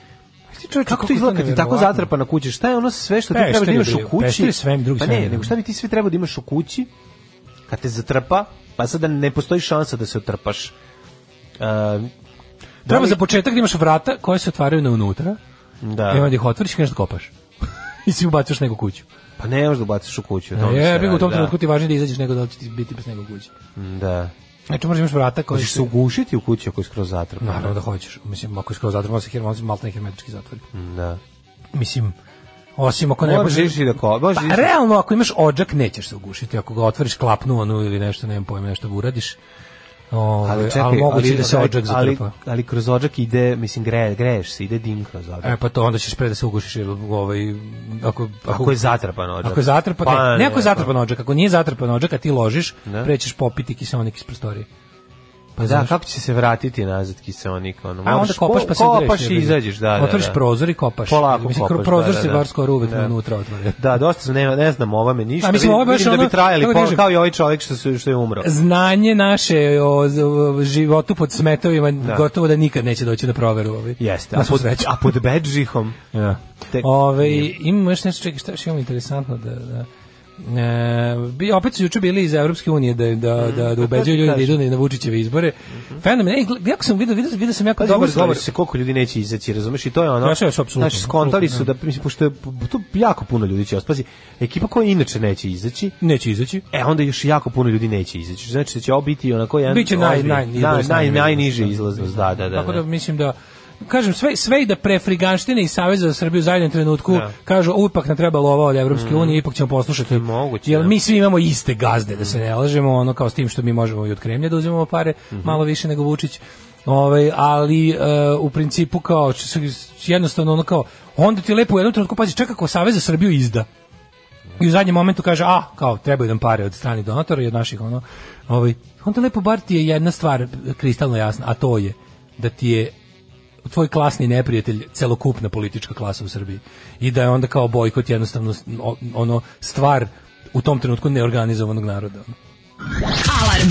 čovječe, kako to izgleda to kad ti tako zatrpana kuća? Šta je ono sve što ti treba da imaš u kući? pešter je sve, drugi pa ne, ne. nego šta bi ti sve treba da imaš u kući kad te zatrpa, pa sada ne postoji šansa da se otrpaš. Uh, Treba za početak da imaš vrata koje se otvaraju na unutra. Da. I onda ih otvoriš i kažeš da kopaš. *laughs* I si ubaciš nego kuću. Pa ne možeš da ubaciš u kuću. o tome Je, u tom da. trenutku ti važnije da izađeš nego da će ti biti bez nego kući. Da. Znači možeš imaš vrata koje Hoćeš se ugušiti u kući ako je skroz zatrpana. Naravno da hoćeš. Mislim, ako je skroz zatvor, može se hermetički, maltene hermetički zatvori. Da. Mislim, osim ako ne Možeš da ko, možeš Pa, ići- realno, ako imaš odžak, nećeš se ugušiti. Ako ga otvoriš klapnu onu ili nešto, nemam pojma, nešto uradiš. Ove, ali, ali moguće da se odžak ali, zatrpa. ali kroz odžak ide, mislim, gre, greješ se, ide dim kroz odžak. E pa to onda ćeš pre da se ugušiš jer ovaj ako Ako je zatrpan odžak. Ako je zatrpan, Pa, ne, ne ako je ne, zatrpan odžak, ako nije zatrpan odžak, a ti ložiš, Da. prećeš popiti kiseonik iz prostorije. Pa da, znaš. kako će se vratiti nazad kiseonik? Ono, A onda kopaš pa se Kopaš greš, i jebi ga. izađeš, da, da. Otvoriš da. prozor i kopaš. Polako Mislim, kopaš, prozor da, se da, bar da. skoro uvek Da. unutra otvore. *laughs* Da, dosta su, ne, ne znam o ovome ništa. A mislim, ovo je baš vidim da ono- bi trajali kažem- kao i ovaj čovjek što, su, što je umro. Znanje naše o, o životu pod smetovima gotovo da nikad neće doći na proveru. Ovaj. Jeste, a pod, a pod bedžihom... Ja. *laughs* Tek- Ove, imamo još nešto, čekaj, šta još imamo interesantno da... da bi, opet su juče bili iz Evropske unije da, da, da, da ubeđuju ljudi da idu na- Vučićeve izbore. Fenomen, ej, jako sam vidio, vidio, vidio sam jako Pa dobar dobro, govor. se koliko ljudi neće izaći, razumeš? I to je ono. Se apsolutno, Znači, skontali su da mislim pošto je to jako puno ljudi će ostati. Ekipa koja inače neće izaći, Neće izaći. e onda još jako puno ljudi neće izaći. Znači da će ovo biti onako jedan Biće naj, naj, naj, naj, najniže najniže izlaznost, da, da, da. Tako da da. mislim da kažem sve sve i da prefriganštine i Savez za Srbiju u zadnjem trenutku Da. kažu "U, ipak nam treba lova od Evropske unije, ipak ćemo poslušati. je moguće, Jer da. mi svi imamo iste gazde, da se ne lažemo, ono kao s tim što mi možemo i od Kremlja da uzimamo pare, Mhm. malo više nego Vučić. Ovaj, ali e, u principu kao jednostavno ono kao onda ti lepo u jednom trenutku pazi čeka kako Savez za Srbiju izda. I u zadnjem momentu kaže, a, kao, trebaju nam pare od stranih donatora i od naših, ono, ovaj, onda lepo bar ti je jedna stvar kristalno jasna, a to je da ti je tvoj klasni neprijatelj celokupna politička klasa u Srbiji i da je onda kao bojkot jednostavno ono stvar u tom trenutku neorganizovanog naroda. Alarm.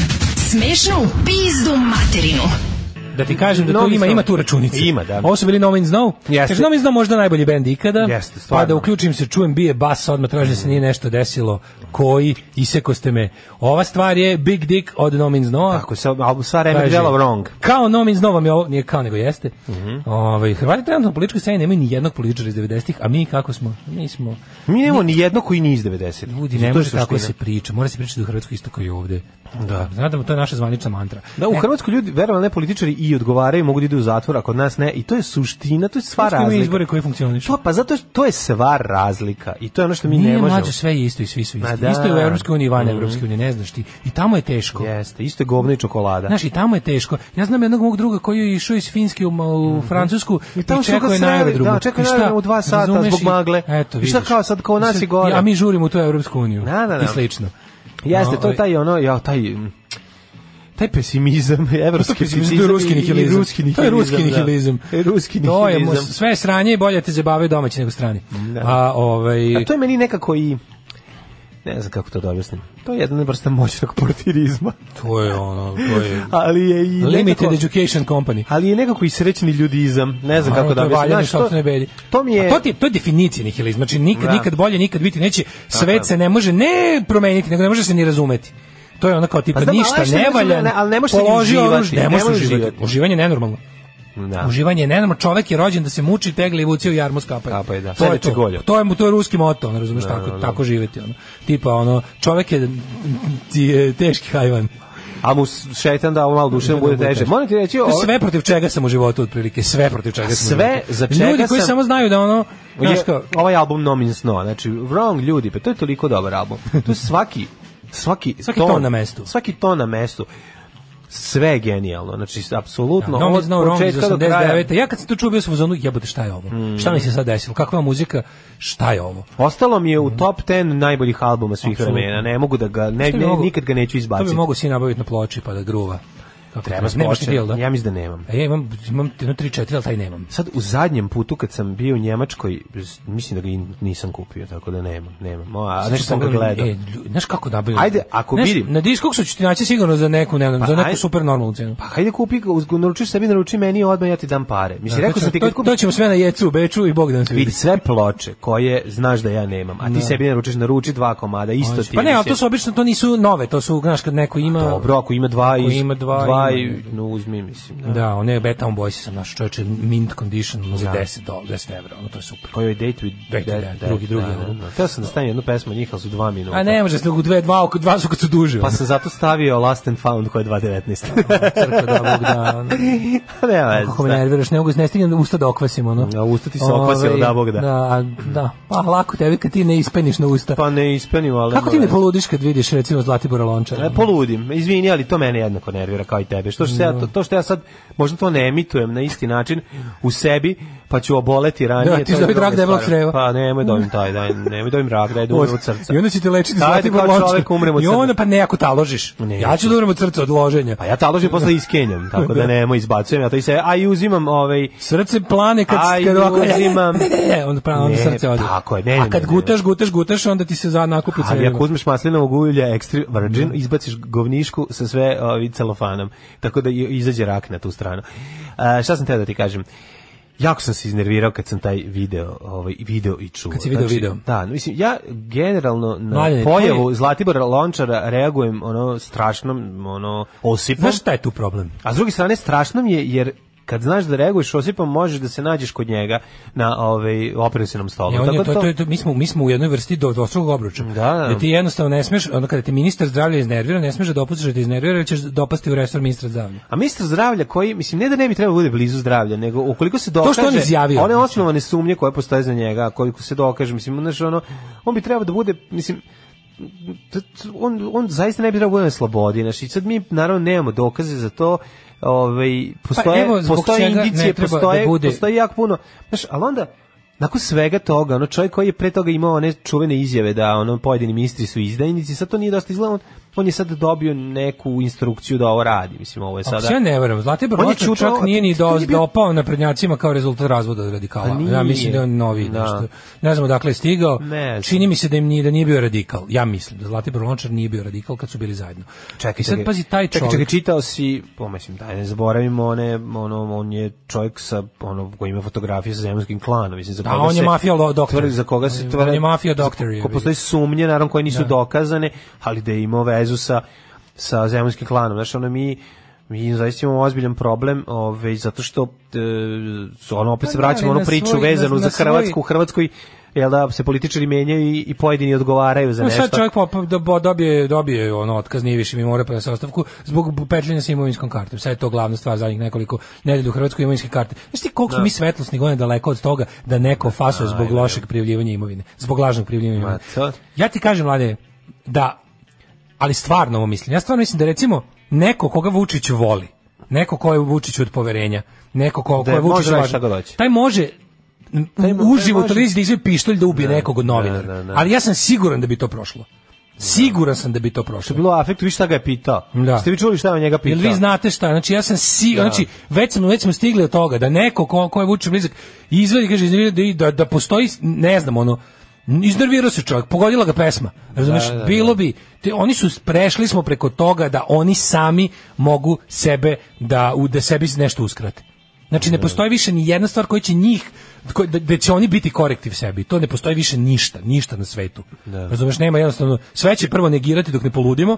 Smešno u pizdu materinu. Da ti kažem da means ima, ima tu računice. Ima, da. Ovo su bili No Means No. Jeste. Kaže, No Means No možda najbolji bend ikada. Jeste, pa stvarno. da uključim se, čujem bije bas, odmah tražim da se nije nešto desilo. Koji, iseko ste me. Ova stvar je Big Dick od No Means No. Tako se album sa Remy Jello Wrong. Kao No Means No vam je ovo, nije kao nego jeste. Mhm. Ovaj, Hrvati trenutno na političkoj sceni nemaju ni jednog političara iz 90-ih, a mi kako smo? Mi smo... Mi nemamo ni jedno koji nije iz 90. Ljudi, ne može tako se priča. Mora se pričati u Hrvatskoj isto kao i ovde. Da. Znate, to je naša zvanična mantra. Da, u E, Hrvatskoj ljudi, verovali ne političari i odgovaraju, mogu da idu u zatvor, a kod nas ne. I to je suština, to je sva ima razlika. izbore koji funkcionišu. To, pa zato je- to je sva razlika. I to je ono što mi Nije ne možemo. mlađe sve je isto i svi su isti. Da. Isto je u Evropskoj uniji i van Evropske unije, ne znaš ti. I tamo je teško. Jeste, isto je govno i čokolada. Znaš, i tamo je teško. Ja znam jednog mog druga koji je išao iz Finske u, u Francusku i, tamo ga čekao je na aerodromu. da, čekao I je u dva sata zbog I- magle. Eto, I šta kao sad, kao nas i gore? A mi žurimo u tu Evropsku uniju. Da, da, da. I slično. Jeste, to je taj ono, ja, taj mm, taj pesimizam, evropski pesimizam, to je ruski nihilizam. ruski To je ruski da. nihilizam. E, ruski To je, nihilizam. sve je sranje i bolje te zabavaju domaći nego strani. A, ovaj, A to je meni nekako i ne znam kako to da objasnim. To je jedna vrsta moćnog portirizma. to je ono, to je... *laughs* Ali je i Limited nekako, Education Company. ali je nekako i srećni ljudizam. Ne znam kako da objasnim. Znaš, to, to mi je... A to, ti, to je definicija nihilizma. Znači nikad, Da. nikad bolje, nikad biti neće. Svet se ne može ne promeniti, nego ne može se ni razumeti. To je ono kao tipa Pa znam, ništa ne valja. ne, ali ne može se uživati, ne ne može uživati. uživati. Uživanje je nenormalno. Da. Uživanje je nenormalno. Čovek je rođen da se muči, tegli i vuci u jarmu skapaju. Skapaju, da. To je to. To je mu to je ruski moto, ono razumeš tako, tako živeti ono. Tipa ono čovek je ti je teški hajvan. a mu šetan da malo duševno bude teže. Moram ti reći, ovo- sve protiv čega sam u životu otprilike, sve protiv čega sam. Sve za čega Ljudi koji sam- samo znaju da ono, je, kao, ovaj album No Means No, znači Wrong ljudi, pa to je toliko dobar album. To je svaki svaki Svaki ton na mestu. Svaki ton na mestu. Sve je genijalno. Znači apsolutno No, od početka do kraja. 89. Ja kad sam to čuo bio sam u zonu, jebote šta je ovo? Mm. Šta mi se sad desilo? Kakva muzika? Šta je ovo? Ostalo mi je u top 10 najboljih albuma svih vremena. Ne mogu da ga ne, ne mogu- nikad ga neću To izbaciti. bi mogu si nabaviti na ploči pa da gruva. Kako Treba Nemaš bil, da? Ja mislim da nemam. A ja imam, imam jedno 3-4, ali taj nemam. Sad u zadnjem putu kad sam bio u Njemačkoj, mislim da ga nisam kupio, tako da nemam, nemam. A Zato nešto što sam ga gledao. E, znaš kako nabavim? Ajde, ako Znaš, vidim- Na Discogsu ću ti naći sigurno za neku, ne znam, Pa za neku ajde. super normalnu cenu. Pa hajde kupi naručiš sebi, naruči meni odmah ja ti dam pare. Mislim, Da, rekao sam ti kad to, kupiš to ćemo sve na jecu Beču i Bog da nas vidi. vidi sve ploče koje znaš da ja nemam, a ti Da. sebi naručiš, naruči dva komada, isto ti. Pa ne, ali to su obično, to nisu nove, to su, znaš, kad neko ima... Dobro, ako ima dva, ima dva, i, no, uzmi, mislim. Da. Da, one Beta on Boys sam našao čoveče mint condition ono za 10 do 10 evra, ono to je super. Koji je Date with Date drugi, drugi, da, da, da. Teo sam da stavim jednu pesmu njih, ali su dva minuta. A ne može se dve dva oko dva su kad su duže. Pa sam zato stavio Last and Found koja je 2.19. crkva da Bog da. ono. *laughs* ne, veze. Kako me nerviraš, ne mogu ne stignem da usta da okvasim ono. A usta ti se okvasilo, Ovaj, da, Bog da. Da, a, da. Pa lako tebi kad ti ne ispeniš na usta. Pa ne ispenim, ali... Kako ti ne poludiš kad vidiš recimo Zlatibora Lončara? E, poludim, izvini, ali to mene jednako nervira kao i tebe. Što, što, ja, to, to što ja sad, možda to ne emitujem na isti način u sebi, pa ću oboleti ranije. Da, ti druga rak debelog creva. Pa nemoj dobim taj, daj, nemoj dobim rak, daj da umrem od srca. I onda će te lečiti umrem od I onda pa ne ako taložiš. Ne, ja ću da umrem od srca od loženja. Pa ja taložim posle *laughs* iskenjam, tako da nemoj izbacujem, ja to i se, a i uzimam ovaj, Srce plane kad Aj, kad ovako uzimam. *laughs* ne, ne, ne, onda pravo Ne, srce ode. tako je, ne, A kad gutaš, gutaš, gutaš, onda ti se za nakupi Ali ako uzmeš maslinovog ulja extra virgin, izbaciš govnišku sa sve ovi celofanom. Tako da izađe rak na tu stranu. A, šta sam teo da ti kažem? Jako sam se iznervirao kad sam taj video, ovaj video i čuo. Kad si video video? Da, mislim ja generalno na Mladene, pojavu tvoj- Zlatibora Lončara reagujem ono strašno, ono osipom. Znaš šta je tu problem? A s druge strane strašno je jer kad znaš da reaguješ osipom, možeš da se nađeš kod njega na ovaj operacionom stolu. Ne, on je, Tako to, da to, to, mi, smo, mi smo u jednoj vrsti do dvostrukog obruča. Da, da. Jer ti jednostavno ne smeš, onda kada te ministar zdravlja iznervira, ne smeš da dopustiš da te iznervira, jer ćeš dopasti u resor ministra zdravlja. A ministar zdravlja koji, mislim, ne da ne bi trebalo da bude blizu zdravlja, nego ukoliko se dokaže... što on izjavio, One osnovane sumnje koje postoje za njega, koliko se dokaže, mislim, znaš, ono, on bi trebao da bude, mislim, on, on zaista ne bi trebao da bude na slobodi, znači, i sad mi, naravno, nemamo dokaze za to, ovaj postoje Pa evo, postoje indicije treba postoje da bude- postoji jako puno. Znaš ali onda nakon svega toga ono čovjek koji je pre toga imao one čuvene izjave da ono pojedini ministri su izdajnici sad to nije dosta izgleda on, je sad dobio neku instrukciju da ovo radi mislim ovo je Ako sada se ja ne verujem, Zlatibor Lončar čak nije ni do, bio- dopao na prednjacima kao rezultat razvoda od radikala. Pa nije. Ja mislim da je on novi. Da. Nešto. Ne znam odakle je stigao. Ne. Čini mi se da im nije, da nije bio radikal. Ja mislim da Zlatibor Lončar nije bio radikal kad su bili zajedno. Čekaj, I sad čekaj. pazi taj čekaj, čovjek. čekaj, čitao si, po mislim, daj ne zaboravimo one, ono, on je čovjek sa, ono, koji ima fotografije sa zemljskim klanom, mislim, za Da, koga on je se mafija doktor. za koga se On je- tvrdi, on je mafija doktor, ko postoji sumnje, naravno, koje nisu Da. dokazane, ali da je imao vezu sa, sa zemljskim klanom, znači, ono, mi, mi zaista imamo ozbiljan problem, ovaj zato što e, ono opet se Pa da, vraćamo na priču svoj- vezanu na- za na svoj- Hrvatsku, u Hrvatskoj jel da se političari menjaju i, i pojedini odgovaraju za No, nešto. sad čovjek bo- dobije, dobije ono otkaz, nije više mi mora podnese ostavku zbog petljenja sa imovinskom kartom. Sad je to glavna stvar zadnjih nekoliko nedelja u Hrvatskoj imovinske karte. Znaš ti koliko smo mi svetlosni godina daleko od toga da neko fasuje zbog lošeg prijavljivanja imovine, zbog lažnog prijavljivanja imovine. Ja ti kažem, mlade, da, ali stvarno ovo mislim. Ja stvarno mislim da recimo neko koga Vučić voli, neko ko je Vučić od poverenja, neko ko, ko Da je može Vučić hoće. taj može Taj mo- uživo taj može- televiziji da izve pištolj da ubije nekog od novinara. da, da. Ali ja sam siguran da bi to prošlo. Siguran sam da bi to Što je prošlo. bilo u afektu, vi šta ga je pitao? Da. Ste vi čuli šta je njega pitao? Jel vi znate šta? Znači ja sam siguran, znači već smo već smo stigli od toga da neko ko, ko je Vučić blizak izvadi kaže da, da da postoji ne znam ono iznervirao se čovjek, pogodila ga pesma. Razumeš? Da, da, da. Bilo bi te, oni su prešli smo preko toga da oni sami mogu sebe da u da sebi nešto uskrate. Znači ne postoji više ni jedna stvar koja će njih da, da će oni biti korektiv sebi. To ne postoji više ništa, ništa na svetu. Razumeš, nema jednostavno sve će prvo negirati dok ne poludimo.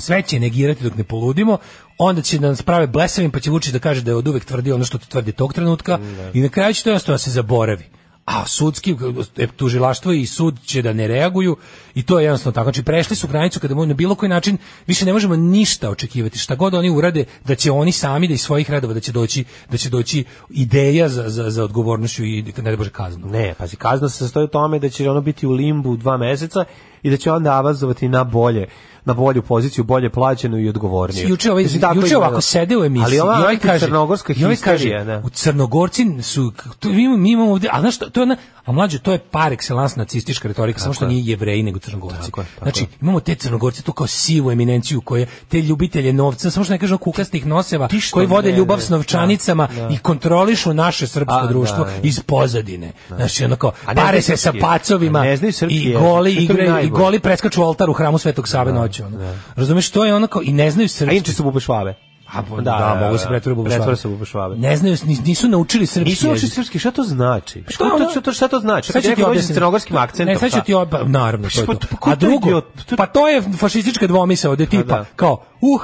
Sve će negirati dok ne poludimo, onda će da nas prave blesavim, pa će Vučić da kaže da je od uvek tvrdio ono što tvrdi tog trenutka i na kraju će to jednostavno da se zaboravi. A sudski e, tužilaštvo i sud će da ne reaguju i to je jednostavno tako. Znači prešli su granicu kada na bilo koji način više ne možemo ništa očekivati. Šta god oni urade da će oni sami da iz svojih redova da će doći da će doći ideja za za za odgovornošću i ne bože kaznu. Ne, pazi, kazna se sastoji u tome da će ono biti u limbu dva meseca i da će onda avazovati na bolje na bolju poziciju, bolje plaćenu i odgovorniju. Juče ovaj Mislim, juče ovako sede u emisiji. Ali ova i ovaj kaže crnogorska i ovaj kaže, histerija, da. U Crnogorci su tu mi mi imamo ovde, a znaš što, to je ona, a mlađe to je par excellence nacistička retorika, samo što je. nije jevreji nego Crnogorci. Tako je, tako znači, je. imamo te Crnogorce tu kao sivu eminenciju koje te ljubitelje novca, samo što ne kažemo kukastih noseva, što koji vode ne, ljubav ne, s novčanicama da, da. i kontrolišu naše srpsko A, društvo da, da. iz pozadine. Znači, ono kao, pare se sa pacovima i goli To igraju i goli preskaču oltar u hramu Svetog Save noću. Ono. Razumeš, to je ono kao, i ne znaju A srpski. inače su bube švabe. A, da, da, mogu se pretvore u bubešvabe. Pretvore se u bubešvabe. Ne znaju, nis- nisu naučili srpski Nisu jezik. srpski, šta to znači? Šta Šta ono- to, šta to, šta to znači? Sad ti ti objasniti. s crnogorskim akcentom. Ne, sad ću šta? ti naravno, to je Pa, to. pa, ko A to drugo? To- pa to je fašistička dvomisao, da tipa, da. kao, uh,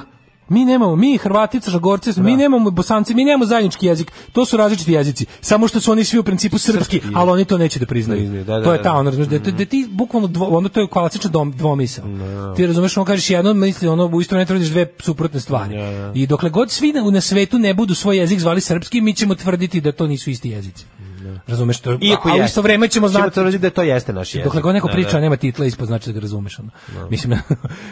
mi nemamo, mi Hrvati, Crnogorci, mi nemamo Bosanci, mi nemamo zajednički jezik. To su različiti jezici. Samo što su oni svi u principu srpski, Srpski, ali oni to neće da priznaju. Da, da, to je da, ta, da. ono, razumeš, da, da ti bukvalno dvo, ono to je klasična dom, dvomisao. Ti razumeš, ono kažeš jedno, misli ono u isto ne tvrdiš dve suprotne stvari. I dokle god svi na, na svetu ne budu svoj jezik zvali srpski, mi ćemo tvrditi da to nisu isti jezici. Razumeš to? Iako a jeste. isto vreme ćemo Ćemo znati tvrditi da to jeste naš jezik. Dokle god neko Da, priča, da. a nema titla ispod znači da ga razumeš. Ono. Mislim,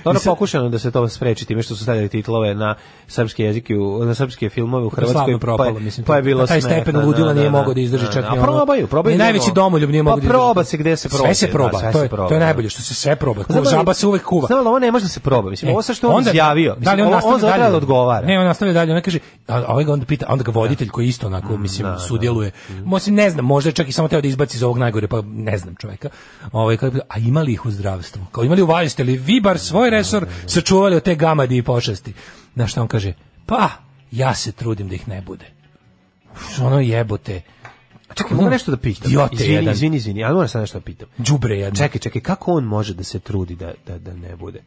Ono *laughs* pokušano da se to spreči time što su stavljali titlove na srpski jezik i u, na srpske filmove u je Hrvatskoj. pa propalo, je, mislim. pa je bilo taj smešno, stepen ludila nije mogao da izdrži čak A ni ono. probaju, probaju. Da najveći domoljub nije mogao da Pa izdrži. proba se gde se proba. Sve se da, proba, to je, to je da. najbolje, što se sve proba. Žaba se uvek kuva. Ali ovo ne može da se proba. Mislim, E, ovo sa što on izjavio. Da li on nastavlja dalje? da odgovara. Ne, on nastavlja dalje, on kaže, a a ovaj ga onda pita, a onda ga voditelj koji isto onako, mislim, sudjeluje. Mislim, ne znam, možda je čak i samo teo da izbaci iz ovog najgore, pa ne znam čoveka. Ovaj, a ima li ih u zdravstvu? Kao imali u valiste li vi bar svoj resor sačuvali od te gamadi i pošasti? Na šta on kaže? Pa, ja se trudim da ih ne bude. Ono jebote. Čekaj, mogu nešto da pitam? Idiote izvini, jedan. izvini, izvini, ali moram sad nešto da pitam. Đubre jedno. Čekaj, čekaj, kako on može da se trudi da, da, da ne bude?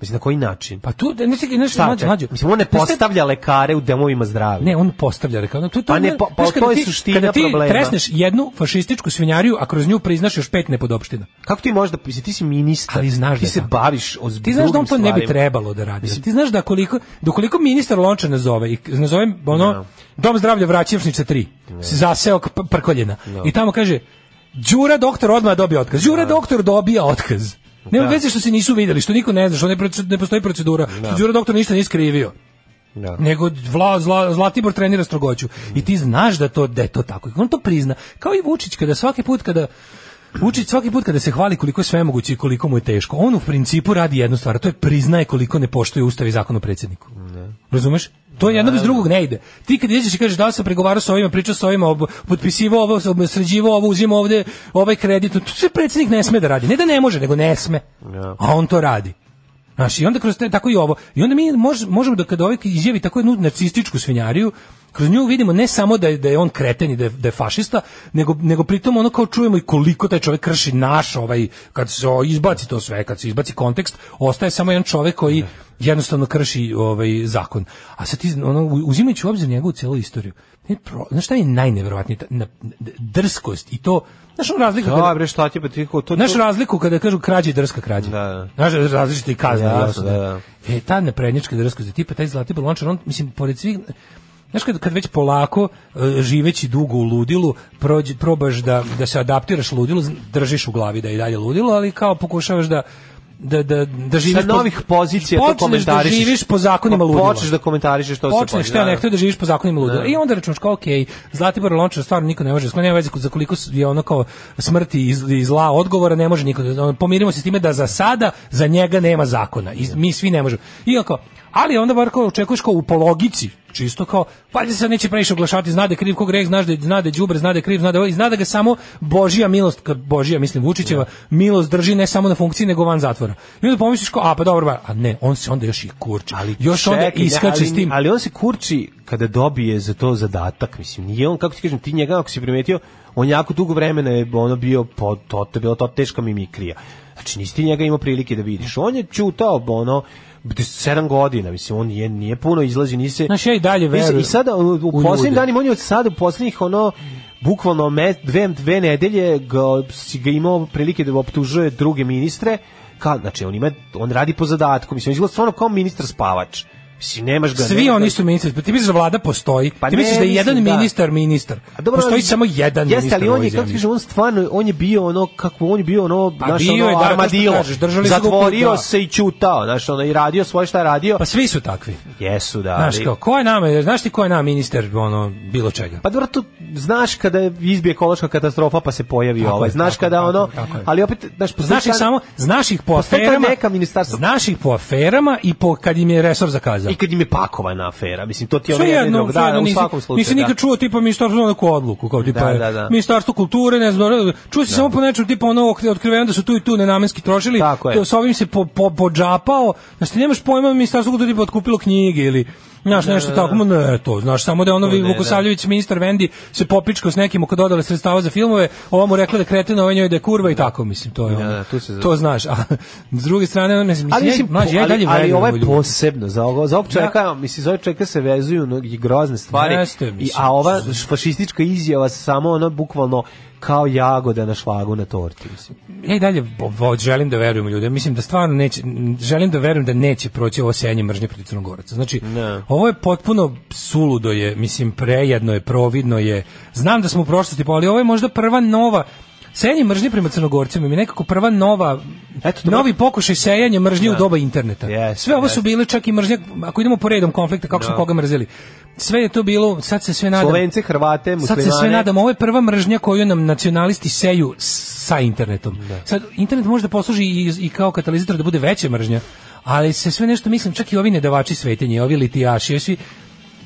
Mislim, na koji način? Pa tu, ne čekaj, nešto čekaj, mlađe. Mislim, on ne postavlja lekare u domovima zdravlja. Ne, on postavlja, no, to, to, Pa ne, pa- pa znaš, to je ti- suština Kada ti problema. tresneš jednu fašističku svinjariju, a kroz nju priznaš još pet nepodopština. Kako ti možeš da mislim, ti si ministar, Ali znaš ti da se tako. baviš o Ti znaš da on to ne bi trebalo da radi. Ti znaš da koliko, da koliko ministar Lonča nazove, i nazove ono, Dom zdravlja Vraćevšnica 3, zaseok P- Prkoljena, i tamo kaže, Đura doktor odmah dobio otkaz. Đura doktor dobija otkaz. Nema Da. veze što se nisu videli, što niko ne zna, što ne, ne postoji procedura. Što Đura doktor ništa nije skrivio. Da. nego Vla, Zla, Zlatibor trenira strogoću. I ti znaš da to da je to tako. I on to prizna. Kao i Vučić kada svaki put kada Vučić svaki put kada se hvali koliko je sve moguće i koliko mu je teško, on u principu radi jednu stvar, to je priznaje koliko ne poštuje ustav i zakon o predsjedniku. Razumeš? To jedno bez drugog ne ide. Ti kad ideš i kažeš da li sam pregovarao sa ovima, pričao sa ovima, potpisivao ovo, sređivao ovo, uzimao ovde ovaj kredit, to sve predsjednik ne sme da radi. Ne da ne može, nego ne sme. A on to radi. Znaš, i onda kroz te, tako i ovo. I onda mi mož- možemo da kada ovaj izjavi tako jednu nacističku svinjariju, kroz nju vidimo ne samo da je, da je on kreten i da je, da je fašista, nego, nego pritom ono kao čujemo i koliko taj čovjek krši naš, ovaj, kad se o, izbaci to sve, kad se izbaci kontekst, ostaje samo jedan čovjek koji jednostavno krši ovaj zakon. A sad ti, ono, uzimajući u obzir njegovu celu istoriju, ne, pro, znaš šta je najneverovatnije? Ta- na- drskost i to, znaš ono razlika kada- Da, bre, šta ti pa ti ko to... Znaš to- razliku kada kažu krađa i drska krađa? Da, da. Znaš različite kazne. Jasno, da, da. E, ta neprednjačka drskost, tipa taj Zlatibor Lončar, on, mislim, pored svih, Znaš, kad, kad već polako, e, živeći dugo u ludilu, prođe, probaš da, da se adaptiraš ludilu, držiš u glavi da je i dalje ludilo, ali kao pokušavaš da da da da živiš Sa novih pozicija to počneš da komentarišeš. živiš po zakonima ludila. Počneš da komentarišeš to Počneš se te ne htio da živiš po zakonima ludila. I onda računaš kao okej, Zlatibor Lončar stvarno niko ne može, skoro nema veze za koliko je ono kao smrti iz, iz zla odgovora ne može niko. da- Pomirimo se s time da za sada za njega nema zakona. I mi svi ne možemo. I ali onda bar kao očekuješ kao u po logici, čisto kao, valjda se neće previše oglašavati, zna da je kriv kog greh, znaš da zna da je đubre, zna da je kriv, zna da je ovo, i zna da ga samo Božija milost, kad Božija, mislim Vučićeva, milost drži ne samo na funkciji, nego van zatvora. I onda pomisliš kao, a pa dobro, ba, a ne, on se onda još i kurči. Ali još onda čekaj, ne, iskače s tim. Ali on se kurči kada dobije za to zadatak, mislim, nije on, kako ti kažem, ti njega, ako si primetio, on jako dugo vremena je ono bio, po, to, to je bila to teška mimikrija. Znači, nisi ti njega imao prilike da vidiš. On je čutao, ono, sedam godina, mislim, on nije, nije puno izlazi, nisi se... Znaš, ja i dalje verujem I sada, u, u u posljednjim ljude. danima, on je od sada, u posljednjih, ono, bukvalno me, dve, dve nedelje ga, ga imao prilike da optužuje druge ministre, ka, znači on, ima, on radi po zadatku, mislim, on izgleda stvarno kao ministar spavač. Mislim, nemaš ga. Svi oni su ministri. Pa ti misliš da vlada postoji? Pa ti misliš da je jedan da. ministar ministar? A dobro, postoji ali- samo jedan Jeste, ministar ali u on je, kako kažem, on stvarno, on je bio ono, kako on je bio ono, Pa znaš, bio ono, je, da, armadilo. kažeš, Zatvorio da. se i čutao, znaš, ono, i radio svoje šta je radio. Pa svi su takvi. Jesu, da. Znaš ali- kao, ko je nama, znaš ti ko je nama ministar, ono, bilo čega? Pa dobro, tu znaš kada izbije ekološka katastrofa pa se pojavi Tako ovaj. je, znaš tako je, kada tako ono, je, je. ali opet, znaš, Znaš ih samo, znaš ih po aferama, neka ministarstva- znaš ih po aferama i po kad im je resor zakazao. I kad im je pakovana afera, mislim, to ti je ono jedno Da, jedno, u svakom slučaju. nisi da. nikad čuo tipa ministarstvo neku odluku, kao tipa Da, da, da. ministarstvo kulture, ne znam, čuo si samo po nečemu tipa ono otkriveno da su tu i tu nenamenski trošili, Tako je. to s ovim se po, po, podžapao, znači nemaš pojma ministarstvo kulture tipa otkupilo knjige ili Znaš, nešto tako, ma ne, to, znaš, samo da je ono Vukosavljević, ministar Vendi, se popičkao s nekim oko dodale sredstava za filmove, ova mu rekla da kretina, ovaj njoj da je kurva i tako, mislim, to je ono. da, tu se to znaš, a s druge strane, mislim, Ali mislim, ja, mlađe, ja dalje ali ovo je posebno za ovo, za ovog čovjeka, mislim, za ovog čovjeka se vezuju grozne stvari. I, a ova fašistička izjava samo ono bukvalno kao jagoda na šlagu na torti, mislim. ja i dalje želim da verujem u ljude. Mislim da stvarno neće, želim da verujem da neće proći ovo sejanje mržnje protiv Crnogoraca. Znači, Ne. ovo je potpuno suludo je, mislim, prejedno je, providno je. Znam da smo u prošlosti, pa ali ovo je možda prva nova Sejanje mržnje prema Crnogorcima mi je nekako prva nova Eto, dobro. novi pokušaj sejanja mržnje u doba interneta. Jeste, sve ovo su jeste. bile čak i mržnje, ako idemo po redom konflikta, kako smo koga mrzeli. Sve je to bilo, sad se sve nadam. Slovence, Hrvate, Sad se sve muslimane. nadam, ovo je prva mržnja koju nam nacionalisti seju sa internetom. Sad, internet može da posluži i, i kao katalizator da bude veća mržnja, ali se sve nešto, mislim, čak i ovi nedavači svetenje, ovi litijaši, svi,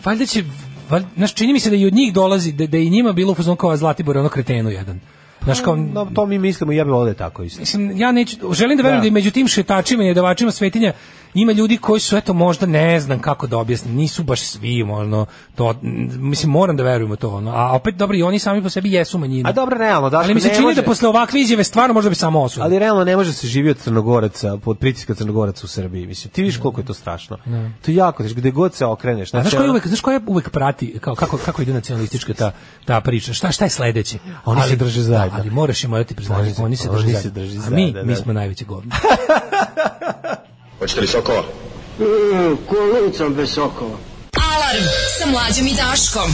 valjda će, valjda, znaš, čini mi se da i od njih dolazi, da, da i njima bilo u fazonu kao Zlatibor, ono kretenu jedan. Znaš, kao, No, to mi mislimo i ja bih ovdje tako isto. Mislim, ja neću, želim da verujem Da. da. i među tim šetačima i jedavačima svetinja ima ljudi koji su, eto, možda ne znam kako da objasnim, nisu baš svi, ono, to, mislim, moram da verujem u to, ono, a opet, dobro, i oni sami po sebi jesu manjina. A dobro, realno, Daško, Ali mi se ne čini može- da posle ovakve izjave stvarno možda bi samo osudio. Ali realno ne može se živi od Crnogoraca, pod pritiska Crnogoraca u Srbiji. Mislim, ti vidiš koliko je to strašno. To je jako gde god se okreneš. A znaš znači, uvek, znaš koja uvek prati kao kako kako ide nacionalistička ta ta priča? Šta šta je sledeće? Oni se drže zajedno. Da, ali moraš im odati priznanje, Oni se- oni se oni drže zajedno. drže A zajedno, mi da, mi da. smo najveći govno. *laughs* Hoćete li sokova? Mm, kolicom bez sokova. Alarm sa mlađom i Daškom.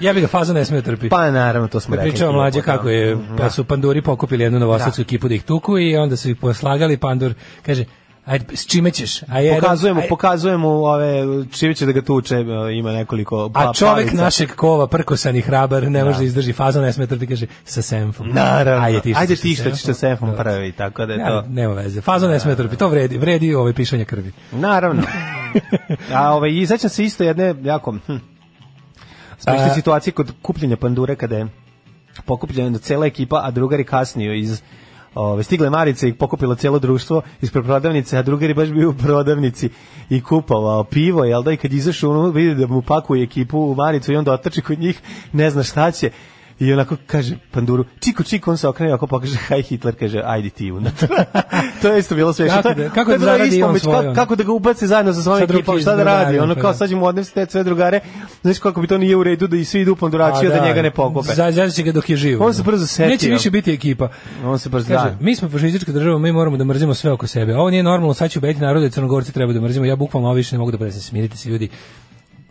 Ja bih ga faza ne sme da trpi. Pa naravno, to smo rekli. Pričao mlađe kako je, pa su panduri pokupili jednu novosadsku ekipu da ih tuku i onda su ih poslagali, pandur kaže, ajde, s čime ćeš? A, jedan, Pokazujemo, aj- pokazujemo ove Čiviće da ga tuče, e, ima nekoliko pa, a čovek palica. našeg kova, prkosan i hrabar, ne može da izdrži fazon, ne sme da trpi, kaže, sa senfom. Naravno. Ajde ti što, Ajde ti što ćeš sa senfom Da. prvi, tako da je to. nema veze. Fazon ne sme da trpi, to vredi, vredi ovaj pišanje krvi. Naravno. A ovaj, i sećam se isto jedne jako hm, smešne A- situacije kod kupljenja pandure kada je pokupljena cela ekipa, a drugari kasnije iz Ove, stigle Marice i pokupilo cijelo društvo ispred prodavnice, a drugari baš bio u prodavnici i kupovao pivo, jel da, i kad izašao, ono, vidi da mu pakuje ekipu u Maricu i onda otrči kod njih, ne zna šta će, i onako kaže Panduru, čiko, čiko, on se okrene, ako pokaže Haj Hitler, kaže, ajde ti unutra. *laughs* to je isto bilo smiješno. Kako da- kako da zaradi on svoje, kako, kako da ga ubace zajedno sa svojim ekipom, šta da radi, ono pa kao da. sad ćemo odnesti te sve drugare, znaš kako bi to nije u redu da i svi idu u panduraciju, da, njega ne pokupe. Za, za će ga dok je živ. On se brzo setio. Neće više biti ekipa. On se brzo, Kaže, da. mi smo fašistička država, mi moramo da mrzimo sve oko sebe. Ovo nije normalno, sad ću ubediti narode, crnogorci treba da mrzimo. Ja bukvalno ovo više ne mogu da presim. Smirite se ljudi,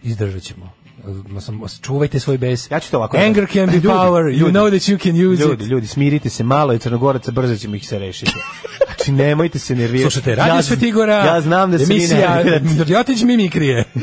izdržat ćemo. Ma sam- Čuvajte svoj bes. Ja ću to ovako. Anger can be Ljudi, power. You ljudi. know that you can use Ljudi, it. ljudi, smirite se malo i Crnogoraca, brzo ćemo ih se rešiti. Znači, nemojte se nervirati. Slušajte, Radio ja, Svetigora, Ja znam da se emisija. Jotić *laughs* Mimikrije. *laughs*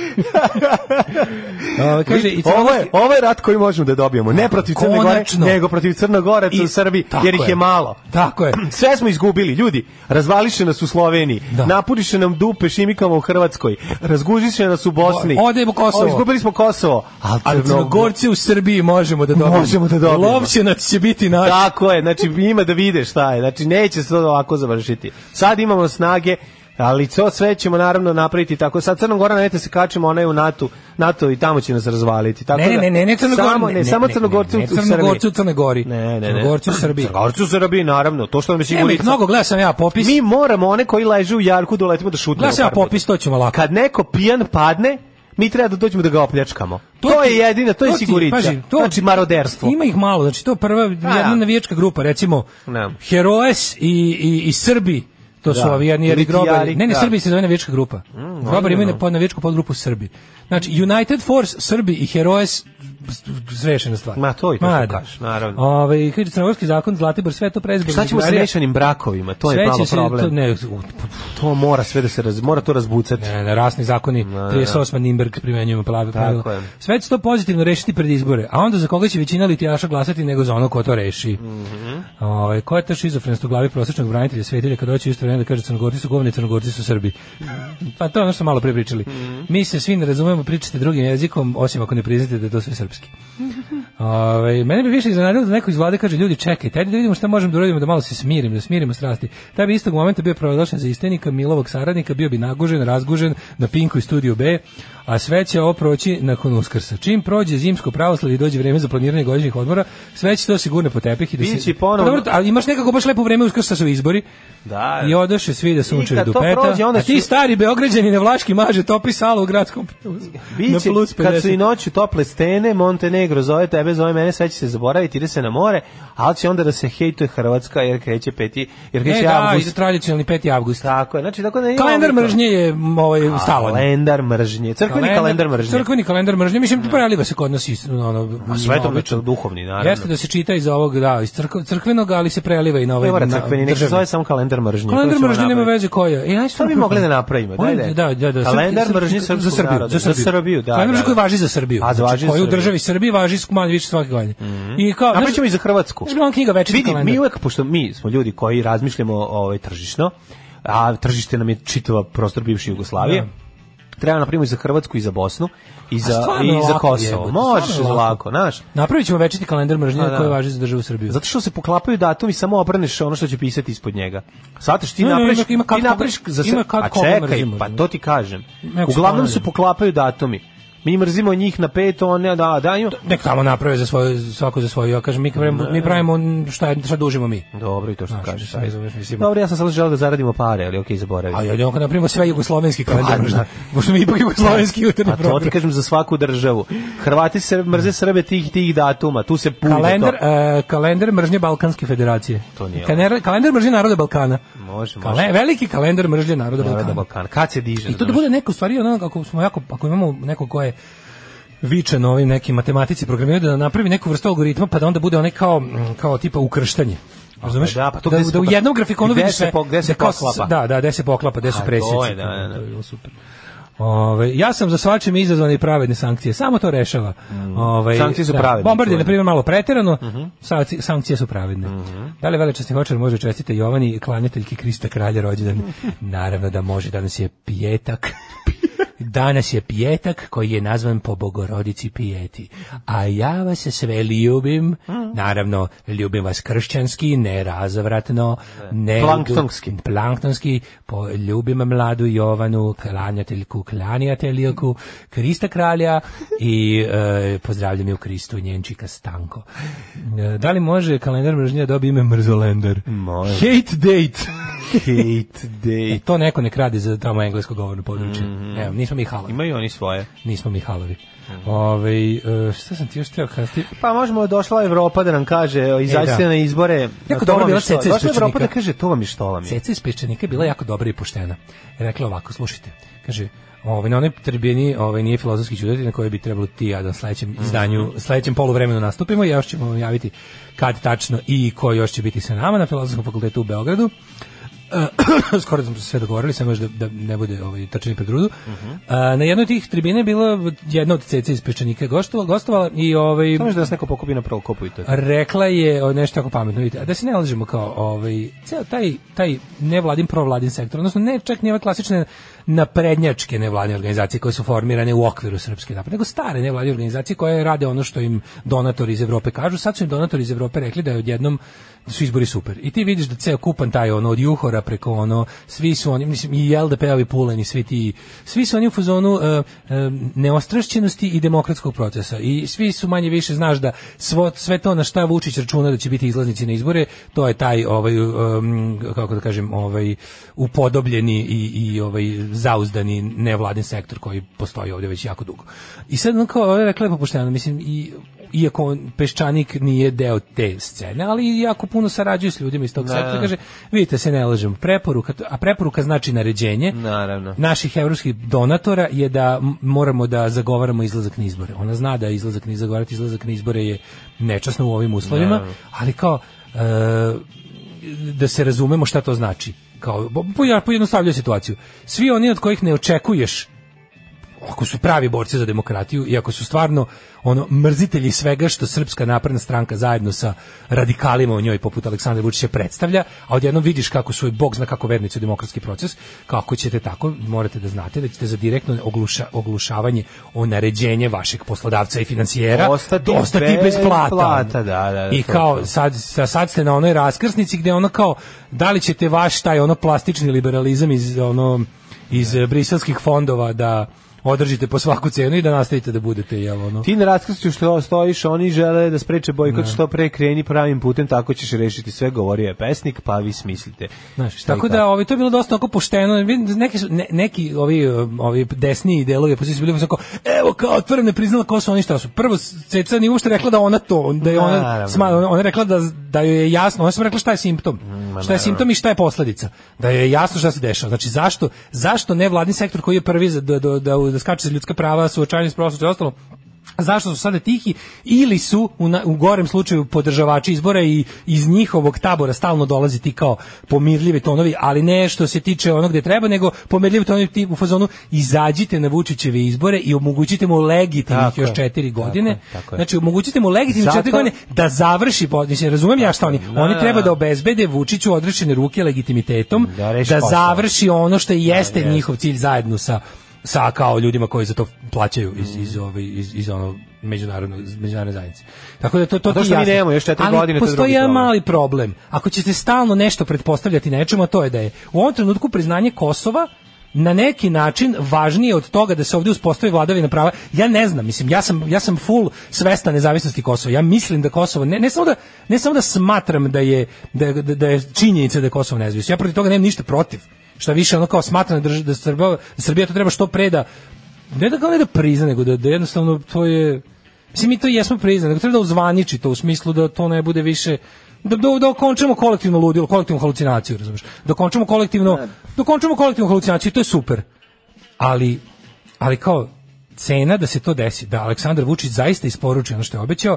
Ovo, kaže, i ovo, je, ovo je rat koji možemo da dobijemo. Ne protiv Crne Gore, nego protiv Crnogoraca I- u Srbiji, jer ih je malo. Tako je. *clears throat* Sve smo izgubili, ljudi. Razvališe nas u Sloveniji. Da. Napuriše nam dupe šimikama u Hrvatskoj. Razgužiše nas u Bosni. O- odemo Kosovo. O, izgubili smo Kosovo. Ali, Ali Crno- crnogorci u Srbiji možemo da dobijemo. Možemo da dobijemo. Lovćenac će biti naš. Tako je, znači ima da vide šta je. Znači neće se to ovako završiti. Sad imamo snage, ali to sve ćemo naravno napraviti tako. Sad Crna Gora ne se kačemo, ona je u NATO, NATO i tamo će nas razvaliti. Tako Ne, ne, da- ne, ne, ne Crnogor, Samo, ne, samo Crnogorci ne, u, ne, u Crnogorci u Crnoj Gori. Ne, ne, ne. Crnogorci u Srbiji. Crnogorci u Srbiji, naravno. To što nam je sigurica. mnogo, gledao sam ja popis. Mi moramo one koji leže u jarku doletimo da šutnemo. Gledao sam ja popis, to ćemo lako. Kad neko pijan padne, Mi treba da dođemo da ga opljačkamo. To, ti- je jedina, to je sigurica. pazi, to- znači maroderstvo. Ima ih malo, znači to prva jedna da. navijačka grupa, recimo. Heroes i, i, i Srbi. To su Da. ovi jedni Litijari, grobari. Ne, ne, da. Srbi se zove navijačka grupa. Grobari imaju ozbiljno. pod navijačku podgrupu Srbi. Znači, United Force, Srbi i Heroes zrešena stvar. Ma, to i to Ma, da. kažeš, naravno. Ovaj kaže crnogorski zakon Zlatibor sve to prezbog. Šta ćemo sa mešanim brakovima? To je malo problem. To, ne, To mora sve da se raz, mora to razbucati. Ne, ne, rasni zakoni, da. 38. Nimberg primenjujemo. Tako je. Sve će to pozitivno rešiti pred izbore, a onda za koga će većina litijaša glasati nego za ono ko to reši. Mhm. Ovaj, ko je to šizofrenst u glavi prosječnog branitelja svetilja kad doći isto vreme da kaže crnogorci su govni, crnogorci su Srbi. pa to je ono što malo pre pričali. Mi se svi ne razumemo, pričate drugim jezikom, osim ako ne priznate da je to sve srpski. *laughs* Ovaj mene bi više iznenadilo da neko iz vlade kaže ljudi čekajte, ajde da vidimo šta možemo da uradimo da malo se smirimo, da smirimo strasti. Taj bi istog momenta bio proglašen za istenika Milovog saradnika, bio bi nagužen, razgužen na Pinku i Studiju B, a sve će ovo proći nakon Uskrsa. Čim prođe zimsko pravoslavlje i dođe vreme za planiranje godišnjih odmora, sve će to sigurno po tepih i da Biće se... ponovo- Pa dobro, a imaš nekako baš lepo vreme Uskrsa su izbori. Da. I odoše svi da sunčaju I do peta, prođe, onda a ti ću- stari beograđani na Vlaški maže topi salu u gradskom prevozu. Na Biće, plus kad su 50. i noću tople stene, Montenegro zove tebe, zove mene, sve će se zaboraviti, ide se na more, ali će onda da se hejtuje Hrvatska jer kreće peti, jer kreće da, avgust. ide tradicionalni 5. avgust. Tako je, znači tako da Kalendar mržnje je ovaj stalan. Kalendar mržnje, crkveni kalendar mržnje. Crkveni kalendar mržnje, mislim preliva se kod nas ono A sve to biće duhovni, naravno. Jeste da se čita iz ovog da iz crkv, crkvenog, ali se preliva i na ovaj Ne mora crkveni, nek se zove samo kalendar mržnje. Kalendar ćemo mržnje nema veze koja. Aj Šta bi mogli da napravimo? Daj. Da, da, da. Kalendar mržnje za Srbiju, za Srbiju. Da, Kalendar mržnje da, koji da. važi za Srbiju. A, Znači, važi u državi Srbiji važi manje više svake godine. I kao, Napravit ćemo i za Hrvatsku. Ona knjiga Večiti kalendar? mi uvek, pošto mi smo ljudi koji razmišljamo ovaj, tržišno, a tržište nam je čitava prostor bivše Jugoslavije, treba napravimo i za Hrvatsku i za Bosnu i za, i za lako, Kosovo. stvarno je lako, znaš. Napravit ćemo večiti kalendar mržnje da. koji važi za državu Srbiju. Zato što se poklapaju datumi, samo obrneš ono što će pisati ispod njega. Shvataš, ti Ne, ne, napraviš, ima- ima ti napraviš za ima kad a čekaj, pa to ti kažem. Uglavnom se poklapaju datumi. Mi mrzimo njih na pet, one, da, da, ima. Nek tamo naprave za svoju, svako za svoju. Ja kažem, mi pravimo, mi pravimo šta, šta dužimo mi. Dobro i to što Znaš, kažeš. ajde. mislim. Dobro, ja sam sad želeo da zaradimo pare, ali okej, zaboravim. A ja idemo kad napravimo sve jugoslovenski kalendar Pa, mržnje. da. *laughs* Pošto mi ipak jugoslovenski jutarnji A to ti program. kažem za svaku državu. Hrvati se mrze Srbe tih tih datuma, tu se pulje Kalendar, to. e, kalendar mržnje Balkanske federacije. To nije Kalendar, kalendar mržnje naroda Balkana. Može, može. Kale, veliki kalendar mržnje naroda Naroda Balkana. Balkana. Kad se diže? I to da bude neko stvari ono ako smo jako ako imamo neko ko je vičan ovim nekim matematici programiraju da napravi neku vrstu algoritma pa da onda bude onaj kao mm, kao tipa ukrštanje. Razumeš? da, pa to da, se da u jednom grafikonu vidiš se po- gde se da kao- poklapa. Da, da, gde se poklapa, gde su A, to presjeci. je, da, da, da. To je bilo super. Ove, ja sam za svačime izazvane i pravedne sankcije. Samo to rešava. Ove, Mm. Sankcije su pravedne, Bombard je, na primjer, malo preterano, Mhm. sankci- sankcije su pravedne. Da li velečasni hočar može čestite Jovani, klanjateljki Krista kralja rođendan? *laughs* Naravno da može, danas je pijetak. *laughs* Danas je pijetak koji je nazvan po bogorodici pijeti. A ja vas sve ljubim, naravno ljubim vas kršćanski, ne razvratno, ne Planktonski. planktonski, po, ljubim mladu Jovanu, klanjateljku, klanjateljku, Krista kralja i e, pozdravljam je u Kristu njenčika Stanko. E, da li može kalendar mržnje da dobije ime Mrzolender? Može. Hate date. Hate *laughs* E, day. to neko ne kradi za tamo englesko govorno područje. Evo, nismo mi halovi. Imaju oni svoje. Nismo mi halovi. Ovaj, e, šta sam ti još teo kazati? Pa možemo došla Evropa da nam kaže, o, izađite da. na izbore. Jako to dobro vam je bila što- Ceca iz Došla Evropa da kaže, to vam je što vam je. Ceca iz Peščanika je bila jako dobra i poštena. Je rekla ovako, slušajte, kaže, ovaj, na onoj tribini ovaj, nije filozofski čudati na kojoj bi trebalo ti ja da u sledećem izdanju, sledećem poluvremenu nastupimo i još ćemo vam javiti kad tačno i ko još će biti sa nama na Filozofskom fakultetu u Beogradu. *coughs* Skoro smo se sve dogovorili, samo još da, da ne bude ovaj trčani pred rudu. A, na jednoj od tih tribina je bila jedna od ceca iz Peščanika gostovala, gostovala i ovaj Samo još da nas neko pokupi na prokopu i to. rekla je o, nešto tako pametno, vidite, da se ne lažemo kao ovaj, ceo taj, taj nevladin provladin sektor, odnosno ne čak ni ove klasične naprednjačke nevladine organizacije koje su formirane u okviru srpske napred, nego stare nevladine organizacije koje rade ono što im donatori iz Evrope kažu, sad su im donatori iz Evrope rekli da je odjednom da su izbori super. I ti vidiš da ceo kupan taj ono od juhora preko ono, svi su oni, mislim, i LDP-ovi Puleni, svi ti, svi su oni u fazonu e, e, neostrašćenosti i demokratskog procesa i svi su manje više, znaš da svo, sve to na šta Vučić računa da će biti izlaznici na izbore, to je taj, ovaj, um, kako da kažem, ovaj, upodobljeni i, i ovaj, zauzdani nevladin sektor koji postoji ovdje već jako dugo. I sad, ono kao, je rekla lepo pošteno, mislim, i iako Peščanik nije deo te scene, ali jako puno sarađuje s ljudima iz tog Da. sektora, kaže, vidite se ne lažem, preporuka, a preporuka znači naređenje Naravno. naših evropskih donatora je da moramo da zagovaramo izlazak na izbore. Ona zna da izlazak na zagovarati izlazak na izbore je nečasno u ovim uslovima, Naravno. ali kao e, da se razumemo šta to znači. Kao pojednostavljaju situaciju. Svi oni od kojih ne očekuješ ako su pravi borci za demokratiju i ako su stvarno ono mrzitelji svega što srpska napredna stranka zajedno sa radikalima u njoj poput Aleksandra Vučića predstavlja, a odjednom vidiš kako su bog zna kako vernici u demokratski proces, kako ćete tako, morate da znate da ćete za direktno ogluša, oglušavanje o naređenje vašeg poslodavca i financijera Ostati ostati bez plata. plata, da, da, I to, kao sad, sa- sad ste na onoj raskrsnici gde ono kao da li ćete vaš taj ono plastični liberalizam iz ono iz eh, briselskih fondova da održite po svaku cenu i da nastavite da budete jel ono Ti na raskršću što stojiš, oni žele da spreče bojkot što pre kreni pravim putem, tako ćeš rešiti sve, govorio je pesnik, pa vi smislite. Znaš, tako da ovaj to je bilo dosta onako pošteno. Neki su ne, neki ovi ovi desni delovi opozicije su bili onako evo kao otvoreno ne priznala ko su oni šta su. Prvo Ceca nije uopšte rekla da ona to, da je ona Naravno. sma, ona je rekla da da joj je jasno, ona je samo rekla šta je simptom. šta je simptom i šta je posledica. Da joj je jasno šta se dešava. Znači zašto zašto ne vladin sektor koji je prvi za da da da, da skače za ljudska prava, suočavanje s prošlošću i ostalo zašto su sada tihi ili su u, na, u gorem slučaju podržavači izbora i iz njihovog tabora stalno dolazi ti kao pomirljivi tonovi, ali ne što se tiče onog gde treba, nego pomirljivi tonovi ti u fazonu izađite na Vučićeve izbore i omogućite mu legitimnih Tako još je, četiri tako godine. je, tako je. Znači omogućite mu legitimnih Zato- četiri godine da završi, mislim, razumem ja šta oni, oni da, treba da. da obezbede Vučiću odrečene ruke legitimitetom, Da da, završi ono što i jeste jeste. njihov cilj zajedno sa sa kao ljudima koji za to plaćaju iz iz ove iz iz ono međunarodnog međunarodne zajednice. Tako da to to A to ti što mi nemamo još četiri Ali godine, to postoji jedan mali problem. Ako ćete stalno nešto pretpostavljati nečemu, a to je da je u ovom trenutku priznanje Kosova na neki način važnije od toga da se ovdje uspostavi vladavina prava. Ja ne znam, mislim, ja sam, ja sam full svestan nezavisnosti Kosova. Ja mislim da Kosovo, ne, ne, samo, da, ne samo da smatram da je, da, da, da je činjenica da je Kosovo nezavisno. Ja protiv toga nemam ništa protiv. Šta više, ono kao smatram da, da, Srbija, da Srbija to treba što pre da, ne da kao ne da prizna, nego da, da jednostavno to je, Mislim, mi to jesmo priznali, nego treba da uzvaniči to u smislu da to ne bude više da, da, da okončamo kolektivno ludilo, kolektivnu halucinaciju, razumiješ? Da okončamo kolektivno, da okončamo kolektivnu halucinaciju, to je super. Ali, ali kao cena da se to desi, da Aleksandar Vučić zaista isporuči ono što je obećao,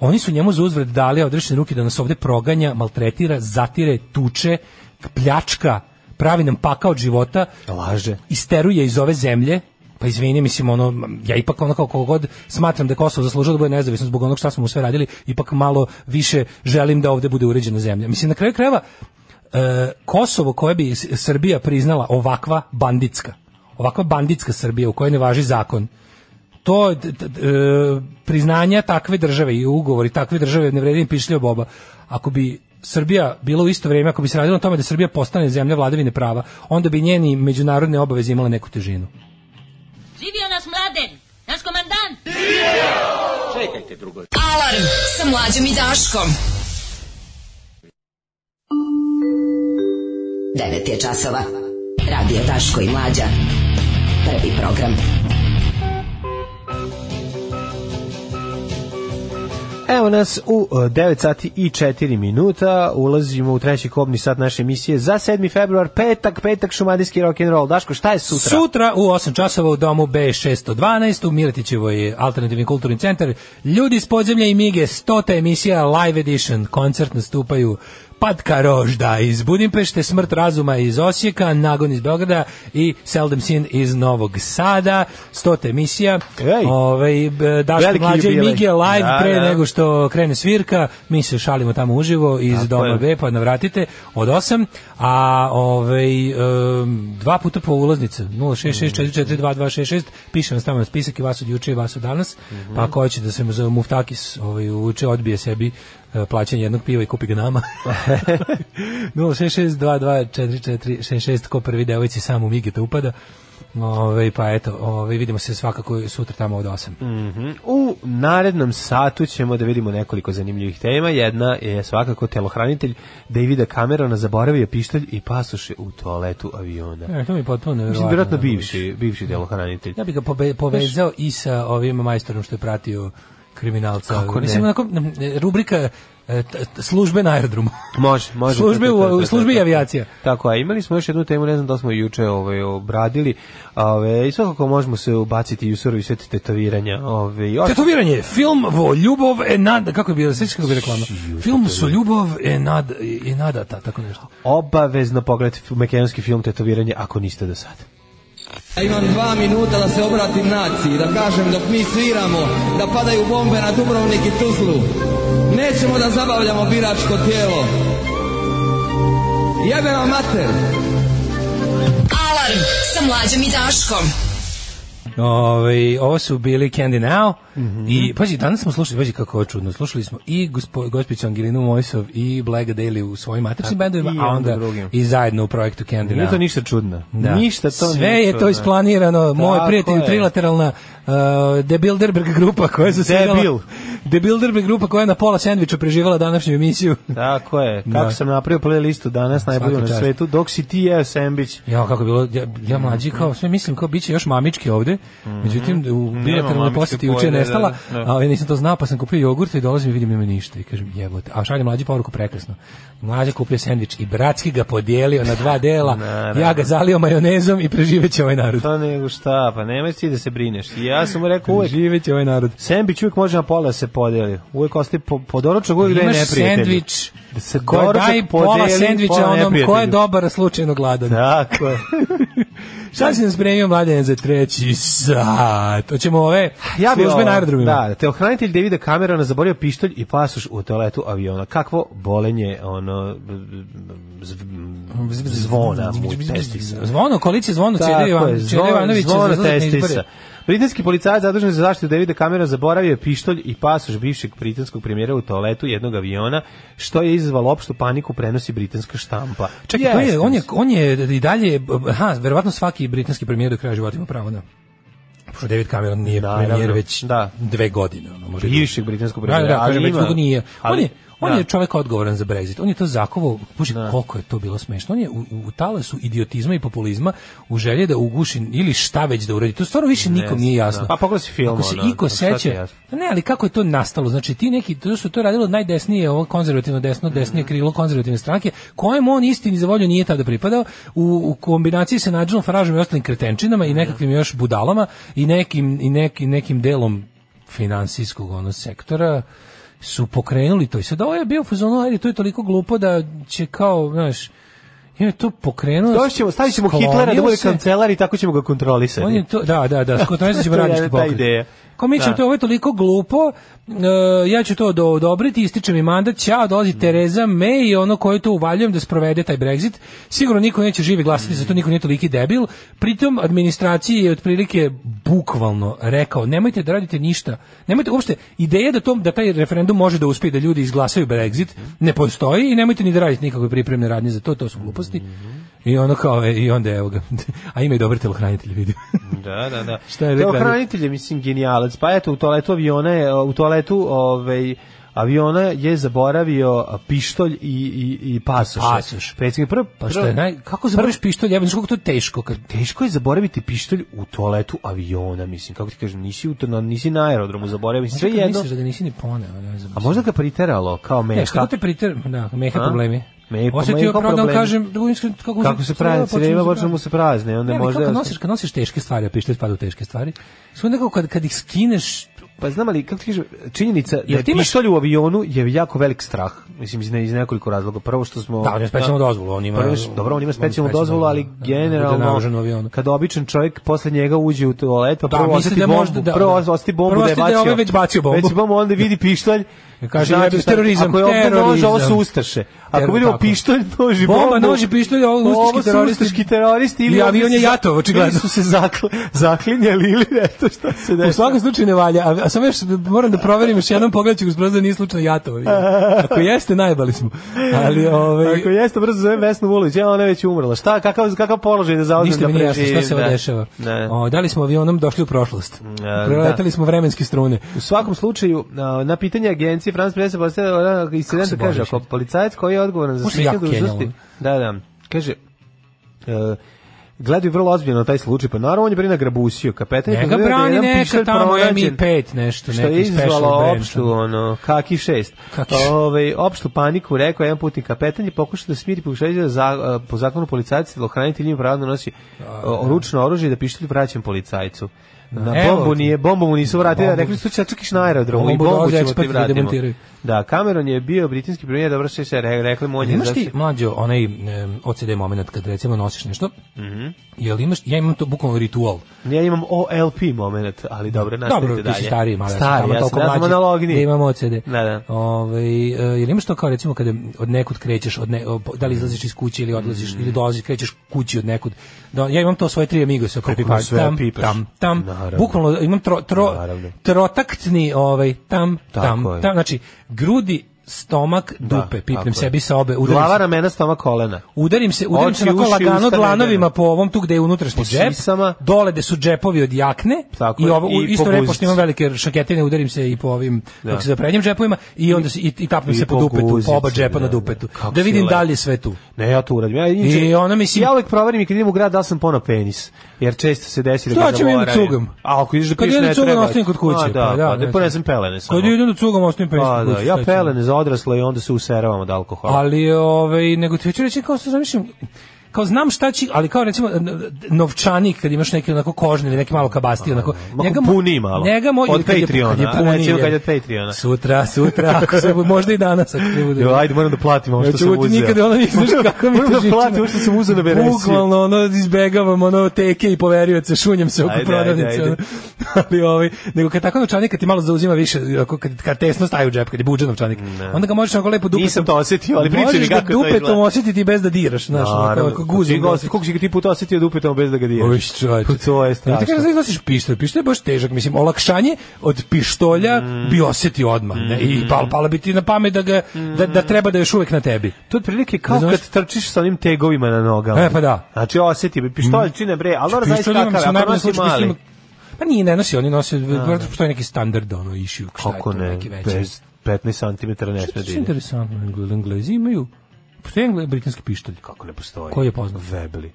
oni su njemu za uzvrat dali odrešene ruke da nas ovde proganja, maltretira, zatire, tuče, pljačka, pravi nam pakao od života, Laže. isteruje iz ove zemlje, pa izvini, mislim, ono, ja ipak ono kao god smatram da Kosovo zaslužilo da bude nezavisno zbog onog šta smo mu sve radili, ipak malo više želim da ovde bude uređena zemlja. Mislim, na kraju krajeva, e, Kosovo koje bi Srbija priznala ovakva banditska, ovakva banditska Srbija u kojoj ne važi zakon, to d- e, priznanja takve države i ugovori takve države ne vredi ni pišljiva boba. Ako bi Srbija bila u isto vrijeme, ako bi se radilo na tome da Srbija postane zemlja vladavine prava, onda bi njeni međunarodne obaveze imale neku težinu. Živio nas mladen, naš komandant. Alarm sa mlađom i Daškom. 9 je časova. Radio Daško i Mlađa. Prvi program. Evo nas u e, 9 sati i 4 minuta, ulazimo u treći kobni sat naše emisije za 7. februar, petak, petak, šumadijski rock and roll. Daško, šta je sutra? Sutra u 8 časova u domu B612 u Miletićevoj alternativni kulturni centar. Ljudi iz podzemlja i Mige, 100. emisija Live Edition. Koncert nastupaju Patka Rožda iz Budimpešte, Smrt razuma iz Osijeka, Nagon iz Beograda i Seldom Sin iz Novog Sada. 100. emisija. Ej. Ovaj, Daško Veliki Mlađe i. Mige live Da, pre da. nego što krene svirka. Mi se šalimo tamo uživo iz Tako doma je. B, pa navratite od 8, a ovaj, em, dva puta po ulaznica, 066442266, piše nas tamo na spisak i vas od juče i vas od danas, Mhm. pa ako hoće da se za Muftakis ovaj, uče, odbije sebi plaćanje jednog piva i kupi ga nama. *laughs* 066224466 ko prvi devojci sam u Migeta upada. Ove, pa eto, ove, vidimo se svakako sutra tamo od 8. Mhm. U narednom satu ćemo da vidimo nekoliko zanimljivih tema. Jedna je svakako telohranitelj Davida Camerona zaboravio pištolj i pasoše u toaletu aviona. E, to mi potpuno Mislim, nevjerovatno. vjerojatno bivši, bivši telohranitelj. Ja bih ga pobe- povezao i sa ovim majstorom što je pratio kriminalca. Kako ne? Mislim, onako, m, rubrika e, službe na aerodromu. *laughs* Može, može. Službe u- službi avijacija. Tako, a imali smo još jednu temu, ne znam da smo juče ovaj, obradili, ove, i svakako možemo se ubaciti u surovi svet tetoviranja. Ove, još- Tetoviranje, film vo ljubov e nad, kako je bilo, sveći kako bi reklama? Film su ljubov e nad, e nadata, tako nešto. Obavezno pogledajte makedonski film Tetoviranje ako niste do sada. Ja imam dva minuta da se obratim naciji, da kažem dok mi sviramo, da padaju bombe na Dubrovnik i Tuzlu. Nećemo da zabavljamo biračko tijelo. Jebe vam mater! Alarm sa mlađom i Daškom. Ove, ovo su bili Candy Now i pazi, danas smo slušali, pazi kako je čudno, slušali smo i gospo, gospođu Angelinu Mojsov i Black Daily u svojim matričnim bendovima, i a onda drugim. i zajedno u projektu Candy Nije to ništa čudno. Da. Ništa to Sve je to isplanirano. Moj Tako prijatelj je. trilateralna uh, De Bilderberg grupa koja se Debil. De Bilderberg grupa koja je na pola sendviča preživala današnju emisiju. Tako je. Kako Da. sam napravio playlistu danas najbolju na svetu, dok si ti jeo sembić. Ja kako je bilo, ja, ja mlađi kao sve mislim kao biće još mamički ovde. Međutim u bilateralnoj poseti juče pojede, nestala, da, da. a ja nisam to znao, pa sam kupio jogurt i dolazim i vidim nema ništa i kažem jebote. A šalje mlađi poruku prekrasno. Mlađa kupio sendvič i bratski ga podijelio na dva dela. *laughs* Ja ga zalio majonezom i preživeće ovaj narod. To nego šta, pa nemoj ti da se brineš. I Ja sam mu rekao uvek, Preživeće ovaj narod. sembić uvek može na pola da se podeli. Uvek ostaje po, po doručak, uvek da je Imaš neprijatelj. sendvič Da se daj pola sendviča onom ko je dobar, slučajno gladan. Tako je. *laughs* Šta si nam spremio mladen za treći sat? Hoćemo ove Ja bi službe na aerodromima. Da, teohranitelj Davida Camerona zaboravio pištolj i pasoš u toaletu aviona. Kakvo bolenje, ono, zv- zvona mu testisa. Zvono, koalicija zvono, Čede Tako Ivan, je, Čede Ivanović izbore. testisa. Britanski policajac zadužen za zaštitu Davida Camerona zaboravio je pištolj i pasoš bivšeg britanskog premijera u toaletu jednog aviona, što je izazvalo opštu paniku prenosi britanska štampa. Čekaj, to je, on je, on je i dalje, aha, verovatno svaki britanski premijer do kraja života ima pravo na Pošto David Cameron nije Naravno, premijer već da. dve godine. Ono, može Bivšeg britanskog Da, da, premijera, da, ali kažem, već ima- dugo nije. On ali- je, on da. je čovjek odgovoran za Brexit. On je to zakovao, bože, koliko je to bilo smešno. On je u, u talasu idiotizma i populizma u želji da uguši ili šta već da uradi. To stvarno više nikom nije jasno. da. Pa pogledaj si film, Ako se iko seća, jasno? ne, ali kako je to nastalo? Znači ti neki to što je to radilo najdesnije, ovo konzervativno desno, Mhm. desnije krilo konzervativne stranke, kojem on istini za volju nije tada pripadao, u, u kombinaciji sa Nigel Farageom i ostalim kretenčinama i nekakvim još budalama i nekim i neki, nekim delom finansijskog ono sektora su pokrenuli to i sad ovo je bio u fazonu, ajde, to je toliko glupo da će kao, znaš, je to pokrenuo. Doći ćemo, stavit ćemo Hitlera da bude se. kancelar i tako ćemo ga kontrolisati. On je to, da, da, da, kontrolisat ćemo *laughs* To je radnički pokret. Kao mi ćemo Da. to, ovo je toliko glupo, e, ja ću to do, odobriti, ističe mi mandat, ćao, Mm. dolazi Tereza May i ono koje to uvaljujem da sprovede taj Brexit. Sigurno niko neće živi glasati za to, niko nije toliki debil. Pritom administraciji je otprilike bukvalno rekao, nemojte da radite ništa. Nemojte uopšte, ideja da, to, da taj referendum može da uspije da ljudi izglasaju Brexit ne postoji i nemojte ni da radite nikakve pripremne radnje za to, to su gluposti. I ono kao, e, i onda evo ga. *laughs* A ima i dobar telohranitelj, vidim. *laughs* Da, da, da. Šta je rekla? Telohranitelj je, mislim, genijalac. Pa eto, u toaletu aviona je, u toaletu ovaj, aviona je zaboravio pištolj i, i, i pasoš. Pasoš. Predsjednik, prvo, Pa što je naj, kako zaboraviš pištolj, jebem, kako to je teško kad Teško je zaboraviti pištolj u toaletu aviona, mislim, kako ti kažem, nisi, u, na, nisi na aerodromu zaboravio, mislim, sve jedno. Misliš da ga nisi ni poneo, ne znam. A možda ga priteralo, kao Ne, meha. što te priter, da, meha problemi. Osjetio meha pravo da kažem, da budem iskren, kako, Kako se pravi, creva počne mu se prazne, onda ne, možda... kako nosiš, kad nosiš teške stvari, a pištolj spada u teške stvari, sve nekako kad, kad ih skineš, Pa znam ali, kako ti činjenica da je ti imaš- pištolj u avionu je jako velik strah. Mislim, iz, ne, iz nekoliko razloga. Prvo što smo... Da, on ima specijalnu dozvolu, on ima- Prvo, dobro, on ima specijalnu dozvolu, ali da, da, generalno, u avionu. kada običan čovjek posle njega uđe u toalet, pa Da, prvo misli osjeti da bombu, možda- da, prvo da. osjeti bombu Prvo da je osjeti da je bacio. ovaj već bacio bombu. Već bombu, onda vidi *laughs* pištolj. Kaže, znači jebe, šta- terorizam, Ako je ovdje nož, ovo su ustaše. Ako vidimo pištolj, nož i Bomba, nož i pištolj, ovo ustaški su teroristi. ustaški teroristi. I ovdje avion je jatov, očigledno. Ili su se zakl, zaklinjali ili eto šta se dešava. u svakom slučaju ne valja, a, samo još moram da proverim još jednom pogledaću gospodin da nije slučajno jatovo. Ako jeste, najbali smo. Ali, ovaj, Ako jeste brzo zove Vesnu Vulović, ja ona je već umrla. Šta, kakav, kakav položaj da zauzme Ništa da mi nije jasno šta preživi? se ovo Da. dešava. Ne. O, da li smo avionom došli u prošlost? da. Preletali smo vremenske strune. U svakom slučaju, a, na pitanje agencije France Presse postavlja incident se kaže, ako policajac koji je odgovoran za jako dužnosti, da, da, kaže, e, gledaju vrlo ozbiljno na taj slučaj, pa naravno on je brina grabusio, kapetan je da je brani jedan neka tamo pronađen, MI5 nešto, što je neki special izvalo opštu, ono. ono, kaki šest. Kaki Ove, opštu paniku, rekao jedan putnik kapetan je pokušao da smiri pokušajući da za, po zakonu policajac ili hranitelj ima pravo da nosi o, ručno oružje i da pištolj vraćam policajcu. Na Evo bombu ti. nije, bombu mu nisu vratili, Bombu- rekli su će čekiš na aerodromu i Bombu bombu ćemo ti eksperti da. Da, Cameron je bio britanski premijer, dobro što se re, rekli mu on je Imaš ti mlađo onaj um, OCD moment kad recimo nosiš nešto? Mhm. Jel imaš ja imam to bukvalno ritual. Ja imam OLP moment, ali dobro, nastavite Dobro, dalje. ti si stariji, malo Stari, ja sam, ja sam analogniji. Da imam OCD. Da, da. Ovaj e, jel imaš to kao recimo kada od nekud krećeš, od ne, da li izlaziš iz kuće ili odlaziš ili dolaziš, krećeš kući od nekud. Da, ja imam to svoje tri amigose Kako prepipaš sve tam, pipaš? tam, tam. Bukvalno imam tro, tro, trotaktni ovaj tam, tam, tam, znači grudi stomak, Da, dupe, pipnem tako je. sebi sa obe, udarim Glava, se- ramena, stoma, kolena. Udarim se, udarim se Oči, onako uši, lagano dlanovima po ovom tu gde je unutrašnji džep, sisama. dole gde su džepovi od jakne Tako i ovo i isto po vreme guzici. pošto imam velike šaketine, udarim se i po ovim Da. kako se za prednjim džepovima i onda se i, i tapnem I se po po dupetu, po oba guzici, džepa da, na da. dupetu. Da si vidim da li je sve tu. Ne, ja to uradim. Ja, inače, I ona, mislim- ja uvek proverim i kad idem u grad da sam ponao penis. Jer često se desi da ga da zaboravim. A ako ideš da Kad piješ idem ne da cugam, treba. ostavim kod kuće, A, da, pa pa da, da, znači. ponesem pelene. Kad idem da cugam, ostavim penis Pa da, kuće, ja pelene za odrasle i onda se useravamo od alkohola. Ali ovaj nego ti hoću reći kao što zamišljam kao znam šta će, ali kao recimo novčanik kad imaš neki onako kožni ili neki malo kabasti onako mo- puniji malo. njega mo, Od Patreona, puniji, Recimo kad je. od Patreona. sutra sutra ako se možda i danas ako ne bude Jo, ajde, moram da platim ovo što sam uzeo. nikada ono nisam *laughs* kako mi Moram to da platim ovo što sam uzeo na beresiju. Bukvalno ono izbegavam ono teke i poverioce, šunjam se oko prodavnice. *laughs* Ali ovaj nego kad tako novčanik kad ti malo zauzima više, ako kad kad tesno staje u džep, kad je budžet novčanik. Onda ga možeš onako lepo dupetom. Nisam to osetio, ali pričaj mi možeš ga kako to dupetom izgleda. osetiti bez da diraš, znaš, onako, Naravno, ako guzom. Koliko si- ga ti puta osetio da upetom bez da ga diraš? Oj, čovječe. Pa To je Ja ti strašno. kažem da iznosiš pištolj, pištolj je baš težak, mislim, olakšanje od pištolja Mm. bi osetio odmah, ne, i pal, pala bi ti na pamet da, ga, da, da treba da je još uvek na tebi. To je otprilike kao Znaš- kad trčiš sa onim tegovima na nogama. E, pa da. Znači, osjeti bi, pištolj čine bre, ali zaista kakav, ako nosi mali. Pa nije, ne nosi, oni nose, verovatno postoji neki standard, ono, issue, šta je Kako to, ne, neki veći. bez 15 cm ne Što sme je da ide. interesantno, Engle- Englezi imaju, postoji engle, britanski pištolj. Kako ne postoji? Koji je poznat? Vebli.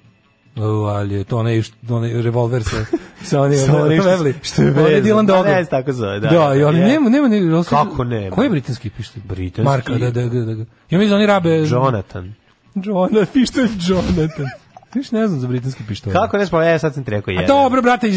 O, ali je to onaj, onaj revolver sa, sa onim, *laughs* Sa onim što- što je vezan. Dylan Ma Dogov. ne, tako zove, da, Da, da, i ali je. nema, nema, nema, Kako nema? Koji je britanski pištolj? Britanski? Marka, da, da, da, da. Ja mislim da oni rabe... Jonathan. Jonathan, *laughs* pištolj Jonathan. Viš ne znam za britanski pištolj. Kako ne smo, e, sad sam ti rekao A jedan. dobro, brate,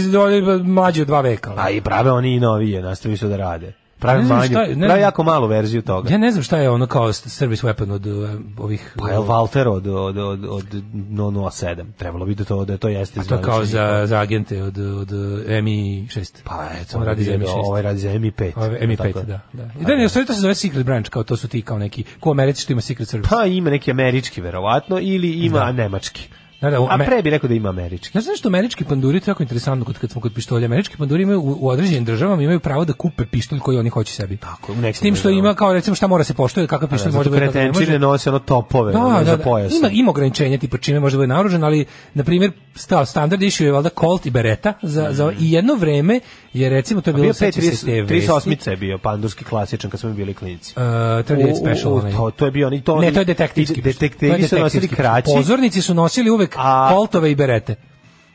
mlađi od dva veka. A i prave oni i novije, nastavi su da rade. Znam manju, šta je, ne znam. jako malu verziju toga. Ja ne znam šta je ono kao service weapon od uh, ovih... Pa je Walter od, od, od, od 007. Trebalo bi da to, da to jeste A to je kao za, za agente od, od MI6. Pa eto, On radi za MI6. Ovaj radi za MI5. Ovaj MI5, Tako. da, da. I da, ne, to se zove Secret Branch, kao to su ti kao neki, ko Americi što ima Secret Service. Pa ima neki američki verovatno ili ima Da. nemački. Da, da, u A pre bi rekao da ima američki. Znaš zašto američki panduri to je jako interesantno kod kad smo kod pištolja. Američki panduri imaju u, u određenim državama imaju pravo da kupe pištolj koji oni hoće sebi. Tako, u nekim S tim što ima kao recimo šta mora se poštovati, kakav Da, pištolj može biti. ne može. kretenčine nose ono topove ono, Da, da, za da. pojas. Ima, ima ograničenja tipa čime može biti naoružan, ali na primjer stav standard issue je valjda Colt i Beretta za, za i jedno vreme je recimo to je bilo Bio sećam se te 5 vesti. 38 je bio pandurski klasičan kad smo bili klinici. Uh, 38 special. To, to je bio oni to Ne, to je detektivski. Detektivi su nosili kraći. Pozornici su nosili uvek Coltove i Berete.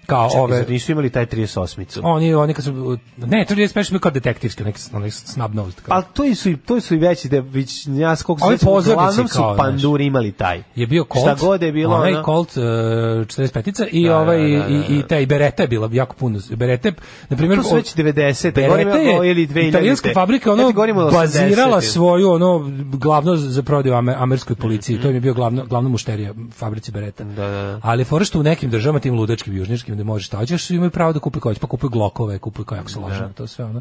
Kao Čekaj, ove nisu imali taj 38-icu. Oni, oni kad su, ne, to je special bio kao detektivski, neki, onaj snub nosed. Kao. Ali to i su i to su i veći da već ja skog pozornici uglavnom su panduri imali taj. je bio Colt, Šta god je bilo onaj ono- Colt uh, 45-ica i Da, ovaj da, da, da, i, i taj Beretta je bila jako puno. Beretta, na primjer, To su već 90-te, Beretta je ili 2000-te. italijanska fabrika ono bazirala 80-te. svoju ono glavno za prodaju ame, američkoj policiji. To im je bio glavno glavna mušterija fabrici Beretta. Da, da, da. Ali fora što u nekim državama tim ludačkim južničkim gde možeš šta hoćeš, imaju pravo da kupuju koji pa kupuju glokove, kupuju kako se lože, to sve ono.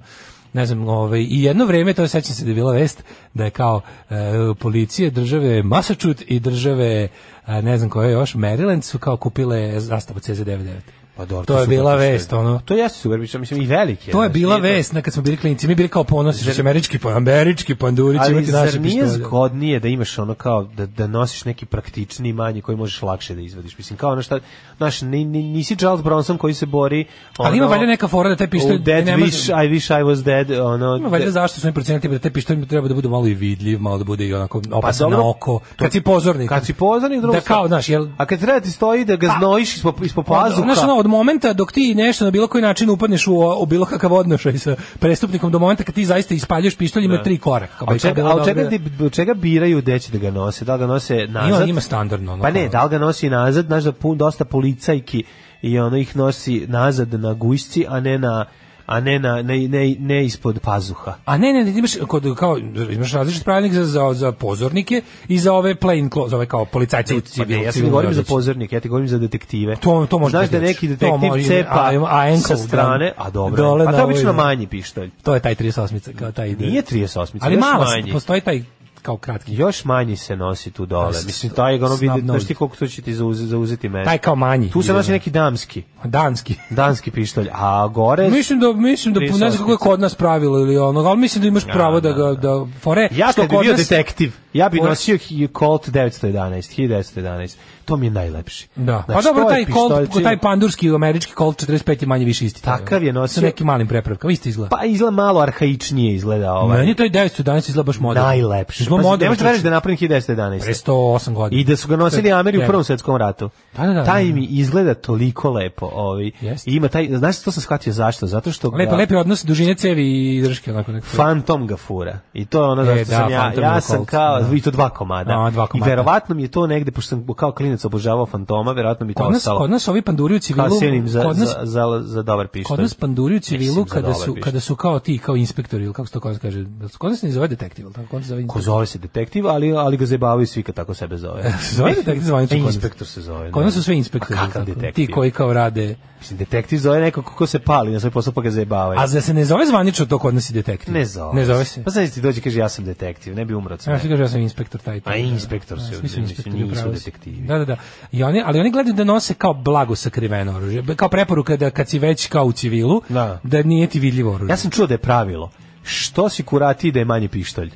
Ne znam, ovaj i jedno vreme to sećam se da je bila vest da je kao e, policije države Massachusetts i države e, ne znam koje još Maryland su kao kupile zastavu CZ99. Pa dobro, to je su bila vest, ono. To jeste super pištolj, mislim i veliki. To je znaš, bila to- vest, na kad smo bili klinci, mi bili kao ponosi što američki, pa- američki panduri će Ali imati naše nije zgodnije da imaš ono kao da, da nosiš neki praktični manji koji možeš lakše da izvadiš? Mislim kao ono šta, znaš, ni, ni, nisi Charles Bronson koji se bori Ali ima ono, valjda neka fora da taj pištolj Dead ne može- wish, I wish I was dead, ono... Ima valjda de- zašto su oni procenili da taj pištolj treba da bude malo i vidljiv, malo da bude i onako opasan dobro, na oko. Kad si pozornik. Kad si pozornik, drugo Da kao, znaš, jel... A kad treba ti stoji da ga znojiš ispod, ispod pazuha... Od momenta dok ti nešto na bilo koji način upadneš u, u bilo kakav odnošaj sa prestupnikom do momenta kad ti zaista ispaljuješ pištolj ima Da. tri koraka. A od čega, a od čega, od čega biraju gde će da ga nose? Da li ga nose nazad? Ima, ima standardno. ono Pa ne, da li ga nosi nazad, znaš da pun, dosta policajki i ono ih nosi nazad na gujsci, a ne na a ne na ne, ne, ne ispod pazuha. A ne, ne, ne, imaš kod kao imaš različit pravilnik za za za pozornike i za ove plain clothes, ove kao policajce u Pa civil. ne, ja civilnoj govorim za pozornike, ja ti govorim za detektive. To- to može Znaš da neki detektiv može- cepa a, a ankle, sa strane, da. a dobro, Dole a to na je obično manji pištolj. To je taj 38 kao taj ide. Nije 38, Ali malo manji. postoji taj kao kratki. Još manji se nosi tu dole. Pa, Mislim, taj ono vidi, znaš ti koliko to će ti zauzeti, zauzeti mesto. Taj kao manji. Tu se nosi da. neki damski. danski. Danski pištolj, a gore... *laughs* Mislim da mislim da ne znam kako je kod nas pravilo ili ono, ali mislim da imaš pravo da ga da fore Ja kad bi bio detektiv, ja bi nosio Colt 911, 1911. To mi je najlepši. Da. Znači, pa dobro, taj pištolj čim- taj pandurski američki Colt 45 je manje više isti. Takav je nosio- Sa nekim malim prepravkama, isto izgleda. Pa izgleda malo arhaičnije izgleda ovaj. Meni taj 911 izgleda baš moderno. najlepši. Smo Pa, ne možeš da da je napravljen 1911. Pre 108 godina. I da su ga nosili Ameri u. Prvom svetskom ratu. Da, da, da, taj da, da. mi izgleda toliko lepo. Ovaj. Jeste. I Ima taj, znaš to sam shvatio zašto? Zato što ga, Lepo, lepi odnos dužine cevi i drške onako neko. Fantom ga fura. I to je ono E, zašto da, sam ja, Phantom ja sam kao, da. i to dva komada. A, dva komada. I verovatno mi je to negde, pošto sam kao klinac obožavao Fantoma, verovatno mi to Kod nas, ostalo. kod nas ovi panduri u civilu, za, kod nas, za, za, za dobar pištolj. Kod nas panduri u civilu kada su pištolj. kada su kao ti kao inspektori ili kako se to kod nas kaže. Kod nas se ne zove detektiv, al tako kod nas se zove Ko zove se detektiv, ali, ali ga zajebavaju svi kad tako sebe zove. Se *laughs* zove *laughs* detektiv zvanično E, kod nas. Inspektor se zove. Kod da. nas su sve inspektori. Kakav tako. detektiv? Ti koji kao rade. Mislim, detektiv zove neko ko se pali na svoj posao pa ga zajebavaju. A za se ne zove zvanično to kod nas i detektiv. Ne zove. Ne zove se. Pa znači ti dođe kaže ja sam detektiv, ne bi umro od Ja što kaže ja sam inspektor taj. taj. A inspektor su mislim, nisu detektivi. Da, da, da. I oni, ali oni gledaju da nose kao blago sakriveno oružje. Kao preporuka da kad si već kao u civilu, Da. da nije ti vidljivo oružje. Ja sam čuo da je pravilo što si kurati da je manji pištolj.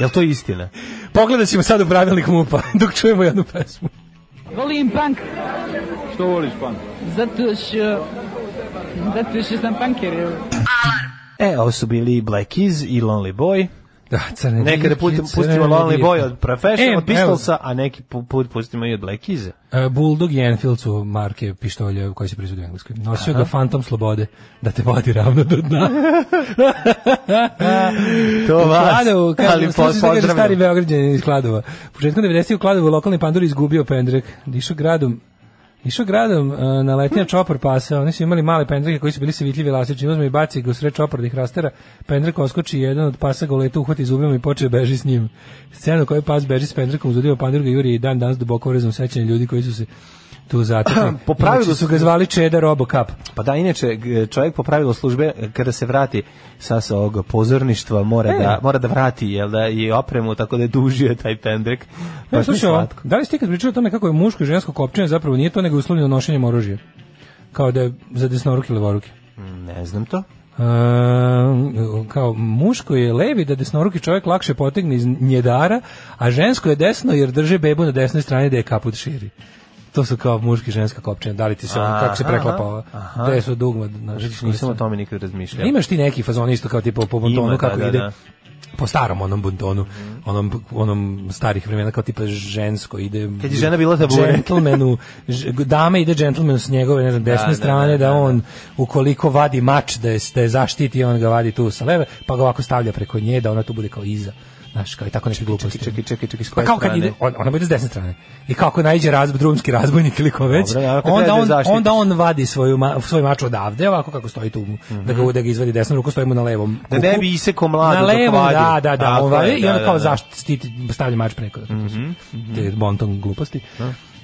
Jel to istina? *laughs* Pogledat ćemo sad u pravilnik MUPA *laughs* dok čujemo jednu pesmu. Volim punk. Što voliš punk? Zato što... Zato što sam punker. E, ovo su bili Black Keys i Lonely Boy. Da, crne Nekada crne pustimo Lonely. Boy od Professional, E, od Pistolsa, a neki pu- put pustimo i od Black Keys. E, Bulldog i Enfield su marke pištolja koji se proizvode u Engleskoj. Nosio ga Phantom Slobode da te vodi ravno do dna. *laughs* To vas, Kladovu, kaže, ali šta kaže pozdravljam. stari Beograđanin iz Kladova. Početkom 90. u Kladovu lokalni pandur izgubio pendrek. Išao gradom Išao gradom uh, na letnja čopor pasa, oni su imali male pendreke koji su bili sevitljivi elastični, uzme i baci ga u sred čopor da ih rastera, pendrek oskoči i jedan od pasa ga u letu uhvati zubima i počeo beži s njim. Scena u kojoj pas beži s pendrekom uzudio pandur ga juri i dan danas duboko urezano sećanje ljudi koji su se tu zatekli. *clears throat* Po pravilu su ga zvali Čeda Robocap. Pa da, inače, čovjek po pravilu službe, kada se vrati sa, ovog pozorništva, mora, E. da, mora da vrati, jel da, i opremu, tako da je dužio taj pendrek. E, Baš mi slušaj, da li ste ikad pričali o tome kako je muško i žensko kopčenje zapravo nije to nego uslovljeno nošenjem oružja? Kao da je za desnoruke i levoruke. Ne znam to. E, kao muško je levi da desnoruki čovjek lakše potegne iz njedara, a žensko je desno jer drže bebu na desnoj strani da je kaput širi. To su kao muški i ženska kopčenja. Da li ti se ono, kako se preklapa. Gde su dugma? Vidiš, nisam o tome nikad razmišljao. Imaš ti neki fazon isto kao tipa po bontonu Ima, da, kako da, ide da. po starom onom buntonu, onom, onom starih vremena kao tipa žensko ide Kad je žena bila tabure. džentlmenu, dama ide džentlmenu s njegove ne znam, desne da, strane, da, da, da, on ukoliko vadi mač da je, da je zaštiti, on ga vadi tu sa leve, pa ga ovako stavlja preko nje da ona tu bude kao iza. Znaš, kao i tako neke gluposti. Čekaj, čekaj, čekaj, s Pa kao kad ide, on, ona bude s desne strane. I kako naiđe razb, drumski razbojnik ili ko već, Dobro, ja, onda, da on, onda on vadi svoju, ma, svoj mač odavde, ovako kako stoji tu, da, ga, da ga izvadi desnom ruku, stoji mu na levom Da kuku. ne bi isekao mladu Na levom, da, da, da, Tako on vadi i da, onda da, kao da. zaštiti, stavlja mač preko. Te bonton gluposti.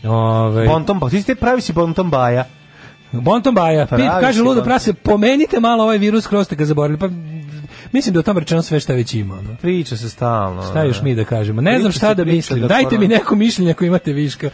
Ove, Bonton, pa ti ste pravi si Bonton Baja. Bonton Baja, Pip kaže ludo prase, pomenite malo ovaj virus, kroz ste ga zaboravili. Pa mislim da o tom rečeno sve šta već ima. Ono. Priča se stalno. Šta još mi da kažemo? Ne znam šta da mislim. da Dajte mi neko mišljenje ako imate viška.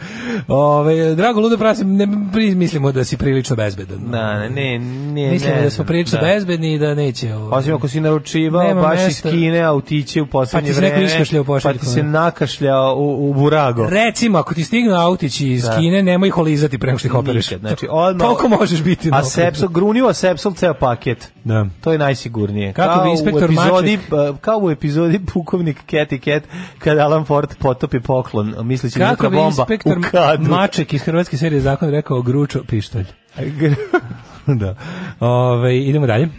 Ove, drago Ludo Prase, ne mislimo da si prilično bezbedan. Da, ne, ne, ne. Mislimo ne da smo prilično da. bezbedni i da neće... Ovo, Osim ako si naručivao baš iz. Kine autiće u poslednje Pa ti se neko vreme, iskašljao u pa ti se nakašljao u, u burago. Recimo, ako ti stignu autići iz Da. Kine, nemoj ih olizati prema što ih. Nikad, znači odmah... Toliko možeš biti. A sepsol, grunio sepsol ceo paket. Da. To je najsigurnije. Kako bi inspektor u epizodi, Maček- uh, kao u epizodi pukovnik Cat i Cat kada Alan Ford potopi poklon misleći da je bomba inspektor u kadru. Maček iz hrvatske serije Zakon rekao gručo pištolj. *laughs* da. Ove, idemo dalje.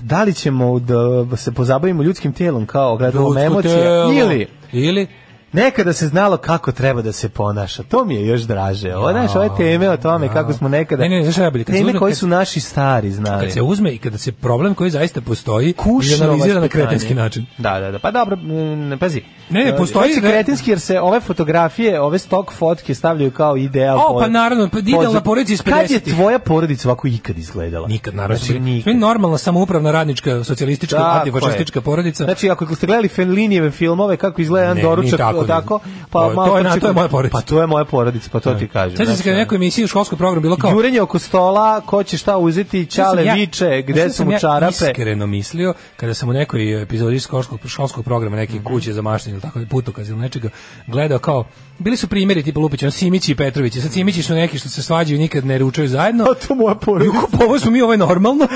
da li ćemo da se pozabavimo ljudskim tijelom kao emocija telo. ili Ili Nekada se znalo kako treba da se ponaša. To mi je još draže. Ovo, znaš, ove teme o tome kako smo nekada... Ne, ne, znaš najbolje? Kad Teme koji su naši stari znali. kad se uzme i kada se problem koji zaista postoji Kušno izanalizira na vaspitanje. kretenski način. Da, da, da. Pa dobro, ne pazi. Ne, ne, E, postoji- znači, kretenski jer se ove fotografije, ove stok fotke stavljaju kao ideal. O, pa naravno, pa idealna porodica iz Kad je 50-ih. tvoja porodica ovako ikad izgledala? Nikad, naravno. Znači, nikad. normalna samoupravna radnička socijalistička antifašistička porodica. Znači, ako ste gledali Fellinijeve filmove, kako izgleda jedan doručak, tako, tako, pa malo to je na- to je moja porodica. Pa to je moja porodica, pa to ti kažem. Sećam se Znači, kad nekoj emisiji u školskom programu bilo kao Jurenje oko stola, ko će šta uzeti, čale Ja- viče, gde su mu ja čarape. iskreno mislio, kada sam u nekoj epizodi školskog, školskog programa, neke kuće za maštanje ili tako, putokaz ili nečega, gledao kao, bili su primjeri tipa Lupić, on Simići i Petrović, sad Simići su neki što se svađaju nikad ne ručaju zajedno. A to moja porodica. Pa ovo smo mi, ovo je normalno.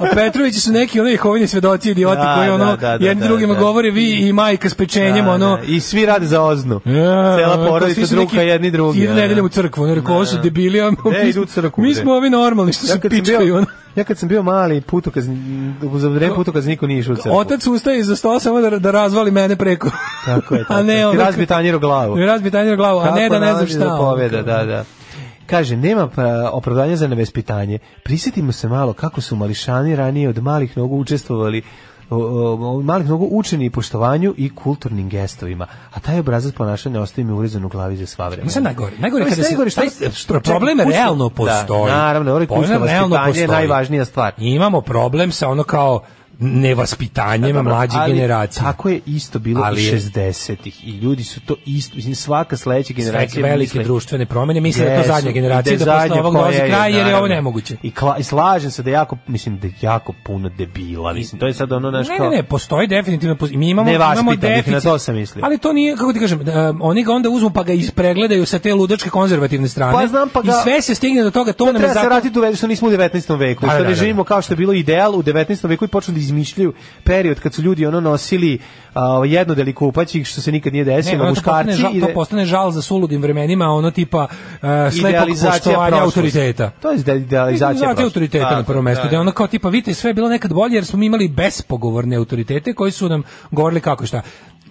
A Petrovići su neki ono Jehovini svedoci, idioti Da, koji ono da, da, da, jedni da, drugima da. govore vi i majka s pečenjem, Da, ono. da, I svi rade za oznu. Ja, Cela porodica druga jedni drugi. Idu nedeljom u crkvu, rekao, ovo su debili, Ne, mi, idu u crkvu, mi smo ovi normalni što se pičkaju. Ja kad sam bio mali putokaz, za vreme putokaz niko nije išao u crkvu. Otac ustaje iza stola samo da, da razvali mene preko. Tako je, *laughs* tako. a ne ono... razbi tanjir u glavu. I razbi tanjir u glavu, a ne da ne znam nalazi šta. Da poveda, da, da. Kaže, nema pa, opravdanja za nevaspitanje. Prisjetimo se malo kako su mališani ranije od malih nogu učestvovali malih nogu učeni i poštovanju i kulturnim gestovima. A taj obrazac ponašanja ostaje mi urezen u glavi za sva vremena. Sad najgore, najgore Ma kada se najgore, šta- taj- što- problem čekaj, realno kućno- postoji. Da, naravno, ovaj kućno vaspitanje je najvažnija stvar. I imamo problem sa ono kao nevaspitanjem Dobro, mlađe ali generacije. Tako je isto bilo Ali i je- 60-ih i ljudi su to isto, mislim svaka sledeća generacija Sve velike misle- društvene promene, misle da je to zadnja generacija, i da posle ovog dolazi je, kraj, jer je ovo nemoguće. I, kla, I slažem se da je jako, mislim da je jako puno debila, mislim, to je sad ono naš Ne, ne, ne, postoji definitivno, mi imamo, imamo deficit. na to sam mislio. Ali to nije, kako ti kažem, da, oni ga onda uzmu pa ga ispregledaju sa te ludačke konzervativne strane. Pa znam, pa ga- I sve se stigne do toga, to nam je treba se vratiti u što nismo u 19. veku, Da, što da, ne da, živimo kao što je bilo ideal u 19. veku i počnu da izmišljaju period kad su ljudi ono nosili a, jednodeli kupaćih što se nikad nije desilo, ono to postane, muškarci žal, i to da- postane žal za suludim vremenima, ono tipa uh, slepog poštovanja autoriteta. To je ide- idealizacija Idealizacija autoriteta na prvom mestu. da. Da je ono kao tipa, vidite, sve je bilo nekad bolje jer smo mi imali bespogovorne autoritete koji su nam govorili kako šta.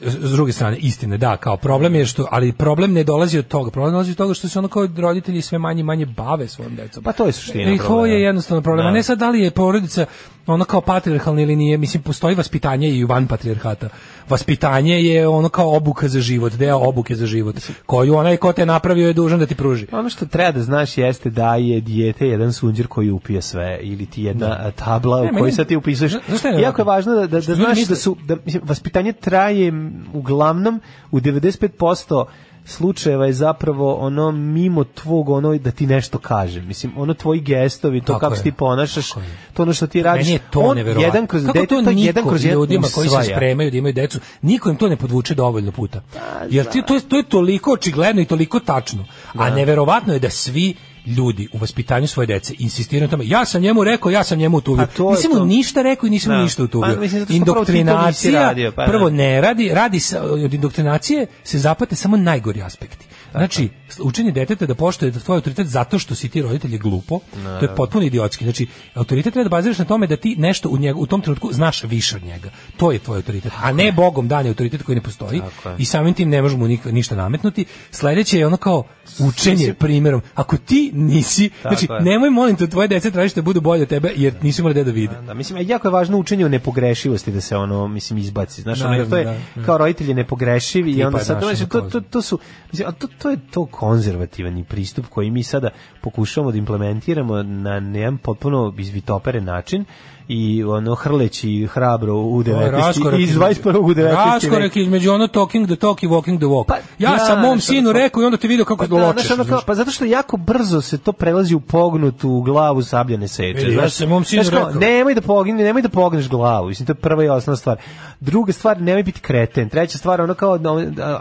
S druge strane, istine, da, kao problem je što, ali problem ne dolazi od toga. Problem dolazi od toga što se ono kao roditelji sve manje i manje bave svojom decom. Pa to je suština I to je jednostavno problem. A Da. ne sad da li je porodica ono kao patrijarhalna ili nije, mislim, postoji vaspitanje i van patrijarhata. Vaspitanje je ono kao obuka za život, deo obuke za život, koju onaj ko te napravio je dužan da ti pruži. Ono što treba da znaš jeste da je dijete jedan sunđer koji upije sve ili ti jedna Da. tabla Ne, u kojoj sad ti upisuješ. Jako je važno da, da, da znaš da su da mislim, vaspitanje traje uglavnom u 95% slučajeva je zapravo ono mimo tvog ono da ti nešto kaže. Mislim, ono tvoji gestovi, to Tako kako je, se ti ponašaš, to ono što ti radiš. Meni je to on jedan kroz Kako to jedan kroz ljudima koji se spremaju da imaju decu, niko im to ne podvuče dovoljno puta. Jer ti, to, je, to je toliko očigledno i toliko tačno. A neverovatno je da svi ljudi u vaspitanju svoje dece insistiraju na tome. Ja sam njemu rekao, ja sam njemu utuvio. Pa je Nisam mu to. ništa rekao i nisam mu Da. ništa utuvio. Pa Indoktrinacija, radio, pa prvo da. ne radi, radi se, od indoktrinacije se zapate samo najgori aspekti. Znači, učenje deteta da poštuje tvoj autoritet zato što si ti roditelj je glupo, to je potpuno idiotski. Znači, autoritet treba da baziraš na tome da ti nešto u, njegu, u tom trenutku znaš više od njega. To je tvoj autoritet, a ne Bogom dan autoritet koji ne postoji je. i samim tim ne možemo ništa nametnuti. Sledeće je ono kao učenje primjerom. Ako ti nisi, Tako znači je. nemoj molim te tvoje dece tražiti da budu bolje od tebe jer nisu imali gde da vide. Da, mislim, a jako je važno učenje o nepogrešivosti da se ono, mislim, izbaci. Znaš, ono, jer to je, Naravno, da, da. kao roditelj je nepogrešiv i onda sad, znaš, to, to, to su, mislim, a to, to je to konzervativni pristup koji mi sada pokušavamo da implementiramo na jedan potpuno izvitoperen način i ono hrleći hrabro u To je 19. raskorak iz između- 21. u 19. Raskorak između ono talking the talk i walking the walk. ja da, sam mom znaš, sinu ono- rekao i onda te video kako Pa da, da, znaš, kao, pa zato što jako brzo se to prelazi u pognutu glavu sabljane seče. Vidi, ja znaš. sam mom sinu Znaš kao, rekao. nemoj da pogne, nemoj da pogneš glavu. Mislim to je prva i osnovna stvar. Druga stvar, nemoj biti kreten. Treća stvar, ono kao a,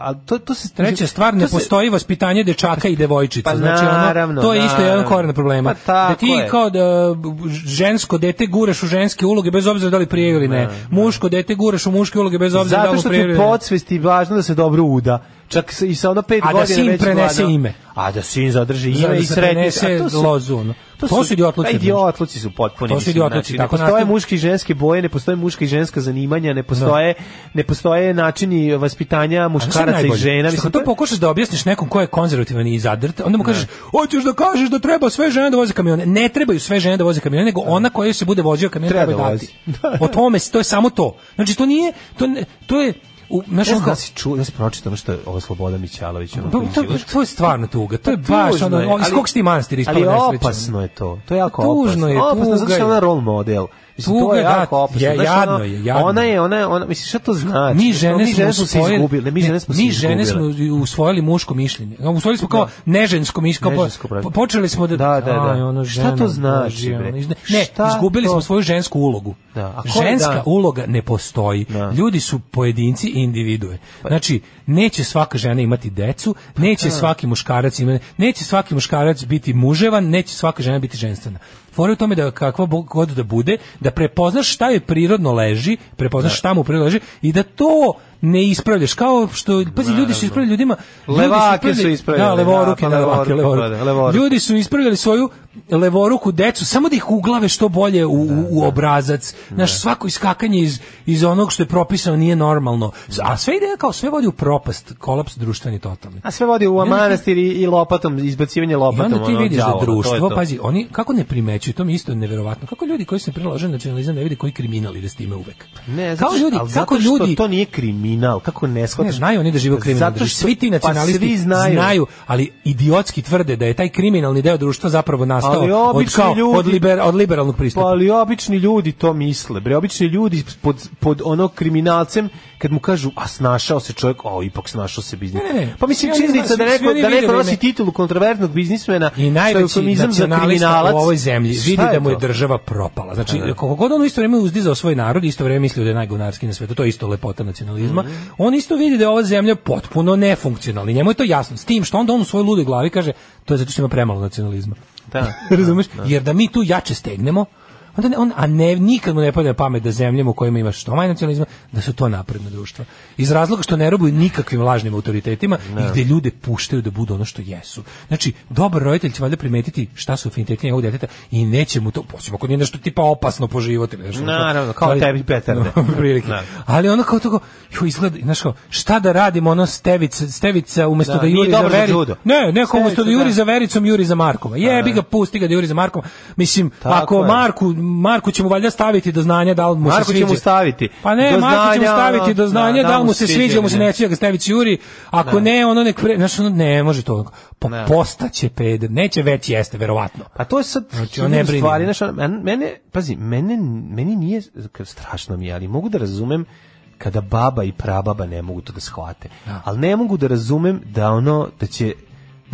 a to to se Treća stvar, ne to se- postoji vaspitanje dečaka i devojčica. Pa znači, ono, to je isto jedan koren problema. Pa da ti kao da žensko dete guraš u ženske uloge bez obzira da li prije ili ne. Muško dete guraš u muške uloge bez obzira da li Zato mu što ti prije podsvesti važno da se dobro uda. Čak se- i sa ono pet A da godina sin već prenese gledao- ime. A da sin zadrži Za- ime da i se sretni. prenese a to su- lozu, ono. To su idiotluci, Pa idiotluci su potpuni. To su idiotluci, tako ne postoje muške i ženske boje, ne postoje muška i ženska zanimanja, ne postoje, ne postoje načini vaspitanja muškaraca i žena. Što to to pokušaš da objasniš nekom ko je konzervativan i zadrt, onda mu kažeš, hoćeš da kažeš da treba sve žene da voze kamione. Ne trebaju sve žene da voze kamione, nego ona koja se bude vozio kamion Treba treba, da dati. O tome, to je samo to. Znači, to nije, to, to je, u, znam kao- da si čuo, da si pročitao ono što je ovo Sloboda Mićalović. Ono, to, koji to, si- to je stvarno tuga. To je Pa baš tužno ono, iz kog si ti manastira ispao Ali opasno je to. To je jako Tužno opasno. je, opasno zato što je. ona role model. Mislim, to Tuga, je da, jako opasno. je- jadno je, jadno Ona je. ona je, ona, mislim, šta to znači? mi žene mi žene smo smo se usvojili- izgubili. Ne, mi žene smo se mi žene smo usvojili muško mišljenje. Usvojili smo kao nežensko mišljenje. Nežensko, po- počeli smo da... Da, da, da. Aj, ono, Šta žena, to znači, bre? Ne, Šta izgubili to- smo svoju žensku ulogu. Da, a ko Ženska da. uloga ne postoji. Ljudi su pojedinci i individue. Znači, neće svaka žena imati decu, neće da. svaki muškarac imati, neće svaki muškarac biti muževan, neće svaka žena biti ženstvena. Fora u tome da kakva god da bude, da prepoznaš šta je prirodno leži, prepoznaš šta mu prirodno leži i da to ne ispravljaš kao što pazi ljudi su ispravljali ljudima ljudi Levake su ispravljali, da levoruke da, da, pa levoruke, levoruke, levoruke. da, levoruke. ljudi su ispravljali svoju levoruku decu samo da ih uglave što bolje u, u, u obrazac naš svako iskakanje iz, iz onog što je propisano nije normalno a sve ide kao sve vodi u propast kolaps društveni totalni A sve vodi u manastir i, i lopatom, izbacivanje i lopatom. onda ti vidiš da to je društvo, to. pazi, oni kako ne primećuju, to mi je isto neverovatno. Kako ljudi koji se prilaže nacionalizam ne vide koji kriminal ide s time uvek. Ne, kao zato što, ljudi, ali kako zato ljudi to nije kriminal, kako ne shvataš? ne, znaju oni da žive u kriminalnom Zato društvu. što- Svi ti nacionalisti pa svi znaju. ali idiotski tvrde da je taj kriminalni deo društva zapravo nastao Ali od, kao, ljudi- od, liber, od liberalnog Pa pristupa. ali obični ljudi to misle. Bre, obični ljudi pod, pod onog kriminalcem kad mu kažu, a snašao se čovjek, o, ipak snašao se biznis. Ne, ne. Pa mislim, oni činjenica da neko, da neko da nosi titulu kontroverznog biznismena, I najveći nacionalista u ovoj zemlji vidi da mu je država propala. Znači, Da, da. koliko god on isto vrijeme uzdizao svoj narod, isto vrijeme mislio da je najgovnarski na svetu, to je isto lepota nacionalizma, On isto vidi da je ova zemlja potpuno nefunkcionalna. I Njemu je to jasno. S tim što onda on u svojoj ludoj glavi kaže, to je zato što ima premalo nacionalizma. Da. *laughs* Razumeš? Da. Jer da mi tu jače stegnemo, onda ne, on, a ne, nikad mu ne pada pamet da zemljama u kojima ima što manje nacionalizma, da su to napredna društva. Iz razloga što ne robuju nikakvim lažnim autoritetima i gde ljude puštaju da budu ono što jesu. Znači, dobar roditelj će valjda primetiti šta su afiniteti njegovog djeteta i neće mu to, posebno ako nije nešto tipa opasno po život ili nešto. Naravno, kao Ali- tebi petarde. No, *laughs* prilike. Da. Ali ono kao to, jo, izgleda, znaš kao, šta da radimo, ono stevica, stevica umjesto Da, da, juri za dobro za veri. judo. Ne, Stevica, umjesto da juri da. za vericom, juri za Markova. Jebi ga, pusti ga da juri za Markom. Mislim, Tako ako je. Marku, Marku će mu valjda staviti do znanja da li mu Marko se sviđa. mu staviti. Pa ne, Do mu znanja, staviti ono, do znanja da, da, li mu se sviđa, mu se ili ne sviđa ga staviti juri. Ako ne, ono nek pre, znaš, ono ne može to. Pa Ne. postaće peder, neće već jeste verovatno. Pa to je sad Znači, on ne stvari, men- mene, pazi, mene, meni nije strašno mi, ali mogu da razumem kada baba i prababa ne mogu to da shvate. Ali ne mogu da razumem da ono, da će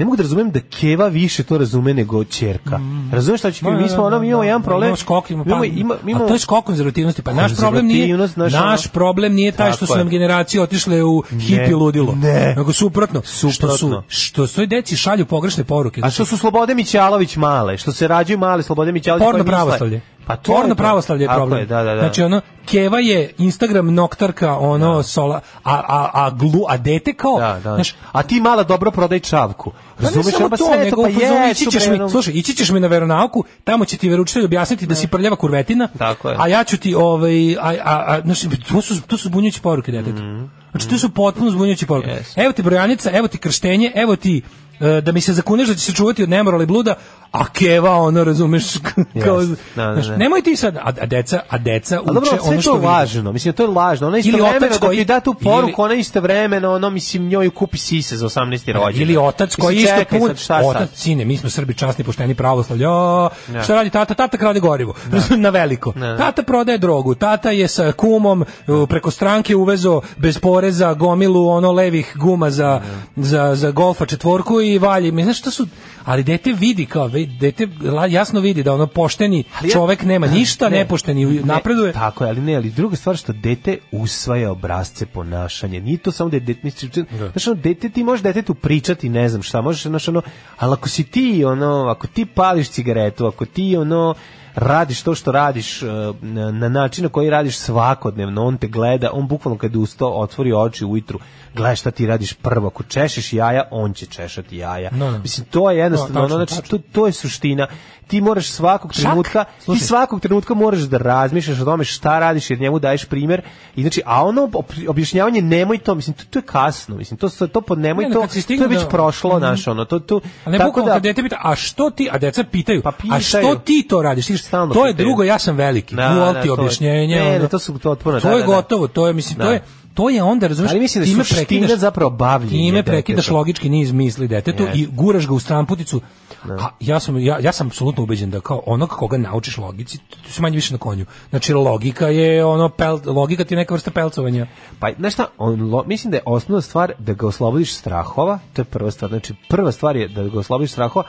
ne mogu da razumem da Keva više to razume nego ćerka. Razumeš šta ću Da, mi smo ono, da, mi imamo da, jedan da, problem. imamo skok, imamo, pa, ima, imamo, a to je skok konzervativnosti. Pa naš problem nije, naš ono- problem nije taj što su nam generacije otišle u hipi ludilo. ne. Nego suprotno. Što su, Suprotno. što svoj deci šalju pogrešne poruke. A što su Slobode Mićalović male, što se rađaju male Slobode Mićalović Porno pravoslavlje. Pa to je Porno to. pravoslavlje je problem. je, da, da, da. Znači ono Keva je Instagram noktarka, ono sola, a a a glu, a dete kao, Da, da. znaš, a ti mala dobro prodaj čavku. Pa Razumeš, pa to, sve to, pa jesu, ići ćeš mi, slušaj, ići ćeš mi na veronauku, tamo će ti veroučitelj objasniti da si prljava kurvetina, Tako je. a ja ću ti, ovaj, a, a, a, znači, to su, to su zbunjujuće poruke detetu. Znači, to su potpuno zbunjujuće poruke. Yes. Evo ti brojanica, evo ti krštenje, evo ti da mi se zakuneš da će se čuvati od nemorala i bluda, a keva ono razumeš *laughs* kao. Da, da, znaš, da. nemoj ti sad a, a deca a deca A dobro, uče ono što to vide. lažno, mislim, to je lažno. Ona Ili istovremeno otac da koji- ti da tu poruku, ili- ona istovremeno, ono, mislim, njoj kupi sise za 18. rođendan. Ili otac koji Mislim, isto pun, otac, sine, mi smo Srbi časni, pošteni, pravoslavlja, a, Da. šta radi tata? Tata krade gorivo, na veliko. Da. Tata prodaje drogu, tata je sa kumom preko stranke uvezo bez poreza gomilu ono levih guma za, za, za golfa četvorku i valji. Mi, znaš šta su, ali dete vidi kao, dete jasno vidi da ono pošteni Ali ja- čovek nema ništa, Ne. nepošteni Ne, napreduje. Tako je, ali ne, ali druga stvar što dete usvaja obrazce ponašanja. Nije to samo da je dete, mislim, znaš, ono, dete, ti možeš detetu pričati, ne znam šta, možeš, znaš, ono, ali ako si ti, ono, ako ti pališ cigaretu, ako ti, ono, radiš to što radiš e, na, na način na koji radiš svakodnevno, on te gleda, on bukvalno kad ustao, otvori oči ujutru, gleda šta ti radiš prvo, ako češeš jaja, on će češati jaja. No, no. Mislim, to je jednostavno, No, ono, tačno, znači, to, to je suština. Ti moraš svakog Čak, trenutka, ti slušaj. svakog trenutka moraš da razmišljaš o tome šta radiš jer njemu daješ primjer i znači a ono ob- objašnjavanje nemoj to mislim to, to je kasno mislim to to, to pod nemoj Ne, to to je već da- prošlo Mhm. naš ono to to A ne bukvalno kad dete pita, a što ti, a deca pitaju, Pa a pitaju. što ti to radiš? Ti, to je pitaju. drugo, ja sam veliki. Da, da, ti to je- objašnjenje. ne, ne, ono. to su To da, je da, da. gotovo, to je, mislim, to Da. je, to je onda, razumiješ, Ali mislim da suština prekidaš- zapravo bavljenje Time prekidaš deteta. logički niz misli detetu Jeste. i guraš ga u stramputicu. A ja sam, ja, ja sam apsolutno ubeđen da kao onog koga naučiš logici, tu si manje više na konju. Znači, logika je ono, pel, logika ti je neka vrsta pelcovanja. Pa, znaš šta, on, lo- mislim da je osnovna stvar da ga oslobodiš strahova, to je prva stvar. Znači, prva stvar je da ga oslobodiš strahova,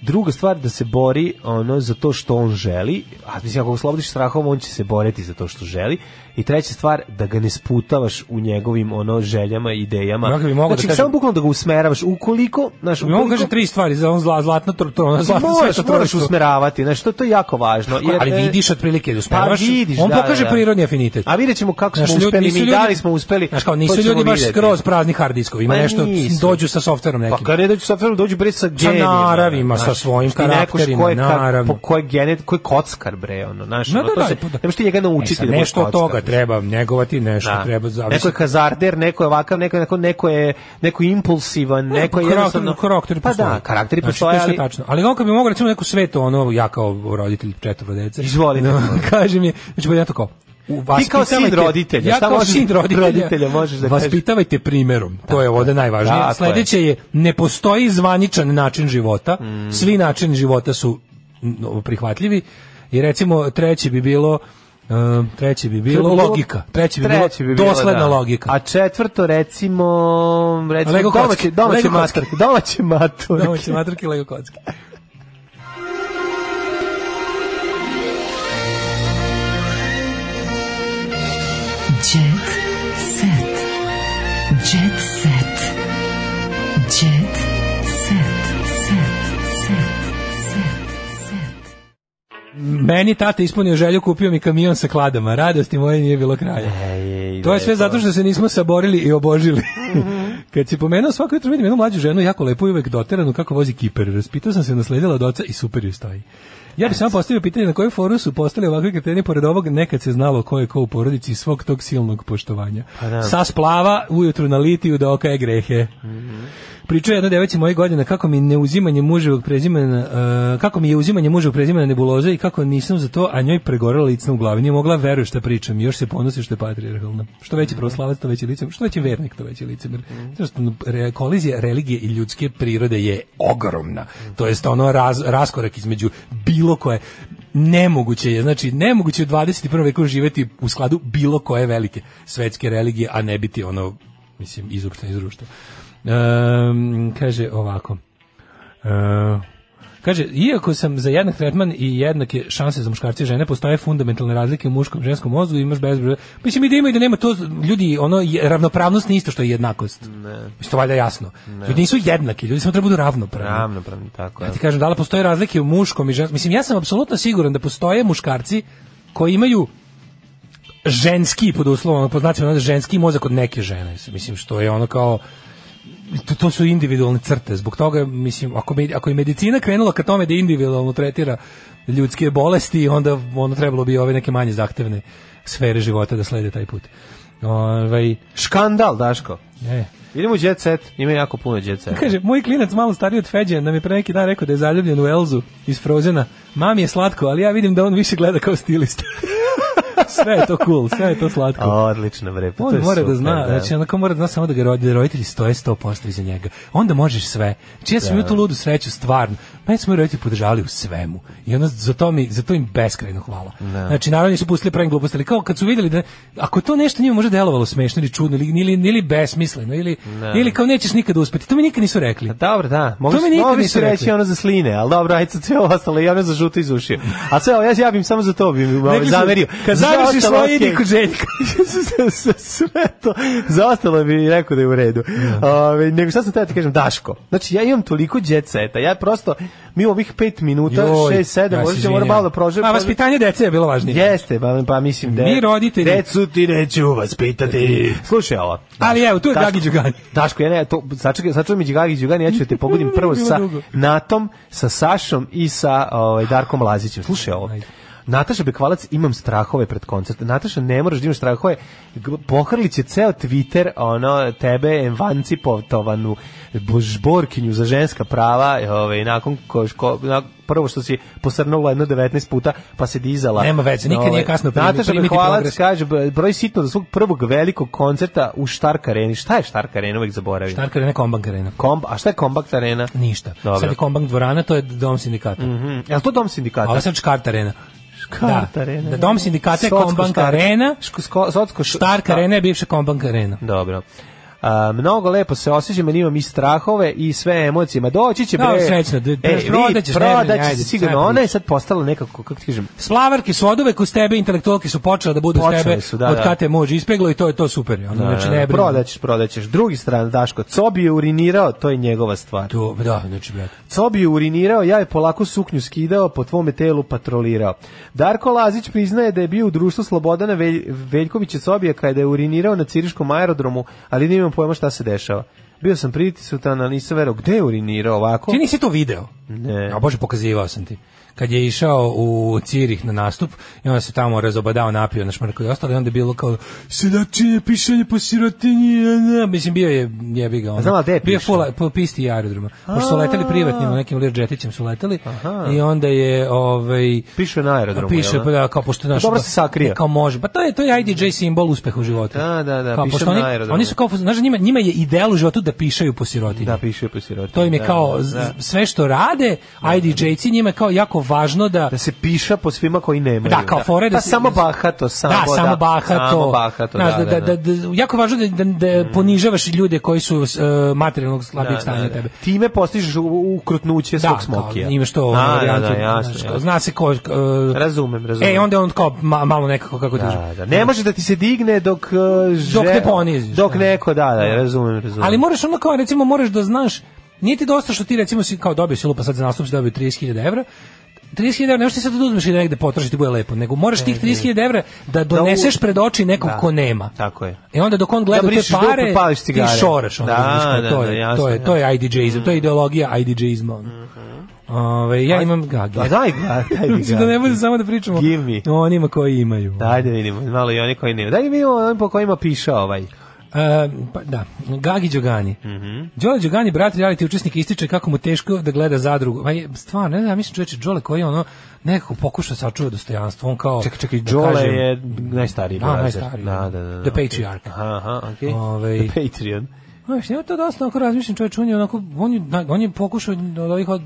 druga stvar da se bori ono za to što on želi, a mislim ako ga oslobodiš strahova, on će se boriti za to što želi. I treća stvar da ga ne sputavaš u njegovim ono željama, idejama. Ja bi mogao da znači, kažem- samo bukvalno da ga usmeravaš. Ukoliko, znaš, mogu ukoliko kaže tri stvari za on zla, zlatna tro, tro, zlatna možeš, moraš usmeravati, znaš, to, to je jako važno. Jer, ali e, vidiš otprilike da usmeravaš, Pa vidiš, on da, pokaže da, da. prirodni afinitet. A vidjet ćemo kako smo Znaš, ljudi- uspeli, mi ljudi- da li smo uspeli. Znaš kao, nisu ljudi baš vidjeti. skroz prazni hard diskovi, ima Ma nešto, dođu sa softverom nekim. Pa kad ne dođu sa softverom, dođu bre sa Sa genijima. naravima, sa svojim karakterima, naravno. Po ko je genet, ko je kockar bre, ono, znaš, da, to da, se, da. ne možeš ti njega E, naučiti da nešto od toga. Treba njegovati, nešto Da. treba Neko zavisi. je kazarder, neko je ovakav, neko, neko, neko je neko je impulsivan, neko je karakter, jednostavno... karakter pa da, karakteri znači, postoje, je ali... tačno. Ali on kad bi mogao recimo neku svetu, ono, ja kao roditelj četvro dece. Izvolite. No, *laughs* kaže mi, znači ja to kao, u, Ti kao sin roditelja, ja šta kao sin roditelja, roditelja možeš da vaspitavajte primerom, to je ovde najvažnije. Je. Sledeće je, ne postoji zvaničan način života, Mm. svi načini života su prihvatljivi i recimo treći bi bilo um, treći bi bilo logika. Treći bi Treći bilo bi dosledna da. logika. A četvrto, recimo, recimo Lego domaće, domaće maturke, domaće maturke. Domaće maturke i Lego kocke. Meni tata ispunio želju, kupio mi kamion sa kladama. Radosti moje nije bilo kraja. Ej, To je sve lepo. zato što se nismo saborili i obožili. *laughs* Kad si pomenuo svako jutro vidim jednu mlađu ženu, jako lepu i uvek doteranu kako vozi kiper. Raspitao sam se, nasledila od oca i super ju stoji. Ja bih samo postavio pitanje na kojem foru su postali ovakvi kreteni pored ovog nekad se znalo ko je ko u porodici svog tog silnog poštovanja. Pa da. Sa splava, ujutru na litiju da okaje grehe. Pričao je jedna devojci moje godina kako mi neuzimanje muževog prezimena, uh, kako mi je uzimanje muževog prezimena nebuloza i kako nisam za to, a njoj pregorela licna u glavi. Nije mogla veruje šta pričam, još se ponosi što je patrijarhalna. Što veći pravoslavac, to veći licem, što veći vernik, to veći licem. Zato što re- kolizija religije i ljudske prirode je ogromna. To jest ono raz, raskorak između bilo koje nemoguće je, znači nemoguće je u 21. veku živeti u skladu bilo koje velike svetske religije, a ne biti ono, mislim, izopšteno iz društva. Ehm, kaže ovako. Ehm, kaže, iako sam za jednak tretman i jednake šanse za muškarce i žene, postoje fundamentalne razlike u muškom i ženskom mozgu, imaš bezbroj. Mislim i da ima i da nema to ljudi, ono je, ravnopravnost nije isto što je jednakost. Ne. Mislim to valjda jasno. Ljudi nisu jednaki, ljudi samo treba budu ravnopravni. Ravnopravni, tako je. Ja ti kažem, da li postoje razlike u muškom i ženskom? Mislim, ja sam apsolutno siguran da postoje muškarci koji imaju ženski, pod uslovom, pod znacima ženski mozak od neke žene. Mislim, što je ono kao to, to su individualne crte. Zbog toga, mislim, ako, me, ako je medicina krenula ka tome da individualno tretira ljudske bolesti, onda ono trebalo bi ove neke manje zahtevne sfere života da slede taj put. Ovaj Škandal, Daško. E, Idemo u jet set, ima jako puno jet seta. Kaže, moj klinac malo stariji od Feđe nam je pre neki dan rekao da je zaljubljen u Elzu iz Frozena. Mami je slatko, ali ja vidim da on više gleda kao stilista. *laughs* sve je to cool, sve je to slatko. Odlično, bre. pa to On je mora da super, zna, znači onako mora da zna samo da ga rodi, da roditelji stoje 100% iza njega. Onda možeš sve. Znači ja sam Da. tu ludu sreću, stvarno. Meni su moji roditelji podržavali u svemu. I onda za to, mi, za to im beskrajno hvala. Da. Znači naravno nisu pustili pravim gluposti, ali kao kad su vidjeli da ako to nešto njima može delovalo smešno ili čudno ili, ili, ili besmisleno ili, Da. ili kao nećeš nikad uspeti, to mi nikad nisu rekli. Dobro, da. Mogli, To mi nikad nisu su reći rekli. ono za sline, ali dobro, ajde sve ostalo i ono za žuto iz ušiju. A sve ja, ja bih samo za to bi ovaj, zamerio. kad Za završiš ostalo, svoje, idi kod Željka. *laughs* sve to. Za ostalo bi rekao da je u redu. Ove, nego šta sam teo ti kažem, Daško. Znači, ja imam toliko jet seta, ja prosto, mi u ovih pet minuta, Joj, šest, sedam, ja možda ćemo izvinjam. malo da prožemo. A vaspitanje dece je bilo važnije. Jeste, pa, pa mislim da Mi roditelji- Decu ti neću vaspitati. Slušaj ovo. Ali evo, tu je Daško- Gagi Đugani. Daško, ja ne, to, sačekaj, sačekaj mi Gagi Đugani, ja ću da te pogodim *laughs* prvo sa. Natom, sa Sašom i sa ovaj, Darkom Lazićem. Slušaj ovo. Nataša Bekvalac, imam strahove pred koncert. Nataša, ne moraš da imaš strahove. Pohrlit će ceo Twitter, ono, tebe emancipotovanu žborkinju za ženska prava, ovaj, nakon ko, ko, na, prvo što si posrnula jedno 19 puta, pa se dizala. Nema veze, nikad Ovaj, nije kasno primi- Nataša primiti Bekvalac kaže, broj sitno do svog prvog velikog koncerta u Štark areni. Šta je Štark arena, uvek zaboravim. Štark arena, Kombank arena. Komb, a šta je Kombank arena? Ništa. Dobro. Sad je Kombank dvorana, to je dom sindikata. Mhm. Je li to dom sindikata? Ovo je sad Škart arena. Da. arena. Da, dom sindikata je Kombank arena. Štark šta? arena je bivša Kombank arena. Dobro. A, mnogo lepo se osjećam, jer imam i strahove i sve emocije. Ma doći će bre. Da, srećno, E, prodaćeš, ne prodaće brini, se ajde, sigurno. Ona je sad postala nekako, kako ti kažem, Splavarke su od uvek uz tebe, intelektualke su počele da budu Počele tebe, su, da, od da. kad te može ispeglo i to je to super. Ono, znači, ne brini. prodaćeš, prodaćeš. Drugi stran, Daško, Cobi je urinirao, to je njegova stvar. To, da, znači, brate. Cobi je urinirao, ja je polako suknju skidao, po tvome telu patrolirao. Darko Lazić priznaje da je bio u društvu Slobodana Velj, Veljkovića Cobija kada je urinirao na Ciriškom aerodromu, ali nemam pojma šta se dešava. Bio sam prisutan, ali nisam verao. Gde je urinirao ovako? Ti nisi to video? Ne. A bože, pokazivao sam ti. Kad je išao u Cirih na nastup i onda se tamo razobadao, napio na šmrku i ostalo i onda je bilo kao sedačine, pišanje po sirotinji, a, a." mislim bio je jebi ga. ono. znam, a gde je bio full, po pisti aerodroma. Pošto su leteli privatnim, nekim Learjetićem su leteli Aha. i onda je ovaj Piše na aerodromu, Piše da? pa da kao pošto naš dobro se sakrio. Kao može. Pa to je to je IDJ simbol uspeha u životu. Da, da, da, Kao, piše na aerodromu. oni su kao znaš njima njima je ideal u životu da pišaju po sirotinji. Da, piše po sirotinji. To im je Da, kao da, da. sve što rade, IDJ-ci njima je kao jako važno da Da se piša po svima koji nemaju. da, kao fore da Pa se- samo bahato, samo, da, samo bahato. Samo bahato, Znaš, da, da, da. da, jako važno da, da, da ponižavaš ljude koji su uh, materijalnog slabijeg Da, stanja da, da. tebe. Time postižeš ukrutnuće svog smokija. Da, ono, da, varijantu, da, zna se ko... uh, Razumem, razumem. E, onda on kao ma- malo nekako, kako Da, da. Ne može da ti se digne dok uh, Dok ne poniziš, Dok da. neko, da, da, razumem, razumem. Ali moraš ono kao, recimo, moraš da znaš, nije ti dosta što ti recimo si kao dobio si lupa sad za nastup si dobio 30.000 evra, 30.000 evra, ne možeš ti sad da uzmeš i da negde potrošiš ti bude lepo, nego moraš tih 30.000 evra da doneseš pred oči nekog Da. ko nema. Tako je. I onda dok on gleda Da te dupe, pare, pališ ti šoraš. Onda, Da, da, to, da, je, jasno, to, je, to je IDJ-izam, to je ideologija IDJ-izma. ono. Ove, ja imam gagi. A daj daj mi *laughs* Mislim da ne bude samo da pričamo o onima koji imaju. Daj da vidimo, malo i oni koji nemaju. Daj da vidimo oni po kojima piše ovaj. E, pa da, Gagi Đogani. Mm Mhm. Đole Đogani, brat reality učesnik, ističe kako mu teško da gleda zadrugu. Ma je, stvarno, ne znam, ja mislim čoveče, Đole koji je ono, nekako pokuša sačuva dostojanstvo, on kao... Čekaj, čekaj, da Đole kažem, je najstariji Da, najstariji. Da, da, da. The okej. Patriarch. Aha, aha, okej. Ovaj- The Patreon. Znaš, ja to dosta onako razmišljam, čovječ, on je onako, on je, on je pokušao od ovih, od,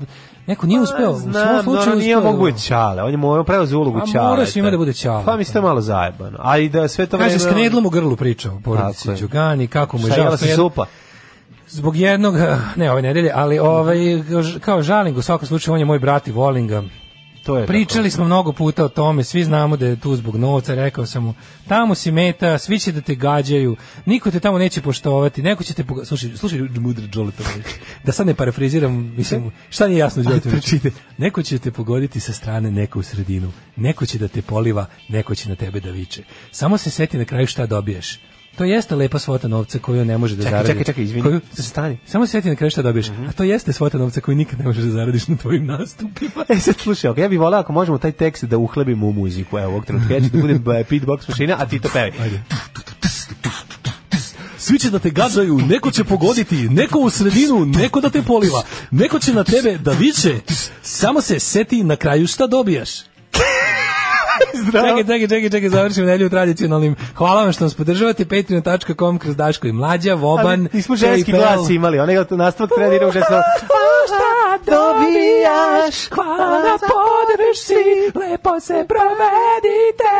neko nije uspeo, u svom Pa, slučaju nije uspeo. mogu biti čale, on je morao preuzeo ulogu A čale. mora svima da bude čale. Pa mi ste malo zajebano. A i da sve to Kaže, s knedlom u grlu pričao porodici je. Đugani, kako mu je Šta, žao. je- supa? Zbog jednog, *laughs* ne ove nedelje, ali ovaj, kao žalim u svakom slučaju, on je moj brat i volim ga. To je Pričali smo mnogo puta o tome, svi znamo da je tu zbog novca, rekao sam mu, tamo si meta, svi će da te gađaju, niko te tamo neće poštovati, neko će te pogo... Slušaj, slušaj mudro Đoletović, da sad ne parafriziram, mislim, šta nije jasno Đoletović? *laughs* Neko će te pogoditi sa strane, neko u sredinu, neko će da te poliva, neko će na tebe da viče. Samo se seti na kraju šta dobiješ. To jeste lepa svota novca koju ne može da Čekaj, zaradi. čekaj, čekaj, izvini. Koju, Stani. samo se sjeti na kraju šta dobiješ. A to jeste svota novca koju nikad ne možeš da zaradiš na tvojim nastupima. *laughs* E sad slušaj, okay, ja bih voleo ako možemo taj tekst da uhlebimo u muziku. Evo, ovog trenutka ja ću da budem eh, beatbox mašina, a ti to pevaj. svi će da te gađaju, neko će pogoditi, neko u sredinu, neko da te poliva, neko će na tebe da viče, samo se seti na kraju šta dobijaš. *laughs* Čekaj, čekaj, čekaj, čekaj, završimo nedelju tradicionalnim. Hvala vam što nas podržavate, patreon.com kroz Daško i Mlađa, Voban, Ali nismo ženski glas imali, onaj nastavak treba da ide u žensko. šta dobijaš, hvala na podršci, lepo se provedite.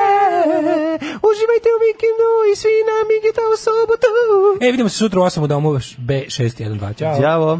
Uživajte u vikendu i svi na Migita u sobotu. E, vidimo se sutra u 8 u domu B612. Ćao. Ćao.